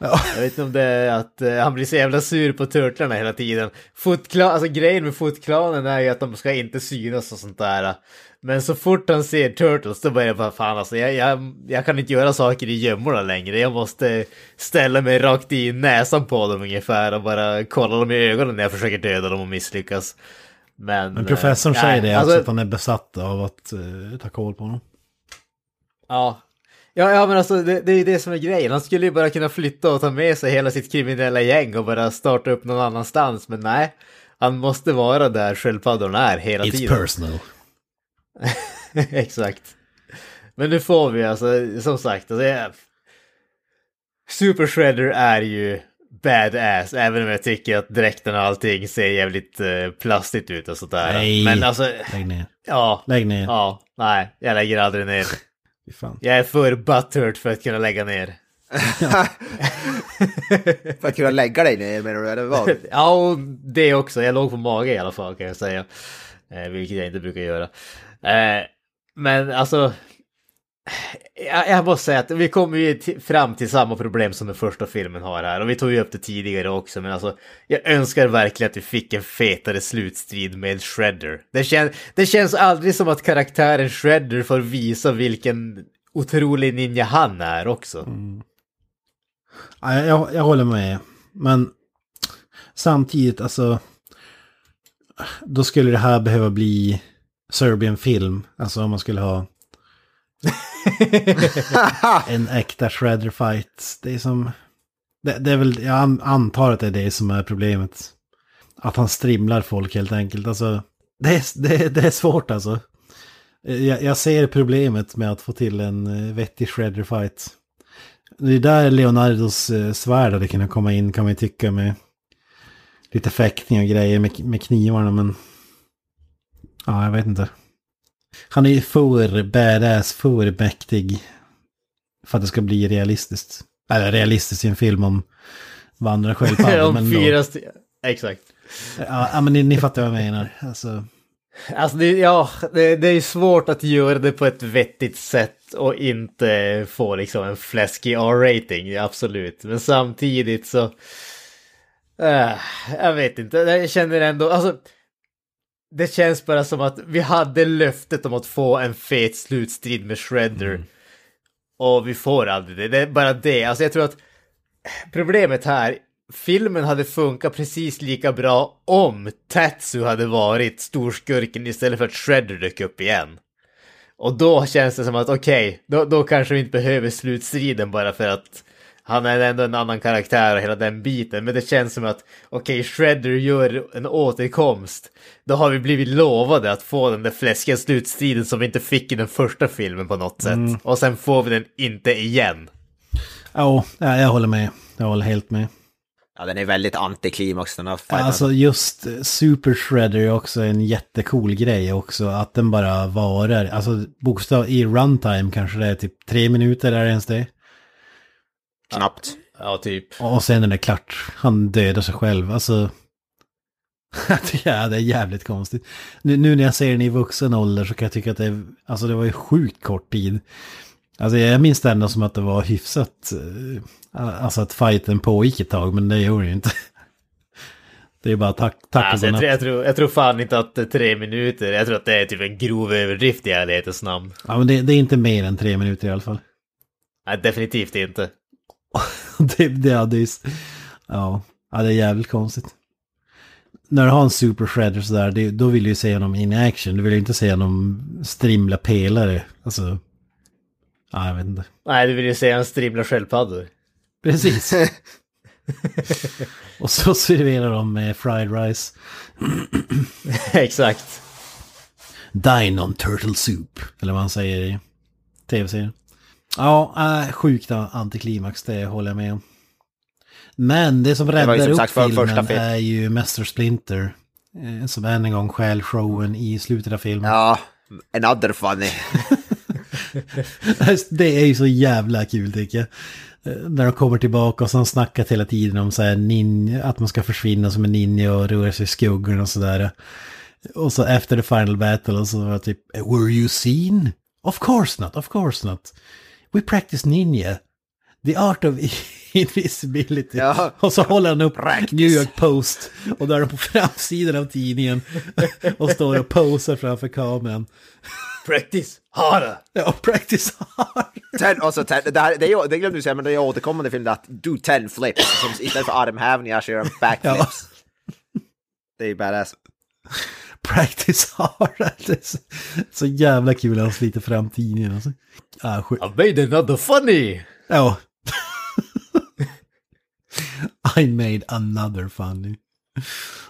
Jag vet inte om det är att eh, han blir så jävla sur på turtlarna hela tiden. Foot-Clan- alltså grejen med Foot-klanen är ju att de ska inte synas och sånt där. Men så fort han ser Turtles då börjar jag bara fan alltså jag, jag, jag kan inte göra saker i gömmorna längre. Jag måste ställa mig rakt i näsan på dem ungefär och bara kolla dem i ögonen när jag försöker döda dem och misslyckas. Men, Men professorn eh, säger nej, det, alltså- alltså att han är besatt av att eh, ta koll på honom. Ja. Ja, ja men alltså det, det är ju det som är grejen. Han skulle ju bara kunna flytta och ta med sig hela sitt kriminella gäng och bara starta upp någon annanstans. Men nej, han måste vara där sköldpaddorna är hela It's tiden. personal. Exakt. Men nu får vi alltså, som sagt, alltså, jag... Super Shredder är ju badass, även om jag tycker att dräkten och allting ser jävligt eh, plastigt ut och sådär. Nej, Men alltså, lägg ner. ja. Lägg ner. Ja, nej, jag lägger aldrig ner. Fan. Jag är för butthurt för att kunna lägga ner. För att kunna lägga dig ner menar du, eller vad? ja, och det också. Jag låg på mage i alla fall kan jag säga. Eh, vilket jag inte brukar göra. Eh, men alltså, jag, jag måste säga att vi kommer ju fram till samma problem som den första filmen har här. Och vi tog ju upp det tidigare också, men alltså jag önskar verkligen att vi fick en fetare slutstrid med Shredder. Det, kän, det känns aldrig som att karaktären Shredder får visa vilken otrolig ninja han är också. Mm. Ja, jag, jag, jag håller med. Men samtidigt, alltså... Då skulle det här behöva bli Serbian film. Alltså om man skulle ha en äkta shredder fight. Det är som... Det, det är väl, jag antar att det är det som är problemet. Att han strimlar folk helt enkelt. Alltså, det är, det, det är svårt alltså. Jag, jag ser problemet med att få till en eh, vettig shredder fight. Det är där Leonardos eh, svärd hade kunnat komma in kan man ju tycka med lite fäktning och grejer med, med knivarna men... Ja, jag vet inte. Han är ju för badass, för mäktig. För att det ska bli realistiskt. Eller realistiskt i en film om vandrarsköldpaddor. Om men då- fyra Exakt. Ja, ja, men ni, ni fattar vad jag menar. Alltså, Alltså det, ja, det, det är svårt att göra det på ett vettigt sätt och inte få liksom en fläskig R-rating, absolut. Men samtidigt så... Äh, jag vet inte, jag känner ändå, alltså... Det känns bara som att vi hade löftet om att få en fet slutstrid med Shredder. Och vi får aldrig det, det är bara det. Alltså jag tror att problemet här, filmen hade funkat precis lika bra om Tatsu hade varit storskurken istället för att Shredder dök upp igen. Och då känns det som att okej, då, då kanske vi inte behöver slutstriden bara för att han är ändå en annan karaktär och hela den biten. Men det känns som att okej, Shredder gör en återkomst. Då har vi blivit lovade att få den där fläskiga slutstriden som vi inte fick i den första filmen på något sätt. Mm. Och sen får vi den inte igen. Ja, ja, jag håller med. Jag håller helt med. Ja, den är väldigt antiklimax den här fighten. Alltså just eh, Super Shredder är också en jättecool grej också. Att den bara varar. Alltså bokstav i runtime kanske det är typ tre minuter, är det ens det? Knappt. Ja, typ. Och sen är det klart. Han dödar sig själv. Alltså... ja, det är jävligt konstigt. Nu, nu när jag ser den i vuxen ålder så kan jag tycka att det är... Alltså det var ju sjukt kort tid. Alltså jag minns det ändå som att det var hyfsat... eh, Alltså att fighten pågick ett tag, men det gjorde ju inte. Det är bara tack, tack Alltså, jag, tror, jag, tror, jag tror fan inte att det är tre minuter, jag tror att det är typ en grov överdrift i ärlighetens namn. Ja, men det, det är inte mer än tre minuter i alla fall. Nej, definitivt inte. det, det, är, s- ja, det är jävligt konstigt. När du har en super shredder sådär, det, då vill du ju se honom in action. Du vill ju inte se honom strimla pelare. Alltså, ja, jag vet inte. Nej, du vill ju säga en strimla sköldpaddor. Precis. Och så serverar de med fried rice. Exakt. Dine on turtle soup. Eller vad han säger i tv-serien. Ja, äh, sjukt antiklimax, det håller jag med om. Men det som räddar som upp sagt för filmen film. är ju Mäster Splinter. eh, Som än en gång stjäl showen i slutet av filmen. Ja, another funny. Det är ju så jävla kul tycker jag. Eh, När de kommer tillbaka och så har snackat hela tiden om så ninja, att man ska försvinna som en ninja och röra sig i skuggorna och sådär. Och så efter the final battle och så var det typ Were you seen? Of course not, of course not. We practice ninja. The art of invisibility. Ja. Och så håller han upp New York Post. Och där är de på framsidan av tidningen. Och står och posar framför kameran. Practice harder! Ja, practice hard. Ten, och så ten, det, här, det, är, det glömde du säga, men det är återkommande i filmen att do ten flips. Som istället för armhävningar så gör de backflips. Det är ju badass. Practice hard. Så, så jävla kul att han sliter fram tidningen. Alltså. Ah, sjuk. I made another funny! Ja. I made another funny.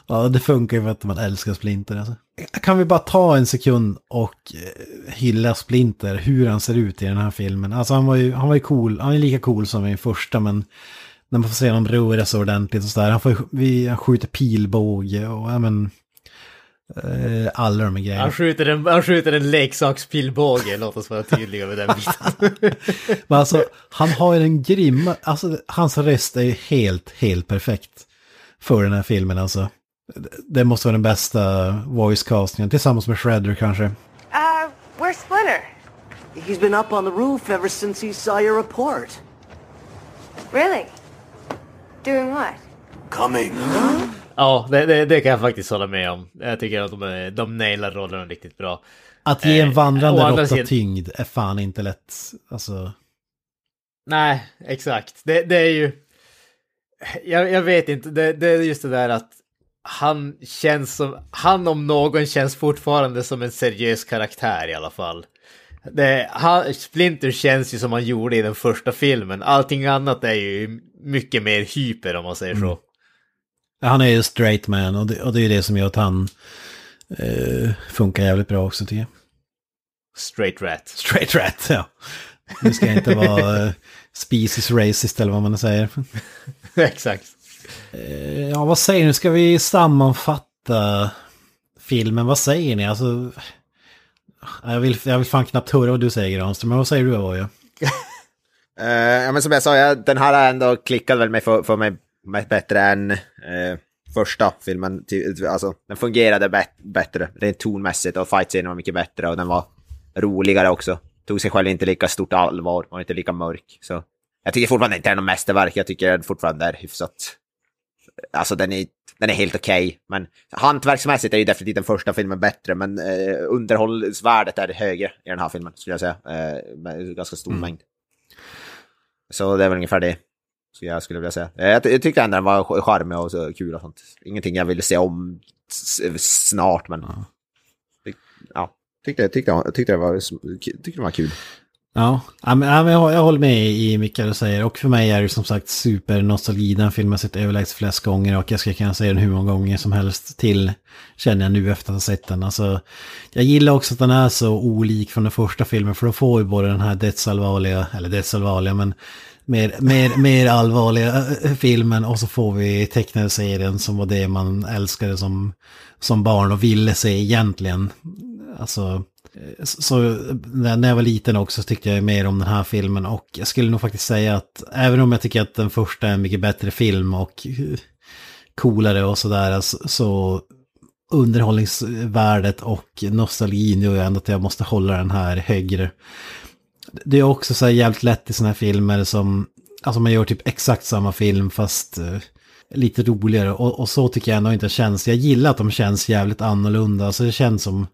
Ja, det funkar ju för att man älskar Splinter. Alltså. Kan vi bara ta en sekund och eh, hylla Splinter, hur han ser ut i den här filmen. Alltså han var ju, han var ju cool, han är lika cool som i första, men när man får se honom röra sig ordentligt och sådär. Han, får, vi, han skjuter pilbåge och ja, men, alla de grejerna. Han skjuter en, han skjuter en leksakspillbåge, låt oss vara tydliga med den biten. Men alltså, han har ju en grymma, alltså hans röst är ju helt, helt perfekt för den här filmen alltså. Det måste vara den bästa voice castingen, tillsammans med Shredder kanske. Uh, where's Splinter? He's been up on the roof ever since he saw your report. Really? Doing what? Coming. Ja, det, det, det kan jag faktiskt hålla med om. Jag tycker att de, är- de nailar rollen riktigt bra. Att ge en Eh, vandrande andra råtta sidan- tyngd är fan inte lätt. Alltså, Nej, exakt. Det, det är ju... Jag, jag vet inte, det, det är just det där att han känns som... Han om någon känns fortfarande som en seriös karaktär i alla fall. Det, han, Splinter känns ju som han gjorde i den första filmen. Allting annat är ju mycket mer hyper om man säger så. Han är ju straight man och det, och det är ju det som gör att han eh, funkar jävligt bra också tycker jag. Straight rat. Straight rat, ja. Nu ska jag inte vara eh, species racist eller vad man säger. Exakt. Eh, Ja, vad säger ni? Ska vi sammanfatta filmen? Vad säger ni? Alltså... Jag vill, jag vill fan knappt höra vad du säger Granström, men vad säger du Avoya? Eh, ja, men som jag sa, jag, den här har ändå klickat väl med för, för mig bättre än, uh, första filmen. Alltså, den fungerade bet- bättre. Rent tonmässigt och fight var mycket bättre och den var roligare också. Tog sig själv inte lika stort allvar, var inte lika mörk. Så jag tycker fortfarande inte det är något mästerverk, jag tycker den fortfarande är hyfsat... Alltså den är, den är helt okej, men hantverksmässigt är ju definitivt den första filmen bättre, men eh, underhållsvärdet är högre i den här filmen, skulle jag säga. Eh, med ganska stor Mm. mängd. Så det är väl ungefär det. Så jag skulle vilja säga. Eh, Jag, jag tyckte ändå den var ch- charmig och så kul och sånt. Ingenting jag ville se om snart, men... Ja, tyckte, tyckte, tyckte, det var, tyckte det var kul. Ja, ja, men, ja, jag, håller med i mycket du säger. Och för mig är det som sagt supernostalgi. Den filmen har sett överlägset flest gånger och jag ska kunna säga den hur många gånger som helst till. Känner jag nu efter att ha sett den. Alltså, jag gillar också att den är så olik från den första filmen. För då får vi både den här dödsallvarliga, eller dödsallvarliga, men mer, mer, mer allvarliga eh, eh, filmen och så får vi tecknade serien som var det man älskade som, som barn och ville se egentligen. Alltså, eh, så när jag var liten också så tyckte jag mer om den här filmen och jag skulle nog faktiskt säga att även om jag tycker att den första är en mycket bättre film och coolare och sådär så, så underhållningsvärdet och nostalgin gör ju ändå att jag måste hålla den här högre. Det är också så här jävligt lätt i sådana här filmer som, alltså man gör typ exakt samma film fast eh, lite roligare och, och så tycker jag ändå inte känns. Jag gillar att de känns jävligt annorlunda, alltså det känns som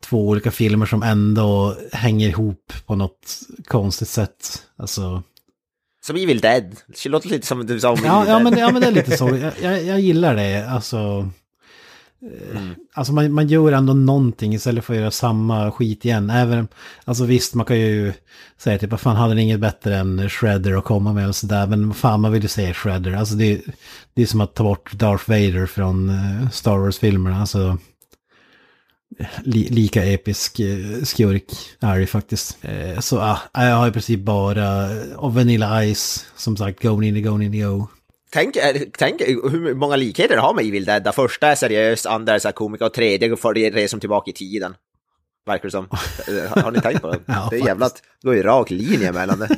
två olika filmer som ändå hänger ihop på något konstigt sätt. Alltså, Som Evil Dead. Det låter lite som du sa om ja, Evil ja, Dead. men, ja, men det är lite så. Jag, jag, jag gillar det. Alltså, Mm. alltså man, man gör ändå någonting istället för att göra samma skit igen. Även, alltså visst, man kan ju säga typ, vad fan hade ni inget bättre än Shredder att komma med och sådär. Men vad fan, man vill ju se Shredder. Alltså det, det är som att ta bort Darth Vader från eh, Star Wars-filmerna. Alltså, li, lika episk eh, skurk är det faktiskt. Eh, så ja, jag har i princip bara, och Vanilla Ice, som sagt, Go going Go the Go. Tänk, eh, tänk hur många likheter det har med Evil Dead. Första är seriös, andra är så här komiker och tredje det reser tillbaka i tiden. Verkar det som. Eh, Har ni tänkt på det? Ja, det är jävla... Det går ju rak linje mellan det.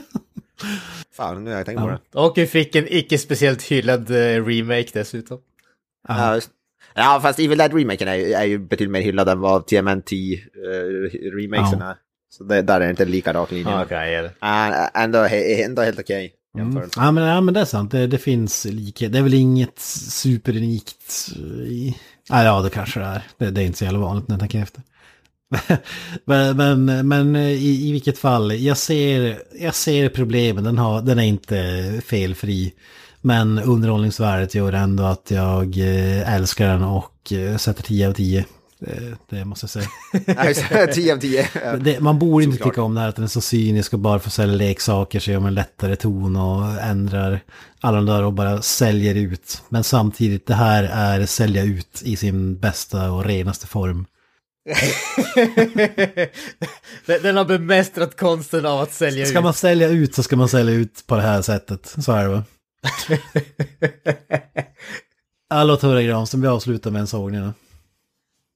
Fan, nu har jag tänkt på det. Och vi fick en icke speciellt hyllad eh, remake dessutom. Ja, ja, fast Evil Dead-remaken är, är ju betydligt mer hyllad än vad TMNT-remakesen Ja. är. Så det, där är det inte lika rak linje. Ja, är det. Äh, ändå, ändå helt okej. Mm. Ja, men, ja men det är sant, det, det finns likhet. Det är väl inget superunikt i... Ja, ja det kanske det är. Det, det är inte så jävla vanligt när jag tänker efter. men, men, men i, i vilket fall, jag ser, jag ser problemen. Den, har, den är inte felfri. Men underhållningsvärdet gör ändå att jag eh, älskar den och eh, sätter 10 av 10. Det, måste jag säga. 10 av 10. Ja. Det, man borde inte tycka om det här att den är så cynisk och bara får sälja leksaker så gör man en lättare ton och ändrar alla de där och bara säljer ut. Men samtidigt, det här är sälja ut i sin bästa och renaste form. Den har bemästrat konsten av att sälja Ska ut. man sälja ut så ska man sälja ut på det här sättet. Så är det va? Ja, låt höra Granström, vi avslutar med en sågning.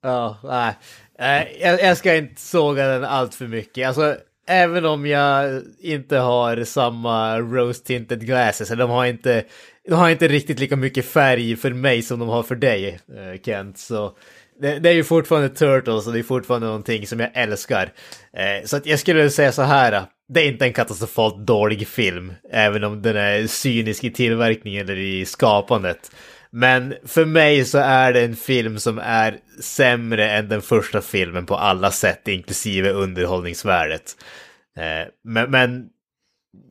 Ja, nej. Eh, jag, jag ska inte såga den allt för mycket. Alltså, även om jag inte har samma rose tinted glasses, de har inte, de har inte riktigt lika mycket färg för mig som de har för dig, eh, Kent. Så det, det är ju fortfarande Turtles och det är fortfarande någonting som jag älskar. Eh, så att jag skulle säga så här, det är inte en katastrofalt dålig film, även om den är cynisk i tillverkningen eller i skapandet. Men för mig så är det en film som är sämre än den första filmen på alla sätt, inklusive underhållningsvärdet. Eh, Men, men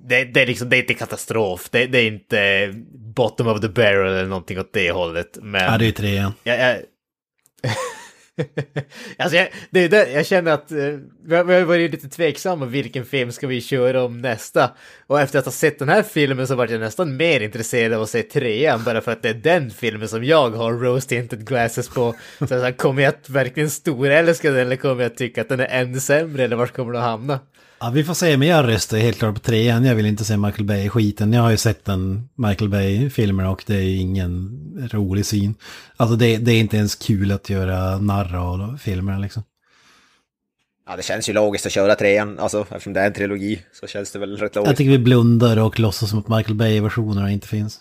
det, det, är liksom, det är inte katastrof, det, det är inte bottom of the barrel eller någonting åt det hållet. Men... Ja, det är trean. Jag, jag... alltså jag, det är det, jag känner att eh, vi har, vi har varit lite tveksamma vilken film ska vi köra om nästa. Och efter att ha sett den här filmen så var jag nästan mer intresserad av att se trean bara för att det är den filmen som jag har rose tinted glasses på. Så, jag, kommer jag att verkligen storälska den eller kommer jag att tycka att den är ännu sämre eller vart kommer den att hamna? Ja, vi får se, men jag röstar helt klart på trean. Jag vill inte se Michael Bay i skiten. Jag har ju sett den Michael Bay-filmer och det är ju ingen rolig syn. Alltså det, det är inte ens kul att göra narr av filmerna liksom. Ja, det känns ju logiskt att köra trean, alltså eftersom det är en trilogi så känns det väl rätt Jag logiskt. tycker vi blundar och låtsas som att Michael Bay-versionerna inte finns.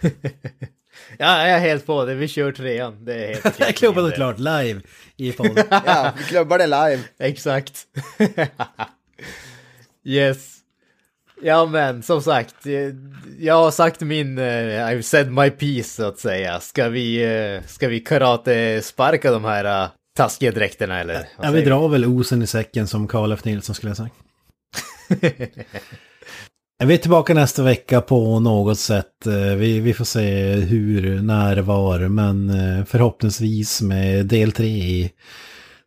Ja, jag är helt på det. Vi kör trean. Det är helt okej. Klubbat och klart live i podden. Ja, vi klubbar det live. Exakt. yes. Ja men som sagt, jag har sagt min, eh, I've said my piece så att säga. Ska vi, eh, ska vi karate-sparka de här uh, taskiga dräkterna eller? Ja, vi drar väl osen i säcken som Karl F. Nilsson skulle ha sagt. Vi är tillbaka nästa vecka på något sätt. Eh, vi, vi får se hur, när, var, men eh, förhoppningsvis med del 3 i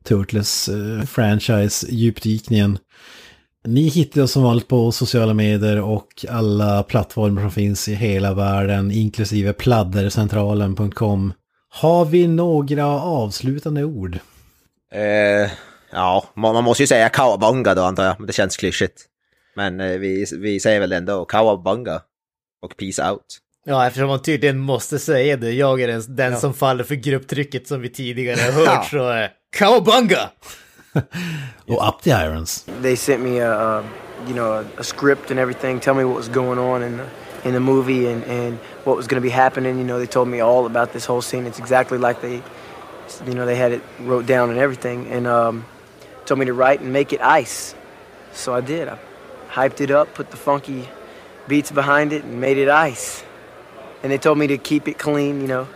Turtles eh, franchise djupdykningen. Ni hittar oss som vanligt på sociala medier och alla plattformar som finns i hela världen, inklusive pladdercentralen.com. Har vi några avslutande ord? Eh, ja, man, måste ju säga kawabunga då antar jag, men det känns klyschigt. Men eh, vi, vi säger väl ändå kawabunga och peace out. Ja, eftersom man tydligen måste säga det. Jag är den, den som faller för grupptrycket som vi tidigare har hört, så eh, cowabunga! Och up the irons. They sent me a, you know, a, a script and everything, tell me what was going on in the, in the movie and, and what was going to be happening. You know, they told me all about this whole scene. It's exactly like they, you know, they had it wrote down and everything, and um, told me to write and make it ice. So I did. I hyped it up, put the funky beats behind it, and made it ice. And they told me to keep it clean, you know,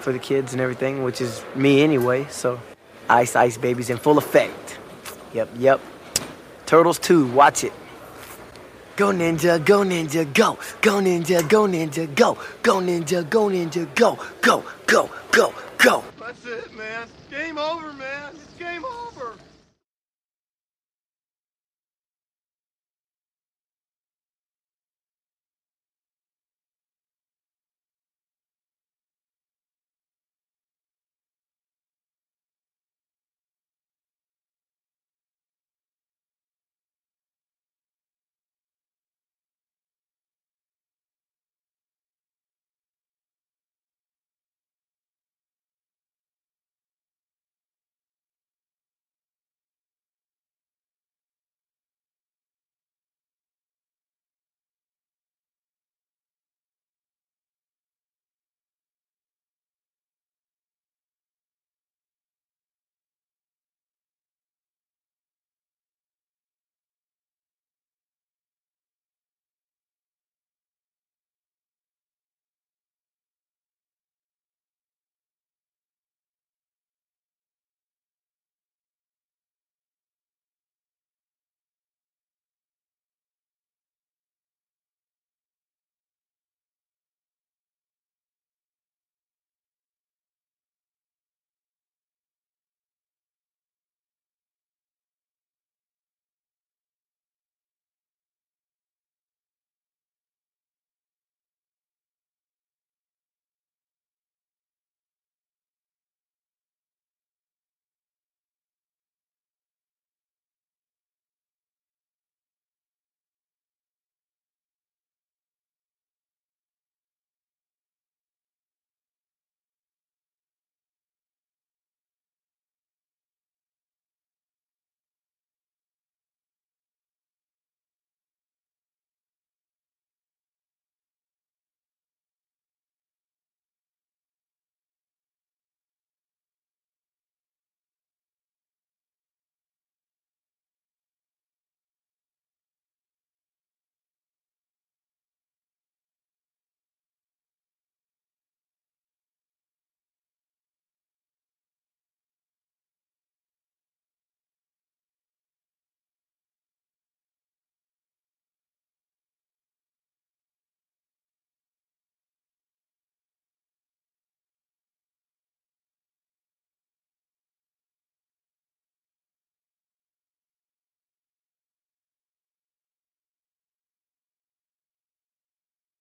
for the kids and everything, which is me anyway. So, Ice Ice Baby's in full effect. Yep, yep. Turtles 2, watch it. Go ninja, go ninja, go. Go ninja, go ninja, go. Go ninja, go ninja, go. Go, go, go, go. That's it, man. Game over, man. It's game over.